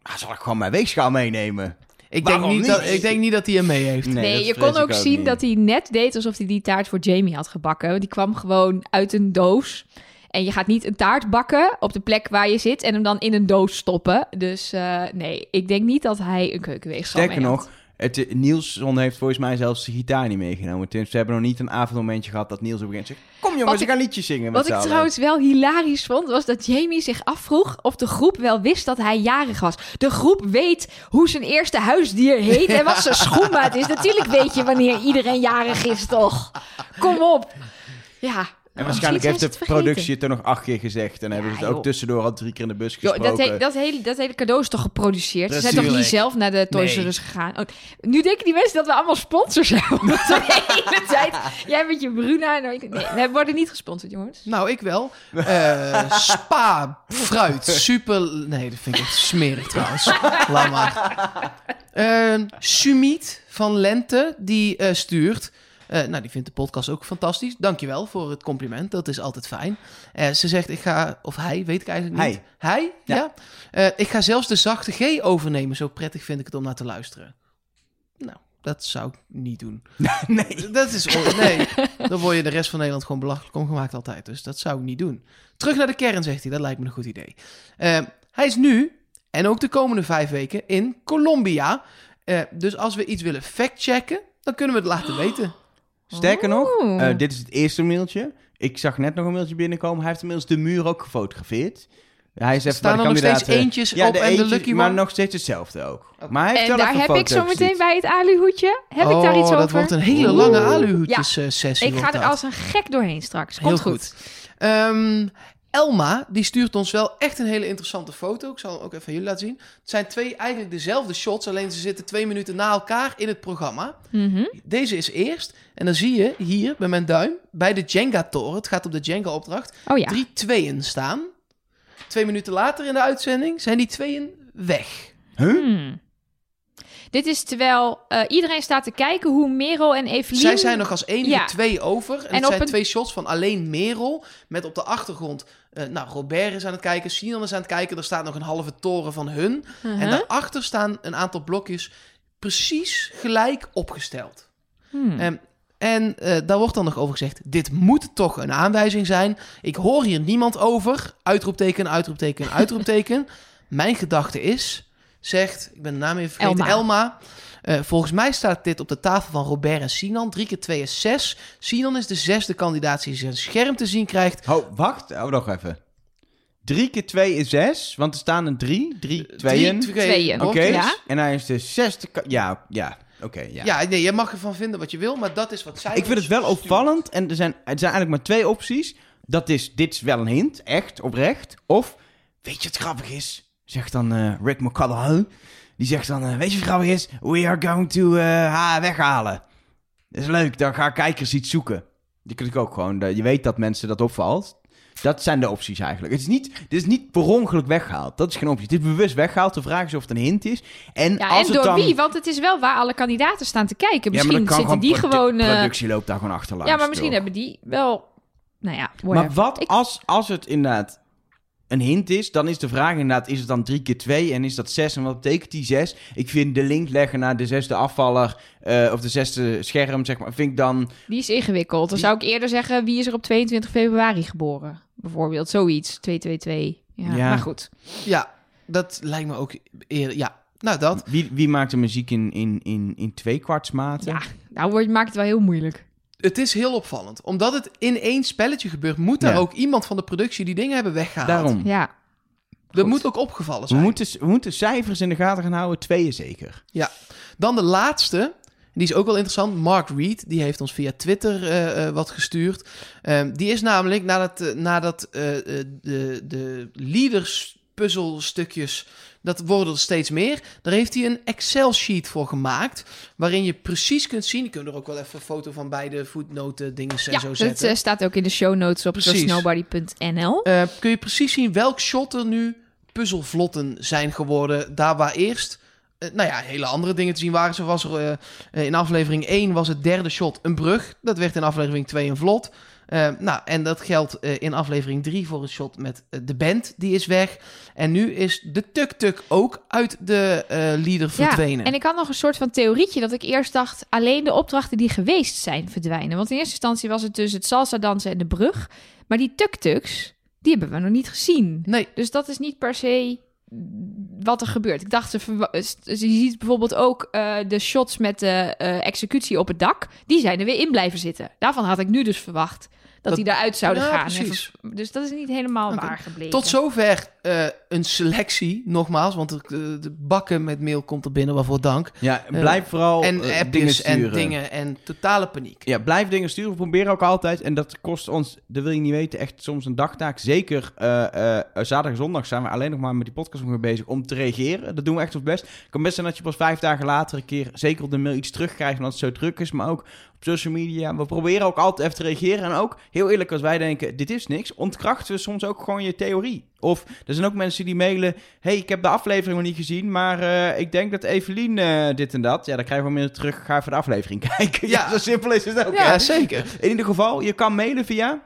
Ah, zal ik gewoon mijn weegschaal meenemen? ik denk, niet dat, ik denk niet dat hij hem mee heeft. Nee, je kon ook zien niet. dat hij net deed alsof hij die taart voor Jamie had gebakken. Want die kwam gewoon uit een doos. En je gaat niet een taart bakken op de plek waar je zit en hem dan in een doos stoppen. Dus eh, nee, ik denk niet dat hij een keukenweegschaal Sterker mee nog. Het, Nielsen heeft volgens mij zelfs de gitaar niet meegenomen. We hebben nog niet een avondmomentje gehad dat Niels op een gegeven moment zegt... Kom jongens, ik ga liedjes zingen met Wat ik allen." trouwens wel hilarisch vond, was dat Jamie zich afvroeg of de groep wel wist dat hij jarig was. De groep weet hoe zijn eerste huisdier heet en wat zijn schoenmaat is. Natuurlijk weet je wanneer iedereen jarig is, toch? Kom op. Ja. En waarschijnlijk misschien heeft de productie het er nog acht keer gezegd. En hebben ze het ook joh. tussendoor al drie keer in de bus gesproken. dat, he- dat, hele, dat hele cadeau is toch geproduceerd? Ze zijn toch niet zelf naar de Toys R Nee. Us gegaan? Oh, nu denken die mensen dat we allemaal sponsors de hele tijd... Jij met je Bruna... en ik- Nee, we worden niet gesponsord, jongens. Nou, ik wel. Eh, spa, fruit, super... Nee, dat vind ik echt smerig trouwens. Laat maar. Sumit van Lente, die eh, stuurt... eh, nou, die vindt de podcast ook fantastisch. Dankjewel voor het compliment. Dat is altijd fijn. Eh, ze zegt, ik ga... Of hij, weet ik eigenlijk niet. Hij? Ja. Ja. Eh, ik ga zelfs de zachte G overnemen. Zo prettig vind ik het om naar te luisteren. Nou, dat zou ik niet doen. nee. Dat is... Nee, dan word je de rest van Nederland gewoon belachelijk omgemaakt altijd. Dus dat zou ik niet doen. Terug naar de kern, zegt hij. Dat lijkt me een goed idee. Hij is nu, en ook de komende vijf weken, in Colombia. Dus als we iets willen factchecken, dan kunnen we het laten weten. Sterker nog, eh, dit is het eerste mailtje. Ik zag net nog een mailtje binnenkomen. Hij heeft inmiddels de muur ook gefotografeerd. Hij is even Staan bij er nog steeds eentjes ja, op de en de lucky maar one? nog steeds hetzelfde ook. Maar hij heeft En daar heb ik zo meteen bij het aluhoedje. Heb ik daar iets Oh, over? dat wordt een hele lange aluhoedjes eh, sessie. Ik ga er dat. als een gek doorheen straks. Komt Heel goed. Ehm, Elma, die stuurt ons wel echt een hele interessante foto. Ik zal hem ook even aan jullie laten zien. Het zijn twee eigenlijk dezelfde shots, alleen ze zitten twee minuten na elkaar in het programma. Mhm. Deze is eerst. En dan zie je hier bij mijn duim, bij de Jenga-toren, het gaat op de Jenga-opdracht, Oh ja. drie tweeën staan. Twee minuten later in de uitzending zijn die tweeën weg. Huh? Hmm. Dit is terwijl eh, iedereen staat te kijken hoe Merel en Evelien... Zij zijn nog als enige Ja. twee over. En, En het zijn een- twee shots van alleen Merel. Met op de achtergrond, eh, nou, Robert is aan het kijken, Sinan is aan het kijken. Er staat nog een halve toren van hun. Uh-huh. En daarachter staan een aantal blokjes precies gelijk opgesteld. Hmm. Ehm, en eh, daar wordt dan nog over gezegd: dit moet toch een aanwijzing zijn. Ik hoor hier niemand over. Uitroepteken, uitroepteken, uitroepteken. Mijn gedachte is, zegt, ik ben de naam even vergeten, Elma. Elma. Eh, volgens mij staat dit op de tafel van Robert en Sinan. 3 keer 2 is 6. Sinan is de zesde kandidaat die zijn scherm te zien krijgt. Oh, wacht. Oh, nog even. Drie keer twee is zes, want er staan er drie. Drie tweeën. Drie, Tweeën. Oké. blokjes. Ja. En hij is de zesde... Ja, ja. Oké, ja. Ja, nee, je mag ervan vinden wat je wil, maar dat is wat zij Ik vind het wel stuurt. opvallend. En er zijn, er zijn eigenlijk maar twee opties. Dat is, dit is wel een hint, echt, oprecht. Of, weet je wat grappig is? Zegt dan eh, Rick McCallaghan. Die zegt dan, eh, weet je wat grappig is? We are going to haar weghalen. Dat is leuk, dan gaan kijkers iets zoeken. Die kun ik ook gewoon, eh, je weet dat mensen dat opvalt. Dat zijn de opties eigenlijk. Het is niet, dit is niet per ongeluk weggehaald. Dat is geen optie. Dit is bewust weggehaald. De vraag is of het een hint is. En, Ja, als en het door dan... wie? Want het is wel waar alle kandidaten staan te kijken. Misschien zitten die gewoon... eh, productie loopt daar gewoon achterlangs. ja, maar misschien toch? hebben die wel... Nou ja, Maar wat Ik- als, als het inderdaad een hint is, dan is de vraag inderdaad, is het dan drie keer twee en is dat zes? En wat betekent die zes? Ik vind de link leggen naar de zesde afvaller eh, of de zesde scherm, zeg maar, vind ik dan... Die is ingewikkeld. Dan Die- zou ik eerder zeggen, wie is er op 22 februari geboren? Bijvoorbeeld, zoiets. 222. Ja, Ja. maar goed. Ja, dat lijkt me ook eerder. Ja, nou dat. Wie, wie maakt de muziek in, in, in, in tweekwartsmaten? Ja, nou wordt, maakt het wel heel moeilijk. Het is heel opvallend. Omdat het in één spelletje gebeurt, moet er Ja. ook iemand van de productie die dingen hebben weggehaald. Daarom. Ja. Dat Goed. moet ook opgevallen We zijn. moeten, we moeten cijfers in de gaten gaan houden, tweeën zeker. Dan de laatste. Die is ook wel interessant. Mark Reed, die heeft ons via Twitter eh, eh, wat gestuurd. Ehm, die is namelijk nadat, eh, nadat eh, eh, de, de leaders puzzelstukjes, dat worden er steeds meer. Daar heeft hij een Excel-sheet voor gemaakt. Waarin je precies kunt zien. Ik kan er ook wel even een foto van beide voetnoten dingen en Ja, zo dat zetten. eh, staat ook in de show notes op Precies. trustnobody.nl. Eh, kun je precies zien welk shot er nu puzzelvlotten zijn geworden. Daar waar eerst, eh, nou ja, hele andere dingen te zien waren. Zo was er in aflevering 1 was het derde shot een brug. Dat werd in aflevering 2 een vlot. Eh, nou, en dat geldt eh, in aflevering 3 voor het shot met eh, de band. Die is weg. En nu is de tuk-tuk ook uit de eh, leader verdwenen. Ja, en ik had nog een soort van theorietje dat ik eerst dacht... alleen de opdrachten die geweest zijn verdwijnen. Want in eerste instantie was het dus het salsa dansen en de brug. Maar die tuk-tuks, die hebben we nog niet gezien. Nee, Dus dat is niet per se wat er gebeurt. Ik dacht, ze, je ziet bijvoorbeeld ook eh, de shots met de eh, executie op het dak. Die zijn er weer in blijven zitten. Daarvan had ik nu dus verwacht dat, Dat- die eruit zouden Ja, gaan. En precies. dus dat is niet helemaal waar gebleven. Tot zover eh, een selectie, nogmaals. Want de, de, de bakken met mail komt er binnen, waarvoor dank. Ja, blijf vooral en eh, appjes dingen en sturen. dingen en totale paniek. Ja, blijf dingen sturen. We proberen ook altijd. En dat kost ons, dat wil je niet weten, echt soms een dagtaak. Zeker eh, eh, zaterdag en zondag zijn we alleen nog maar met die podcast mee bezig om te reageren. Dat doen we echt ons best. Het kan best zijn dat je pas vijf dagen later een keer zeker op de mail iets terugkrijgt omdat het zo druk is. Maar ook social media. We proberen ook altijd even te reageren. En ook, heel eerlijk, als wij denken, dit is niks, ontkrachten we soms ook gewoon je theorie. Of er zijn ook mensen die mailen, hey, ik heb de aflevering nog niet gezien, maar eh, ik denk dat Evelien eh, dit en dat. Ja, dan krijgen we meer terug, ga even de aflevering kijken. Ja, zo simpel is het ook. hè? Ja, zeker. In ieder geval, je kan mailen via.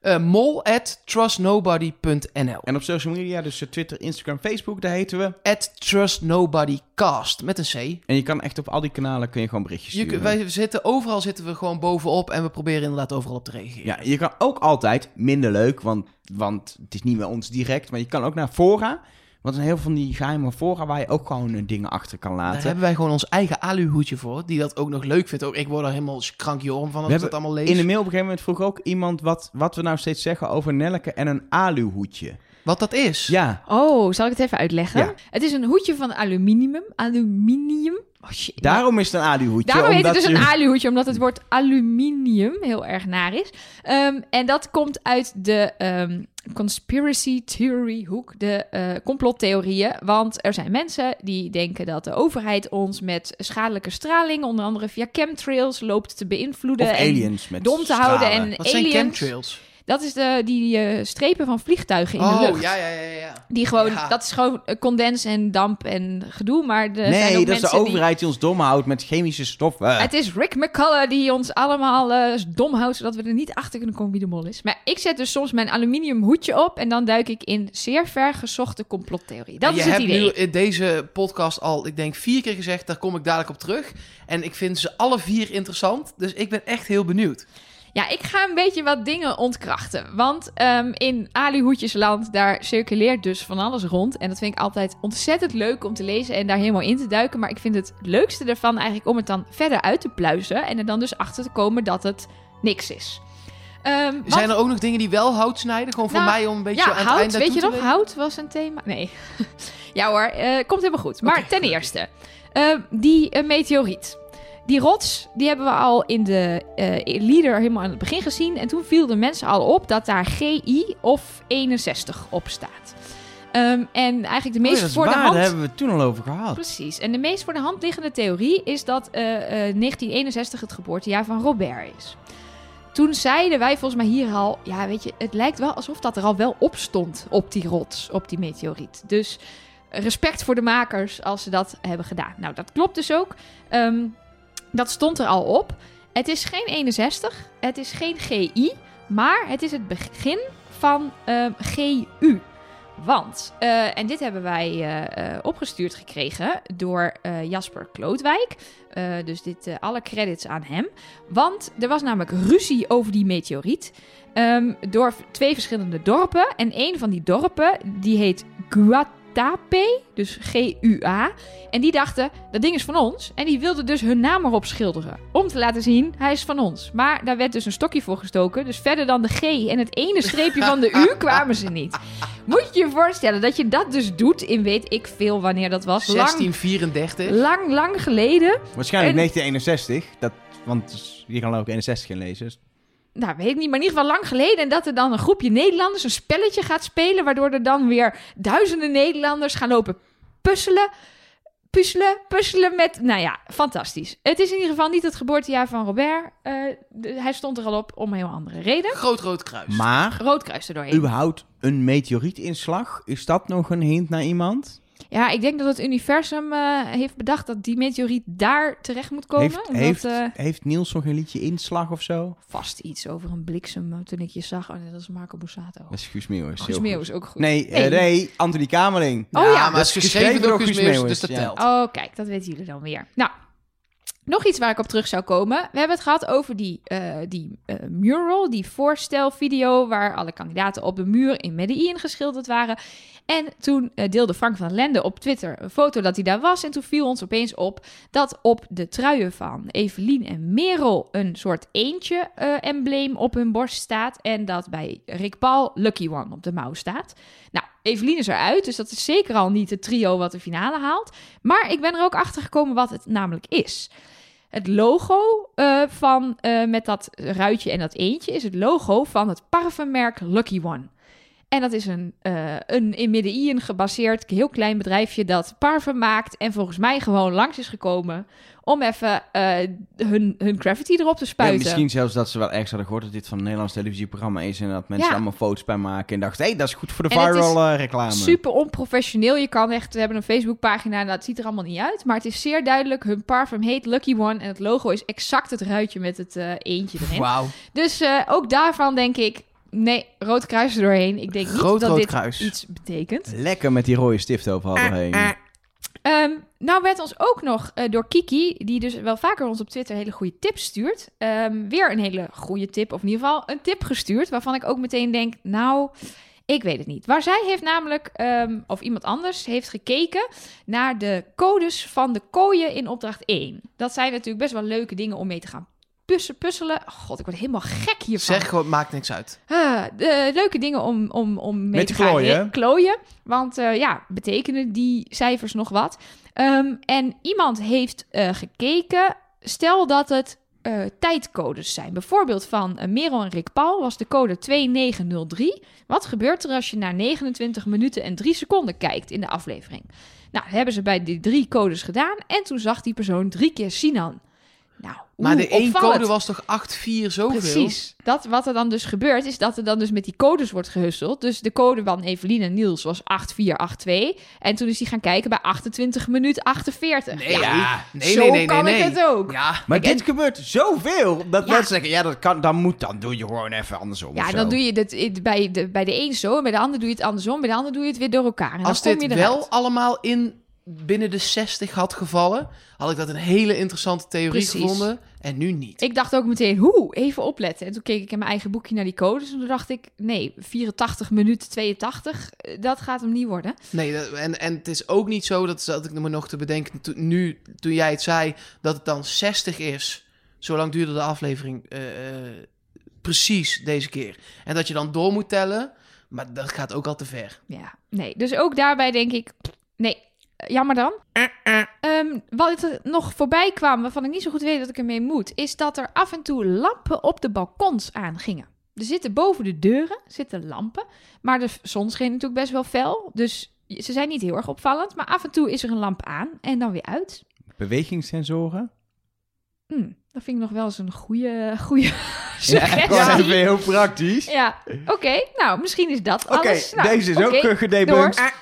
Eh mol at trustnobody.nl En op social media, dus eh, Twitter, Instagram, Facebook, daar heten we. At trustnobodycast met een C. En je kan echt op al die kanalen kun je gewoon berichtjes Je, sturen. wij zitten, overal zitten we gewoon bovenop en we proberen inderdaad overal op te reageren. Ja, je kan ook altijd, minder leuk, want, want het is niet bij ons direct, maar je kan ook naar fora. Want er zijn heel veel van die geheime fora waar je ook gewoon eh, dingen achter kan Daar laten. hebben wij gewoon ons eigen aluhoedje voor, die dat ook nog leuk vindt. Ook ik word er helemaal krankjorum van als ik dat allemaal lees. In de mail op een gegeven moment vroeg ook iemand wat, wat we nou steeds zeggen over Nelleke en een aluhoedje. Wat dat is. Ja, Oh, zal ik het even uitleggen? Ja. Het is een hoedje van aluminium. Aluminium. Oh shit. daarom is het een aluhoedje. Daarom heet het omdat dus een je- aluhoedje, omdat het woord aluminium heel erg naar is. Ehm, en dat komt uit de ehm, conspiracy theory hoek, de eh, complottheorieën. Want er zijn mensen die denken dat de overheid ons met schadelijke straling, onder andere via chemtrails, loopt te beïnvloeden. Of en aliens met dom te houden en Wat zijn aliens. chemtrails? Dat is de, die eh, strepen van vliegtuigen in de Oh, lucht. ja, ja, ja, ja. Die gewoon, Ja. dat is gewoon condens en damp en gedoe. Maar er zijn Nee, ook dat is de mensen die- overheid die ons dom houdt met chemische stoffen. Het is Rick McCullough die ons allemaal eh, dom houdt, zodat we er niet achter kunnen komen wie de mol is. Maar ik zet dus soms mijn aluminium hoedje op en dan duik ik in zeer ver gezochte complottheorie. Dat je is het hebt idee. nu in deze podcast al, ik denk, vier keer gezegd, daar kom ik dadelijk op terug. En ik vind ze alle vier interessant, dus ik ben echt heel benieuwd. Ja, ik ga een beetje wat dingen ontkrachten. Want ehm, in Alihoedjesland, daar circuleert dus van alles rond. En dat vind ik altijd ontzettend leuk om te lezen en daar helemaal in te duiken. Maar ik vind het leukste ervan eigenlijk om het dan verder uit te pluizen. En er dan dus achter te komen dat het niks is. Ehm, want- Zijn er ook nog dingen die wel hout snijden? Gewoon voor Nou, mij om een beetje ja, aan het hout, eind weet je nog? weten? Hout was een thema. Nee. ja hoor, eh, komt helemaal goed. Maar ten eerste, eh, die eh, meteoriet. Die rots, die hebben we al in de eh, leader helemaal aan het begin gezien. En toen viel de mensen al op dat daar GI of 61 op staat. Ehm, en eigenlijk de Oh ja, meest voor de hand... daar hebben we het toen al over gehad. Precies. En de meest voor de hand liggende theorie is dat eh, eh, 1961 het geboortejaar van Robert is. Toen zeiden wij volgens mij hier al, ja weet je, het lijkt wel alsof dat er al wel op stond op die rots, op die meteoriet. Dus respect voor de makers als ze dat hebben gedaan. Nou, dat klopt dus ook. Ehm, dat stond er al op. Het is geen 61, het is geen GI, maar het is het begin van ehm, GU. Want, eh, en dit hebben wij eh, eh, opgestuurd gekregen door Jasper Klootwijk. Dus dit, alle credits aan hem. Want er was namelijk ruzie over die meteoriet. ehm, door twee verschillende dorpen. En een van die dorpen, die heet Dus G-U-A. En die dachten, dat ding is van ons. En die wilden dus hun naam erop schilderen. Om te laten zien, hij is van ons. Maar daar werd dus een stokje voor gestoken. Dus verder dan de G en het ene streepje van de U kwamen ze niet. Moet je je voorstellen dat je dat dus doet in weet ik veel wanneer dat was. Lang, 1634. lang, lang geleden. Waarschijnlijk En- 1961. Dat, want je kan ook 61 in lezen. Nou, weet ik niet, maar in ieder geval lang geleden. En dat er dan een groepje Nederlanders een spelletje gaat spelen. Waardoor er dan weer duizenden Nederlanders gaan lopen puzzelen. Puzzelen, puzzelen met. Nou ja, fantastisch. Het is in ieder geval niet het geboortejaar van Robert. Eh, de- hij stond er al op om een heel andere reden. Groot rood kruis. Maar, Roodkruis er doorheen. überhaupt een meteorietinslag? Is dat nog een hint naar iemand? Ja, ik denk dat het universum eh, heeft bedacht dat die meteoriet daar terecht moet komen. heeft, omdat, heeft, eh, heeft Niels nog een liedje inslag of zo? vast iets over een bliksem eh, toen ik je zag. Oh nee, dat is Marco Borsato. Dat is Guus Meeuwis. Guus heel Meeuwis ook goed. Nee, eh, Nee. nee, Anthony Kamerling. Oh ja, maar dat is geschreven door Guus Meeuwis, dus dat ja. telt. Oh, kijk, dat weten jullie dan weer. Nou, Nog iets waar ik op terug zou komen. We hebben het gehad over die, eh, die mural, die voorstelvideo... waar alle kandidaten op de muur in Medellin geschilderd waren. En toen eh, deelde Frank van Lende op Twitter een foto dat hij daar was. En toen viel ons opeens op dat op de truien van Evelien en Merel... een soort eentje-embleem op hun borst staat. En dat bij Rick Paul Lucky One op de mouw staat. Nou, Evelien is eruit, dus dat is zeker al niet het trio wat de finale haalt. Maar ik ben er ook achter gekomen wat het namelijk is. Het logo eh, van, eh, met dat ruitje en dat eentje is het logo van het parfummerk Lucky One. En dat is een, eh, een in Medellin gebaseerd heel klein bedrijfje dat parfum maakt. En volgens mij gewoon langs is gekomen om even eh, hun, hun graffiti erop te Ja, spuiten. misschien zelfs dat ze wel ergens hadden gehoord dat dit van een Nederlands televisieprogramma is. En dat mensen Ja. allemaal foto's bij maken. En dachten, hé, dat is goed voor de En viral eh, reclame. Super onprofessioneel. Je kan echt, we hebben een Facebookpagina en dat ziet er allemaal niet uit. Maar het is zeer duidelijk. Hun parfum heet Lucky One. En het logo is exact het ruitje met het eentje erin. Wauw. Dus ook daarvan denk ik, nee, rood kruis er doorheen. Ik denk niet dat rood dit kruis. iets betekent. Lekker met die rode stift overal doorheen. Ehm, nou werd ons ook nog eh, door Kiki, die dus wel vaker ons op Twitter hele goede tips stuurt, ehm, weer een hele goede tip, of in ieder geval een tip gestuurd, waarvan ik ook meteen denk, nou, ik weet het niet. Waar zij heeft namelijk, ehm, of iemand anders, heeft gekeken naar de codes van de kooien in opdracht 1. Dat zijn natuurlijk best wel leuke dingen om mee te gaan pussen, puzzelen. God, ik word helemaal gek hiervan. Zeg gewoon, maakt niks uit. Ah, de, leuke dingen om, om, om mee Met te gaan klooien. klooien. Want eh, ja, betekenen die cijfers nog wat? Ehm, en iemand heeft eh, gekeken. Stel dat het eh, tijdcodes zijn. Bijvoorbeeld van Merel en Rick Paul was de code 2903. Wat gebeurt er als je naar 29 minuten en 3 seconden kijkt in de aflevering? Nou, hebben ze bij die drie codes gedaan. En toen zag die persoon drie keer Sinan. Nou, Maar de één code was toch 8-4 zoveel? Precies. Dat, wat er dan dus gebeurt, is dat er dan dus met die codes wordt gehusseld. Dus de code van Evelien en Niels was 8482. En toen is hij gaan kijken bij 28 minuut 48. Nee, ja, nee, zo nee, nee, kan nee, ik nee. het ook. Ja, Ja, Maar dit gebeurt zoveel. Dat Ja. mensen zeggen, ja, dat kan, dan moet, dan doe je gewoon even andersom. of zo. dan doe je het bij de, bij de een zo, en bij de ander doe je het andersom, bij de ander doe je het weer door elkaar. En als dan kom dit je wel allemaal in binnen de 60 had gevallen, had ik dat een hele interessante theorie Precies. gevonden. En nu niet. Ik dacht ook meteen, hoe, even opletten. En toen keek ik in mijn eigen boekje naar die codes. En toen dacht ik, nee, 84 minuten 82, eh, dat gaat hem niet worden. Nee, dat- en, en het is ook niet zo, dat zat ik me nog te bedenken to- nu, toen jij het zei, dat het dan 60 is. Zo lang duurde de aflevering eh, eh, precies deze keer. En dat je dan door moet tellen, maar dat gaat ook al te ver. Ja, nee. Dus ook daarbij denk ik, nee, eh, jammer dan. Ehm, wat er nog voorbij kwam, waarvan ik niet zo goed weet dat ik ermee moet, is dat er af en toe lampen op de balkons aangingen. Er zitten boven de deuren zitten lampen, maar de zon scheen natuurlijk best wel fel, dus ze zijn niet heel erg opvallend. Maar af en toe is er een lamp aan en dan weer uit. Bewegingssensoren? Hm, dat vind ik nog wel eens een goede, goede Ja, suggestie. gewoon even heel praktisch. Ja, oké. Nou, misschien is dat Oké, alles. Nou, deze is ook uh, gedebunked.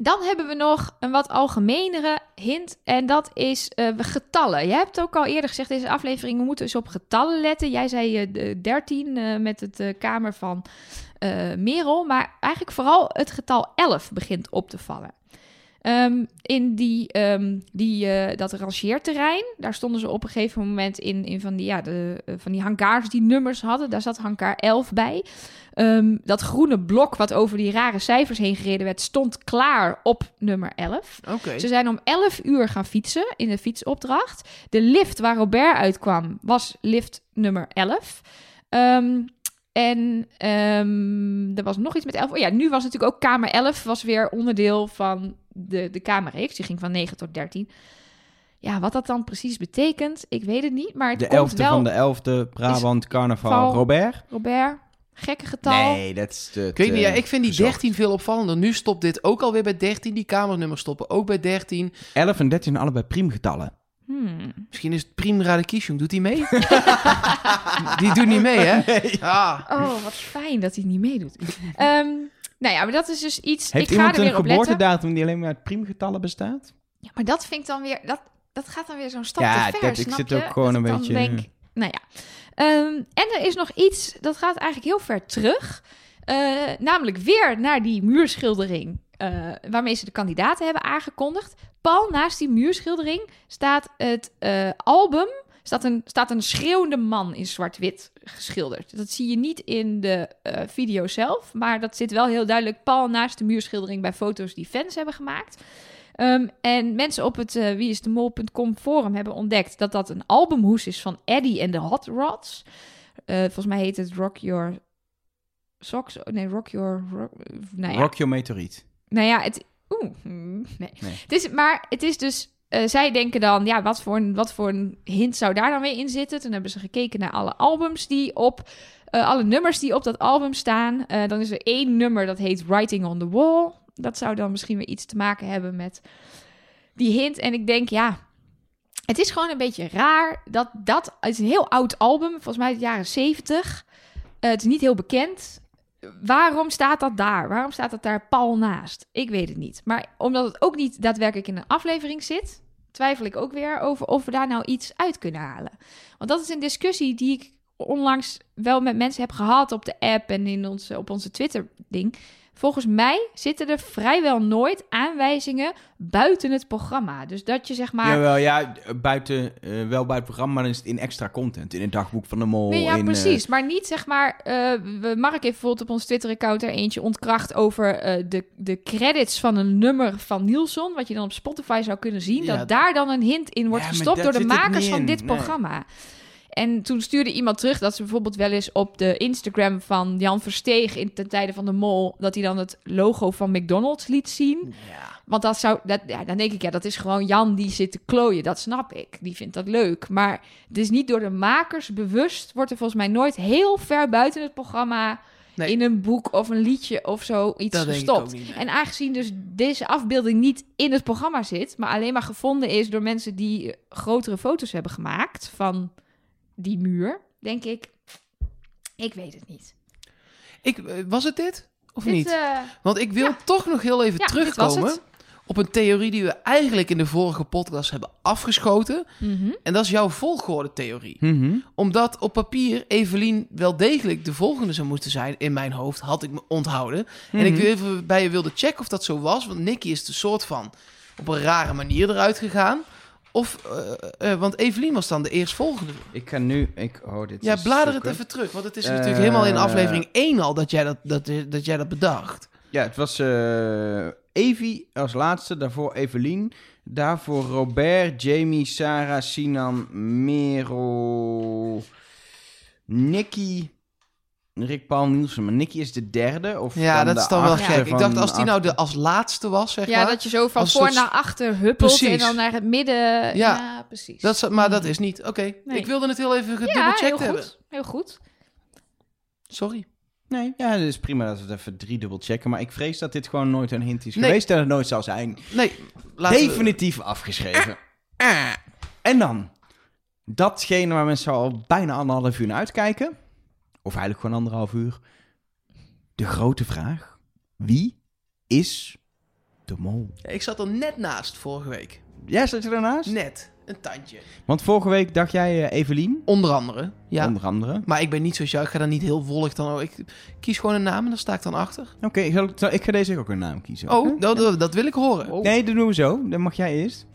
Dan hebben we nog een wat algemenere hint. En dat is eh, getallen. Je hebt ook al eerder gezegd, deze aflevering, we moeten eens op getallen letten. Jij zei eh, de 13 eh, met het eh, kamer van eh, Merel. Maar eigenlijk vooral het getal 11 begint op te vallen. Ehm, in die, ehm, die, eh, dat rangeerterrein, daar stonden ze op een gegeven moment in, in van, die, ja, de, eh, van die hangars die nummers hadden. Daar zat hangar 11 bij. Ehm, dat groene blok wat over die rare cijfers heen gereden werd, stond klaar op nummer 11. Oké. Ze zijn om 11 uur gaan fietsen in de fietsopdracht. De lift waar Robert uitkwam was lift nummer 11. Ehm, en er was nog iets met 11. Oh ja, nu was natuurlijk ook kamer 11 was weer onderdeel van de, de kamerreeks. Die ging van 9 tot 13. Ja, wat dat dan precies betekent, ik weet het niet. Maar het De komt elfde wel, van de elfde Brabant Carnaval. Val- Robert? Robert, gekke getal. Nee, dat is te, Ik weet niet, ja, ik vind die gezocht. 13 veel opvallender. Nu stopt dit ook alweer bij 13. Die kamernummers stoppen ook bij 13. 11 en 13 zijn allebei priemgetallen. Hmm. Misschien is het Priem Radekishung. Doet hij mee? die doet niet mee, hè? Ah. Oh, wat fijn dat hij niet meedoet. Ehm, nou ja, maar dat is dus iets. Heeft ik ga er een weer op letten. geboortedatum die alleen maar uit priemgetallen bestaat? Ja, maar dat vind ik dan weer. Dat, dat gaat dan weer zo'n stap Ja, te ver. dat- ik zit ook gewoon Dat een beetje- Denk, nou ja. Ehm, en er is nog iets. Dat gaat eigenlijk heel ver terug. Eh, namelijk weer naar die muurschildering. eh, waarmee ze de kandidaten hebben aangekondigd. pal naast die muurschildering staat het eh, album. Staat een, staat een schreeuwende man in zwart-wit geschilderd. Dat zie je niet in de eh, video zelf. Maar dat zit wel heel duidelijk pal naast de muurschildering bij foto's die fans hebben gemaakt. Ehm, en mensen op het uh, wieisdemol.com forum hebben ontdekt dat dat een albumhoes is van Eddie en de Hot Rods. Eh, volgens mij heet het Rock Your Socks. Nee, Rock Your. Rock, nou ja. Rock Your Meteoriet. Nou ja, het. Oeh, mm, nee. Nee. Het is, maar het is dus. Eh, zij denken dan, ja, wat voor, een, wat voor een hint zou daar dan weer in zitten? Toen hebben ze gekeken naar alle albums die op. eh, alle nummers die op dat album staan. Eh, dan is er één nummer dat heet Writing on the Wall. Dat zou dan misschien weer iets te maken hebben met die hint. En ik denk, ja, het is gewoon een beetje raar dat dat... Is een heel oud album, volgens mij uit de jaren 70. Eh, het is niet heel bekend. Waarom staat dat daar? Waarom staat dat daar pal naast? Ik weet het niet. Maar omdat het ook niet daadwerkelijk in een aflevering zit, twijfel ik ook weer over of we daar nou iets uit kunnen halen. Want dat is een discussie die ik onlangs wel met mensen heb gehad op de app en in onze, op onze Twitter-ding. Volgens mij zitten er vrijwel nooit aanwijzingen buiten het programma. Dus dat je zeg maar. Jawel, ja, buiten, eh, wel buiten het programma, maar dan is het in extra content. In het dagboek van de mol. Nee, ja, in, eh, precies. Maar niet zeg maar. eh, Mark heeft bijvoorbeeld op ons Twitter-account er eentje ontkracht over de, de credits van een nummer van Nielsen. Wat je dan op Spotify zou kunnen zien. Ja, dat daar dan een hint in wordt Ja, gestopt door de er makers van dit Nee. programma. En toen stuurde iemand terug dat ze bijvoorbeeld wel eens op de Instagram van Jan Versteeg in ten tijde van de mol, dat hij dan het logo van McDonald's liet zien. Want dat zou, dat, ja, dan denk ik, ja, dat is gewoon Jan die zit te klooien. Dat snap ik. Die vindt dat leuk. Maar het is niet door de makers bewust, wordt er volgens mij nooit heel ver buiten het programma Nee. in een boek of een liedje of zo iets Dat gestopt. ook niet, nee. En aangezien dus deze afbeelding niet in het programma zit, maar alleen maar gevonden is door mensen die eh, grotere foto's hebben gemaakt van die muur, denk ik, ik weet het niet. Ik, eh, was het dit? Of Dit, niet? eh, Want ik wil ja. toch nog heel even Ja, terugkomen op een theorie die we eigenlijk in de vorige podcast hebben afgeschoten. mhm. En dat is jouw volgorde-theorie. mhm. Omdat op papier Evelien wel degelijk de volgende zou moeten zijn in mijn hoofd, had ik me onthouden. En ik Mhm. wil even bij je wilde checken of dat zo was. Want Nicky is de soort van op een rare manier eruit gegaan. Of, eh, eh, want Evelien was dan de eerstvolgende. Ik ga nu... Ik, oh, dit Ja, blader het even terug. Want het is Eh, natuurlijk helemaal in aflevering 1 al dat jij dat, dat, dat, jij dat bedacht. Ja, het was eh Evie als laatste, daarvoor Evelien, daarvoor Robert, Jamie, Sarah, Sinan, Merel, Nicky, Rick Paul Nielsen. Maar Nicky is de derde? Of Ja, dan dat de is dan wel gek. Ik dacht, als die nou de als laatste was, zeg Ja, maar. dat je zo van voor soort- naar achter huppelt en dan naar het midden. Ja, precies. Dat is, maar dat is niet. Oké, Nee. ik wilde het heel even ja, gedubbelcheckt heel hebben. goed. Heel goed. Sorry. Nee, ja, het is prima dat we het even driedubbel checken. Maar ik vrees dat dit gewoon nooit een hint is Nee. geweest en het nooit zal zijn. Nee, laten we- Definitief afgeschreven. En dan, datgene waar mensen al bijna anderhalf uur naar uitkijken. Of eigenlijk gewoon anderhalf uur. De grote vraag. Wie is de mol? Ik zat er net naast vorige week. Jij zat er daarnaast? Net. Een tandje. Want vorige week dacht jij eh, Evelien, Onder andere. Ja. onder andere. Maar ik ben niet zoals jou. Ik ga dan niet heel volg dan. ook. Ik kies gewoon een naam en dan sta ik dan achter. Oké, ik, zal- ik ga deze ook een naam kiezen. Oh, dat, dat, dat wil ik horen. Nee, dat doen we zo. Dan mag jij eerst.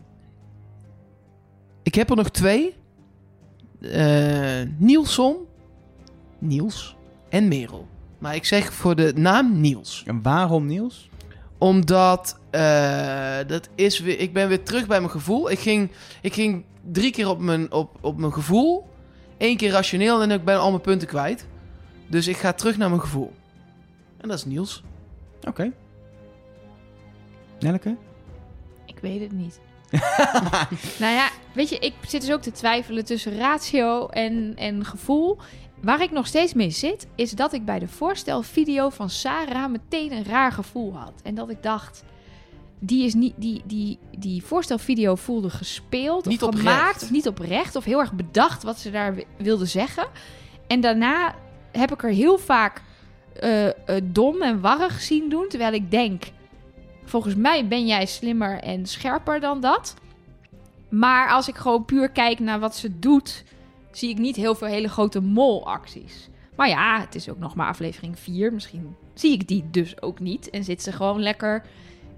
Ik heb er nog twee. Eh Nielson. Niels. En Merel. Maar ik zeg voor de naam Niels. En waarom Niels? Omdat eh, dat is weer, ik ben weer terug bij mijn gevoel. Ik ging, ik ging drie keer op mijn, op, op mijn gevoel. Eén keer rationeel en ik ben al mijn punten kwijt. Dus ik ga terug naar mijn gevoel. En dat is Niels. Oké. Nelleke? Ik weet het niet. nou ja, weet je, ik zit dus ook te twijfelen tussen ratio en, en gevoel. Waar ik nog steeds mee zit, is dat ik bij de voorstelvideo van Sarah meteen een raar gevoel had. En dat ik dacht, die, is niet, die, die, die voorstelvideo voelde gespeeld Niet of oprecht. gemaakt. Of niet oprecht, of heel erg bedacht wat ze daar wi- wilde zeggen. En daarna heb ik er heel vaak eh, eh, dom en warrig zien doen. Terwijl ik denk, volgens mij ben jij slimmer en scherper dan dat. Maar als ik gewoon puur kijk naar wat ze doet, zie ik niet heel veel hele grote molacties. Maar ja, het is ook nog maar aflevering 4. Misschien zie ik die dus ook niet. En zit ze gewoon lekker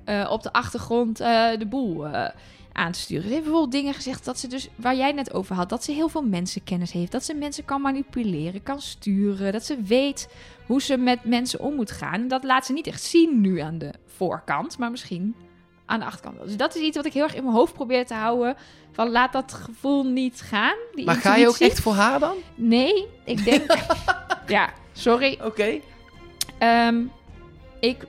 eh, op de achtergrond eh, de boel eh, aan te sturen. Ze heeft bijvoorbeeld dingen gezegd dat ze dus, waar jij net over had, dat ze heel veel mensenkennis heeft. Dat ze mensen kan manipuleren, kan sturen. Dat ze weet hoe ze met mensen om moet gaan. Dat laat ze niet echt zien nu aan de voorkant, maar misschien aan de achterkant. Dus dat is iets wat ik heel erg in mijn hoofd probeer te houden. Van laat dat gevoel niet gaan. Die Maar ga je ook echt voor haar dan? Nee, ik denk... ja, sorry. Oké. Ehm, ik...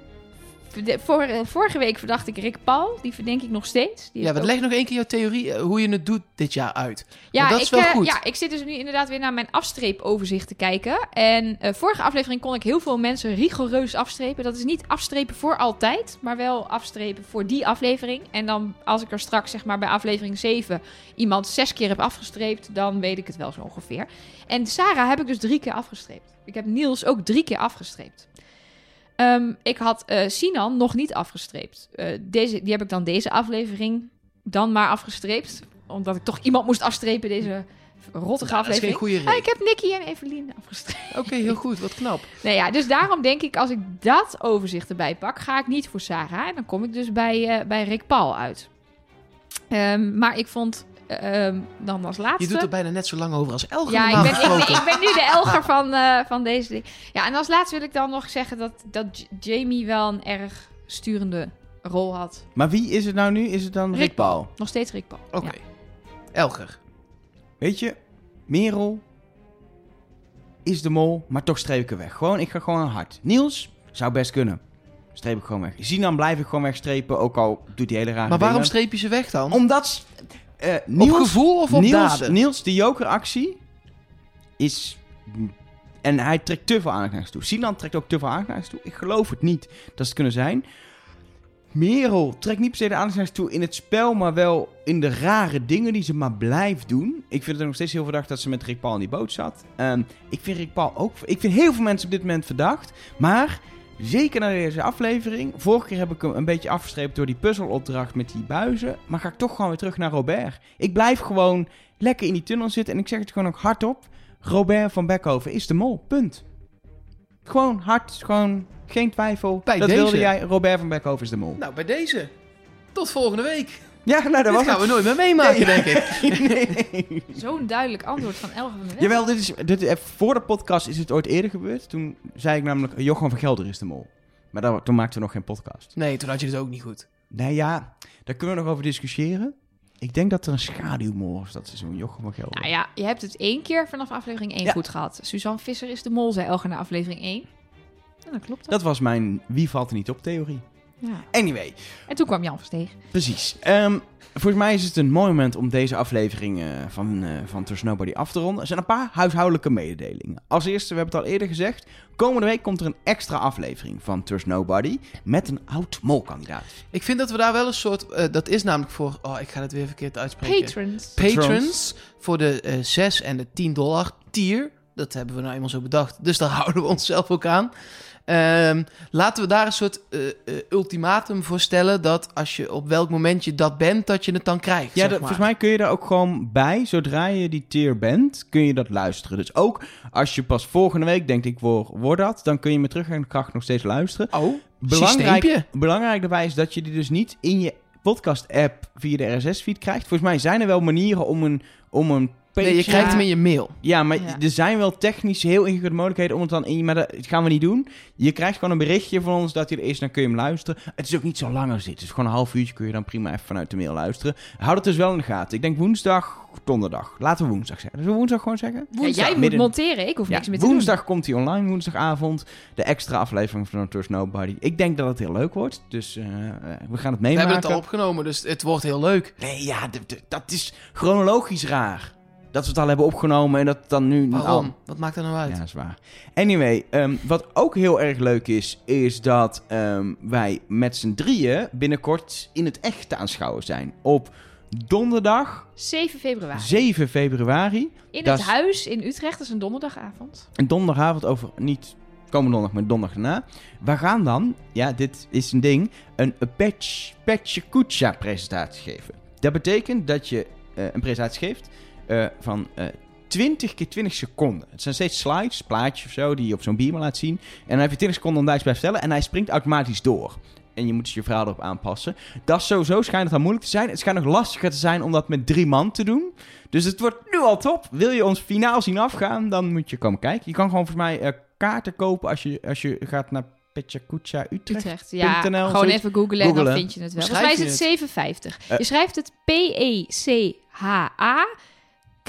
verde- Vor, eh, vorige week verdacht ik Rick Paul. Die verdenk ik nog steeds. Die Ja, wat ook- leg nog één keer jouw theorie eh, hoe je het doet dit jaar uit. Ja, Want dat is ik, wel eh, goed. ja, ik zit dus nu inderdaad weer naar mijn afstreepoverzicht te kijken. En vorige aflevering kon ik heel veel mensen rigoureus afstrepen. Dat is niet afstrepen voor altijd, maar wel afstrepen voor die aflevering. En dan als ik er straks zeg maar bij aflevering 7 iemand zes keer heb afgestreept, dan weet ik het wel zo ongeveer. En Sarah heb ik dus drie keer afgestreept. Ik heb Niels ook drie keer afgestreept. Ehm, ik had eh, Sinan nog niet afgestreept. Eh, deze, die heb ik dan deze aflevering dan maar afgestreept. Omdat ik toch iemand moest afstrepen deze rottige Nou, dat is geen aflevering. goede Ah, ik heb Nicky en Evelien afgestreept. Oké, heel goed. Wat knap. Nou ja, dus daarom denk ik, als ik dat overzicht erbij pak, ga ik niet voor Sarah. En dan kom ik dus bij, eh, bij Rick Paul uit. Ehm, maar ik vond ehm, dan als laatste... Je doet er bijna net zo lang over als Elge Ja, ik ben, ik, gesproken. ik ben nu de Elger van, eh, van deze ding. Ja, en als laatste wil ik dan nog zeggen dat, dat Jamie wel een erg sturende rol had. Maar wie is het nou nu? Is het dan Rick, Rick Paul? Nog steeds Rick Paul. Oké. Ja. Elger. Weet je, Merel is de mol, maar toch streep ik er weg. Gewoon, ik ga gewoon hard. Niels zou best kunnen. Streep ik gewoon weg. Zinan blijf ik gewoon wegstrepen, ook al doet die hele rare Maar waarom dingen. streep je ze weg dan? Omdat... eh op gevoel of op Niels, daden? Niels, de jokeractie is... En hij trekt te veel aandacht naar zich toe. Sinan trekt ook te veel aandacht naar zich toe. Ik geloof het niet dat ze het kunnen zijn. Merel trekt niet per se de aandacht naar zich toe in het spel, maar wel in de rare dingen die ze maar blijft doen. Ik vind het nog steeds heel verdacht dat ze met Rick Paul in die boot zat. Ehm, ik vind Rick Paul ook... Ik vind heel veel mensen op dit moment verdacht. Maar zeker na deze aflevering... Vorige keer heb ik hem een beetje afgestreept door die puzzelopdracht met die buizen. Maar ga ik toch gewoon weer terug naar Robert. Ik blijf gewoon lekker in die tunnel zitten. En ik zeg het gewoon ook hardop. Robert van Beckhoven is de mol. Punt. Gewoon hard, gewoon geen twijfel. Bij dat deze. wilde jij. Robert van Beckhoven is de mol. Nou, bij deze. Tot volgende week. Ja, nou dat was gaan het. we nooit meer meemaken, denk ik. nee. Zo'n duidelijk antwoord van Elger van der Ven. Jawel, dit is, dit, eh, voor de podcast is het ooit eerder gebeurd. Toen zei ik namelijk, Jochem van Gelder is de mol. Maar dat, toen maakten we nog geen podcast. Nee, toen had je het ook niet goed. Nee, ja, daar kunnen we nog over discussiëren. Ik denk dat er een schaduwmol was, dat seizoen, Jochem van Gelder. Nou ja, je hebt het één keer vanaf aflevering 1 Ja. goed gehad. Suzanne Visser is de mol, zei Elger na aflevering 1. Ja, dat klopt. Dat was mijn wie valt er niet op theorie. Ja. Anyway, En toen kwam Jan Versteeg. precies. Ehm, volgens mij is het een mooi moment om deze aflevering eh, van, eh van Trust Nobody af te ronden. Er zijn een paar huishoudelijke mededelingen. Als eerste, we hebben het al eerder gezegd. Komende week komt er een extra aflevering van Trust Nobody met een oud molkandidaat. Ik vind dat we daar wel een soort... eh, dat is namelijk voor... Oh, ik ga het weer verkeerd uitspreken. Patrons. Patrons. Voor de eh 6 en de 10 dollar tier. Dat hebben we nou eenmaal zo bedacht. Dus daar houden we onszelf ook aan. Ehm, laten we daar een soort eh, eh, ultimatum voor stellen... dat als je op welk moment je dat bent, dat je het dan krijgt. Ja, dat- volgens mij kun je daar ook gewoon bij. Zodra je die tier bent, kun je dat luisteren. Dus ook als je pas volgende week denkt, ik word, word dat... dan kun je met teruggaande kracht nog steeds luisteren. Oh, Belangrijk, systeempje. belangrijk daarbij is dat je die dus niet in je podcast-app via de RSS-feed krijgt. Volgens mij zijn er wel manieren om een, om een Nee, je krijgt hem in je mail. Ja, maar Ja. er zijn wel technisch heel ingewikkelde mogelijkheden om het dan in je... Maar dat gaan we niet doen. Je krijgt gewoon een berichtje van ons dat hij er is, dan kun je hem luisteren. Het is ook niet zo lang als dit. Het is gewoon een half uurtje kun je dan prima even vanuit de mail luisteren. Houd het dus wel in de gaten. Ik denk woensdag, donderdag. Laten we woensdag zeggen. Zullen we woensdag gewoon zeggen? Ja, jij moet monteren, ik hoef Ja, niks meer te woensdag komt hij online, woensdagavond. De extra aflevering van No Trust Nobody. Ik denk dat het heel leuk wordt, dus eh, eh, we gaan het We meemaken. hebben het al opgenomen, dus het wordt heel leuk. Nee, ja, dat is chronologisch raar. Dat we het al hebben opgenomen en dat het dan nu... Waarom? Wat maakt er nou uit? Ja, dat is waar. Anyway, ehm, wat ook heel erg leuk is, is dat ehm, wij met z'n drieën binnenkort in het echt te aanschouwen zijn. Op donderdag 7 februari. 7 februari. In Dat het is- huis in Utrecht, dat is een donderdagavond. Een donderdagavond over, niet komende donderdag, maar donderdag daarna. We gaan dan, ja, dit is een ding, een Patch, Patch Kucha presentatie geven. Dat betekent dat je eh, een presentatie geeft eh, van eh 20 keer 20 seconden. Het zijn steeds slides, plaatjes of zo, die je op zo'n beamer laat zien. En dan heb je 20 seconden om daar iets bij te vertellen en hij springt automatisch door. en je moet dus je verhaal erop aanpassen. Dat is sowieso schijnt het al moeilijk te zijn. Het schijnt nog lastiger te zijn om dat met drie man te doen. Dus het wordt nu al top. Wil je ons finaal zien afgaan, dan moet je komen kijken. Je kan gewoon volgens mij eh, kaarten kopen als je, als je gaat naar Petjakucha Utrecht. Utrecht. Ja, .nl, gewoon zoiets. even googlen en dan vind je het wel. Volgens mij is het je 750. Eh. je schrijft het P-E-C-H-A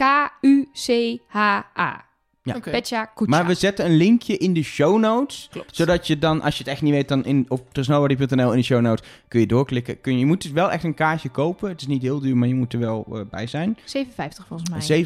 K-U-C-H-A. Ja. Petja Kucha. Maar we zetten een linkje in de show notes. Klopt. Zodat je dan, als je het echt niet weet, dan in, op trustnobody.nl in de show notes kun je doorklikken. Kun je, je moet dus wel echt een kaartje kopen. Het is niet heel duur, maar je moet er wel eh, bij zijn. 750 volgens mij.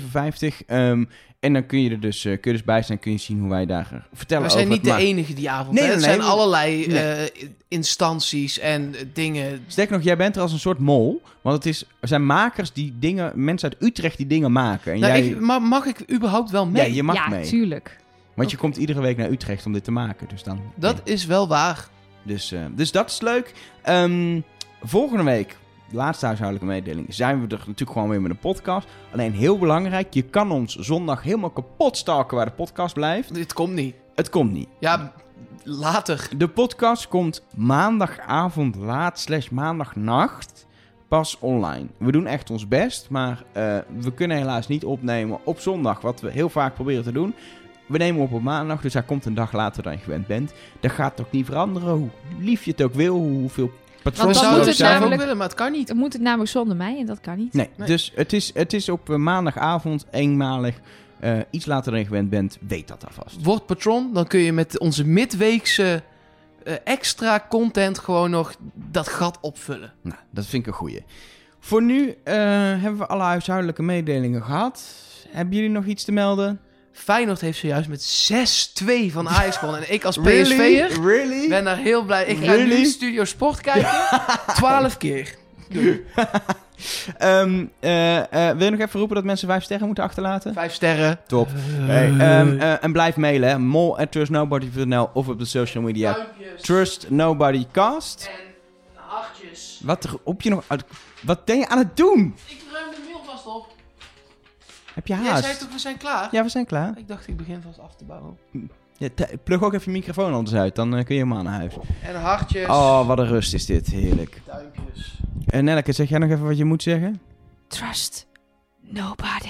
7,50. ehm, en dan kun je er dus, eh, kun je dus bij zijn. Kun je zien hoe wij daar vertellen We zijn over niet de het enige die avond. Nee, nee, er zijn nee. allerlei Nee. eh, instanties en eh, dingen. Sterker nog, jij bent er als een soort mol. Want het is, er zijn makers die dingen, mensen uit Utrecht die dingen maken. En Nou, jij, ik, ma- mag ik überhaupt wel mee? ja, je mag ja, mee. tuurlijk. Want je komt iedere week naar Utrecht om dit te maken. Dus dan. Dat is wel waar. Dus, eh, dus dat is leuk. Ehm, volgende week, laatste huishoudelijke mededeling, zijn we er natuurlijk gewoon weer met een podcast. Alleen heel belangrijk, je kan ons zondag helemaal kapot stalken waar de podcast blijft. Dit komt niet. Het komt niet. Ja, later. De podcast komt maandagavond laat slash maandagnacht pas online. We doen echt ons best, maar eh, we kunnen helaas niet opnemen op zondag, wat we heel vaak proberen te doen. We nemen op op maandag, dus hij komt een dag later dan je gewend bent. Dat gaat toch niet veranderen, hoe lief je het ook wil, hoeveel Dan zou het zelf ook namelijk- willen, maar het kan niet. Dan moet het namelijk zonder mij en dat kan niet. Nee, Nee. dus het is, het is op eh, maandagavond eenmalig. eh, iets later dan je gewend bent, weet dat alvast. Word patron, dan kun je met onze midweekse eh, extra content gewoon nog dat gat opvullen. Nou, dat vind ik een goeie. Voor nu eh, hebben we alle huishoudelijke mededelingen gehad. Hebben jullie nog iets te melden? Feyenoord heeft zojuist met 6-2 van Ajax gewonnen. En ik als PSV'er Really? ben daar heel blij. Ik ga Really? nu Studio Sport kijken. 12 keer. Ehm, eh, eh, wil je nog even roepen dat mensen vijf sterren moeten achterlaten? Vijf sterren. Top. Hey, ehm, eh, en blijf mailen, hè. mol@trustnobody.nl of op de social media. Duimpjes. Trust Nobody Cast. En hartjes. Wat roep je nog? uit- Wat ben je aan het doen? Ik Heb je Jij haast? zei toch, we zijn klaar? Ja, we zijn klaar. Ik dacht, ik begin vast af te bouwen. Ja, plug ook even je microfoon anders uit, dan eh, kun je helemaal naar huis. En hartjes. Oh, wat een rust is dit. Heerlijk. Duimpjes. En Nelleke, zeg jij nog even wat je moet zeggen? Trust nobody.